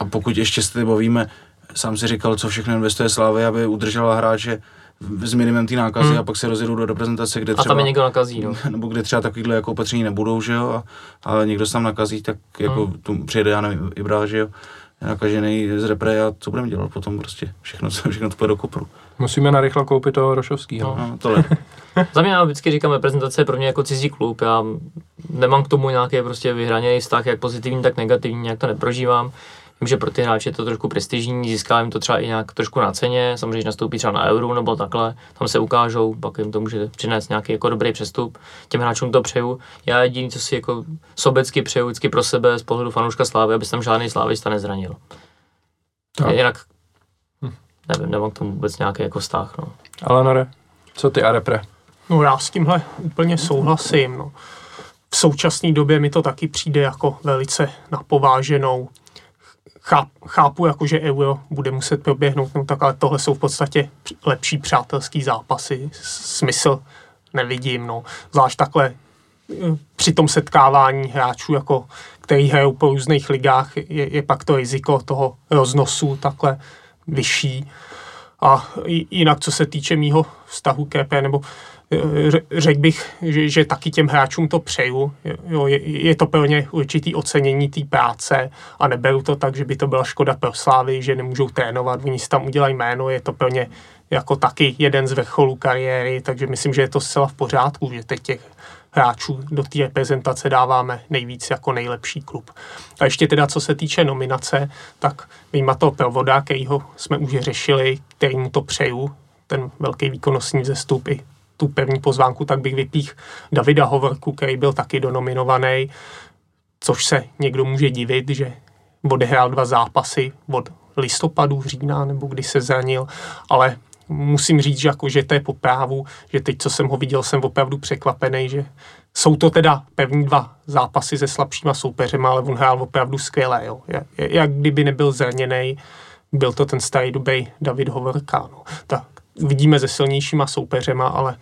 A pokud ještě se bavíme, sám si říkal, co všechno investuje Slávy, aby udržela hráče s minimem té nákazy hmm. a pak se rozjedou do reprezentace, kde třeba... A tam je někdo nakazí, no. (laughs) Nebo kde třeba takovýhle jako opatření nebudou, že jo, a, ale někdo se tam nakazí, tak jako hmm. tu přijede, já nevím, Ibra, že jo, nakažený z repre a co budeme dělat potom prostě, všechno, (laughs) všechno to půjde do kopru. Musíme narychlo koupit toho Rošovského. No, no tohle. (laughs) Za mě já vždycky říkám, reprezentace je pro mě jako cizí klub, já nemám k tomu nějaký prostě vyhraněný vztah, jak pozitivní, tak negativní, nějak to neprožívám. Vím, že pro ty hráče je to trošku prestižní, získá jim to třeba i nějak trošku na ceně, samozřejmě, když nastoupí třeba na euro nebo takhle, tam se ukážou, pak jim to může přinést nějaký jako dobrý přestup. Těm hráčům to přeju. Já jediný, co si jako sobecky přeju vždycky pro sebe z pohledu fanouška Slávy, aby se tam žádný Slávista nezranil. Tak. Jinak hm. nevím, nemám k tomu vůbec nějaký jako vztah. No. Ale Nore, co ty a repre? No já s tímhle úplně souhlasím. No. V současné době mi to taky přijde jako velice napováženou cháp, chápu, jako, že euro bude muset proběhnout, no tak ale tohle jsou v podstatě lepší přátelský zápasy. Smysl nevidím, no. Zvlášť takhle eh, při tom setkávání hráčů, jako, který hrajou po různých ligách, je, je pak to riziko toho roznosu takhle vyšší. A jinak, co se týče mýho vztahu k EP, nebo řekl bych, že, že taky těm hráčům to přeju. Jo, je, je to pro ně určitý ocenění té práce a neberu to tak, že by to byla škoda pro Slávy, že nemůžou trénovat, oni si tam udělají jméno, je to pro ně jako taky jeden z vrcholů kariéry, takže myslím, že je to zcela v pořádku, že teď těch hráčů do té reprezentace dáváme nejvíc jako nejlepší klub. A ještě teda, co se týče nominace, tak vyjma toho Provoda, kterýho jsme už řešili, kterýmu to přeju, ten velký výkonnostní vzestup i tu pevní pozvánku, tak bych vypích Davida Hovorku, který byl taky donominovaný, což se někdo může divit, že odehrál dva zápasy od listopadu, října, nebo kdy se zranil, ale musím říct, že, jako, že to je po právu, že teď, co jsem ho viděl, jsem opravdu překvapený, že jsou to teda pevní dva zápasy se slabšíma soupeřema, ale on hrál opravdu skvěle. Jo. Jak, jak kdyby nebyl zraněný, byl to ten starý dobrý David Hovorka. No. Tak vidíme se silnějšíma soupeřema, ale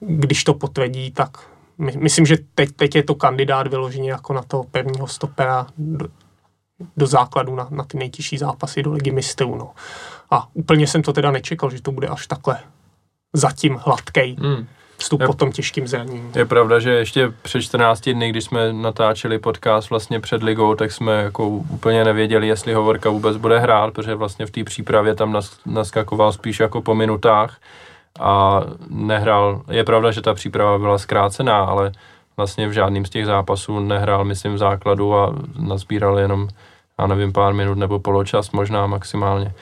když to potvrdí, tak my, myslím, že teď, teď je to kandidát vyloženě jako na toho pevního stopera do, do základu na, na ty nejtěžší zápasy do ligy mistrů. No. A úplně jsem to teda nečekal, že to bude až takhle zatím hladkej hmm. Vstup je, po tom těžkým zranění. Je pravda, že ještě před 14 dny, když jsme natáčeli podcast vlastně před ligou, tak jsme jako úplně nevěděli, jestli Hovorka vůbec bude hrát, protože vlastně v té přípravě tam nas, naskakoval spíš jako po minutách a nehrál. Je pravda, že ta příprava byla zkrácená, ale vlastně v žádným z těch zápasů nehrál, myslím, v základu a nazbíral jenom, já nevím, pár minut nebo poločas možná maximálně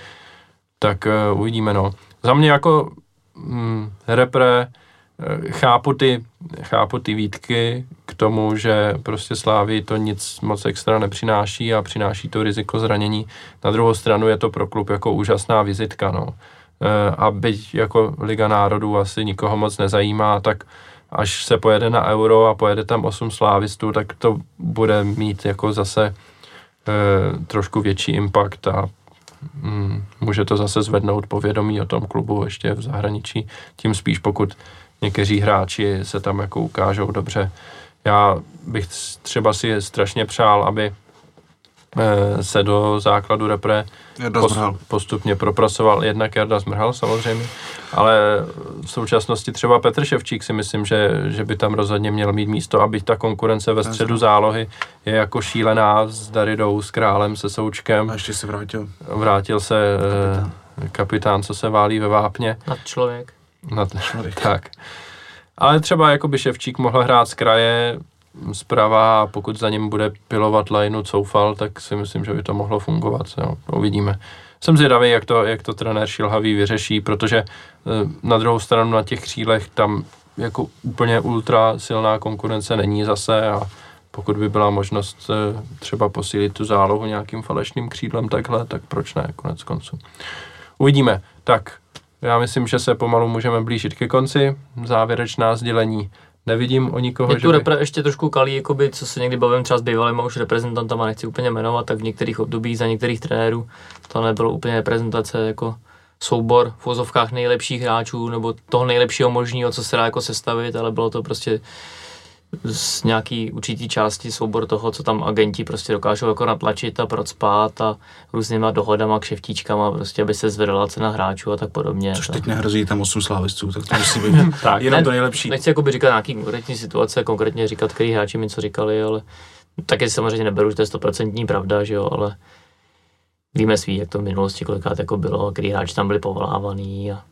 tak uh, uvidíme, no. Za mě jako mm, repre chápu ty, chápu ty výtky k tomu, že prostě Slávy to nic moc extra nepřináší a přináší to riziko zranění. Na druhou stranu je to pro klub jako úžasná vizitka, no. Uh, a byť jako Liga národů asi nikoho moc nezajímá, tak až se pojede na euro a pojede tam 8 slávistů, tak to bude mít jako zase e, trošku větší impact a mm, může to zase zvednout povědomí o tom klubu ještě v zahraničí, tím spíš pokud někteří hráči se tam jako ukážou dobře. Já bych třeba si strašně přál, aby Eh, se do základu repre post, postupně propracoval. Jednak Jarda Zmrhal samozřejmě, ale v současnosti třeba Petr Ševčík si myslím, že, že by tam rozhodně měl mít místo, aby ta konkurence ve středu zálohy je jako šílená s Daridou, s Králem, se Součkem. A ještě se vrátil. Vrátil se kapitán, eh, kapitán co se válí ve vápně. Nad člověk. Nad člověk. (laughs) Tak. Ale třeba jako by Ševčík mohl hrát z kraje, zprava a pokud za ním bude pilovat lineu Coufal, tak si myslím, že by to mohlo fungovat. Jo. Uvidíme. Jsem zvědavý, jak to, jak to trenér Šilhavý vyřeší, protože eh, na druhou stranu na těch křílech tam jako úplně ultra silná konkurence není zase a pokud by byla možnost eh, třeba posílit tu zálohu nějakým falešným křídlem takhle, tak proč ne, konec konců. Uvidíme. Tak, já myslím, že se pomalu můžeme blížit ke konci. Závěrečná sdělení nevidím o nikoho, Je tu by... ještě trošku kalí, jakoby, co se někdy bavím třeba s bývalýma už reprezentantama, nechci úplně jmenovat, tak v některých obdobích za některých trenérů to nebylo úplně reprezentace jako soubor v vozovkách nejlepších hráčů nebo toho nejlepšího možného, co se dá jako sestavit, ale bylo to prostě z nějaký určitý části soubor toho, co tam agenti prostě dokážou jako natlačit a procpát a různýma dohodama, kšeftíčkama, prostě aby se zvedala cena hráčů a tak podobně. Což teď nehrozí tam 8 slávistů, tak to musí být (laughs) tak, (laughs) jenom ne, to nejlepší. Nechci jako by říkat nějaký konkrétní situace, konkrétně říkat, který hráči mi co říkali, ale taky samozřejmě neberu, že to je stoprocentní pravda, že jo, ale víme svý, jak to v minulosti kolikrát jako bylo, který hráči tam byli povolávaný a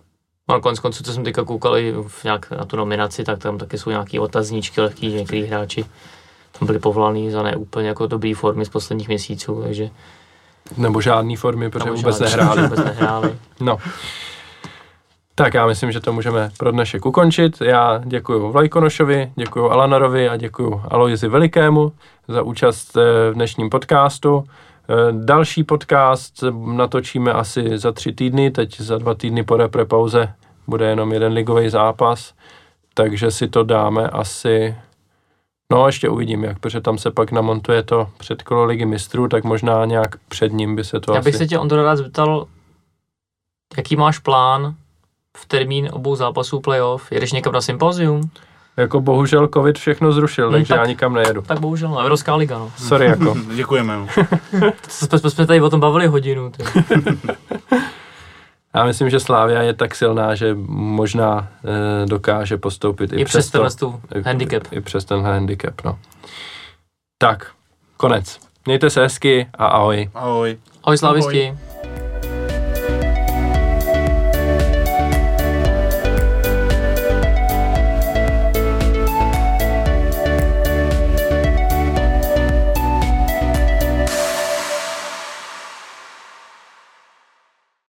No konec konců, co jsem teďka koukal i v nějak na tu nominaci, tak tam taky jsou nějaký otazníčky lehký, některý hráči tam byli povolaný za neúplně jako dobrý formy z posledních měsíců, takže... Nebo žádný formy, protože vůbec nehráli. vůbec (laughs) nehráli. No. Tak já myslím, že to můžeme pro dnešek ukončit. Já děkuji Vlajkonošovi, děkuji Alanarovi a děkuji Aloizi Velikému za účast eh, v dnešním podcastu. Eh, další podcast natočíme asi za tři týdny, teď za dva týdny po repre pauze bude jenom jeden ligový zápas, takže si to dáme asi, no ještě uvidím jak, protože tam se pak namontuje to předkolo ligy mistrů, tak možná nějak před ním by se to Já bych asi... se tě Ondro rád zeptal, jaký máš plán v termín obou zápasů playoff? Jedeš někam na sympozium? Jako bohužel covid všechno zrušil, hmm, takže tak, já nikam nejedu. Tak bohužel, no, Evropská liga, no. Sorry jako. (laughs) Děkujeme. (laughs) jsme, jsme tady o tom bavili hodinu. (laughs) Já myslím, že Slávia je tak silná, že možná e, dokáže postoupit i, i přes, přes to, handicap. I, I přes tenhle handicap, no. Tak, konec. Mějte se hezky a ahoj. Ahoj. Ahoj slávisti. Ahoj.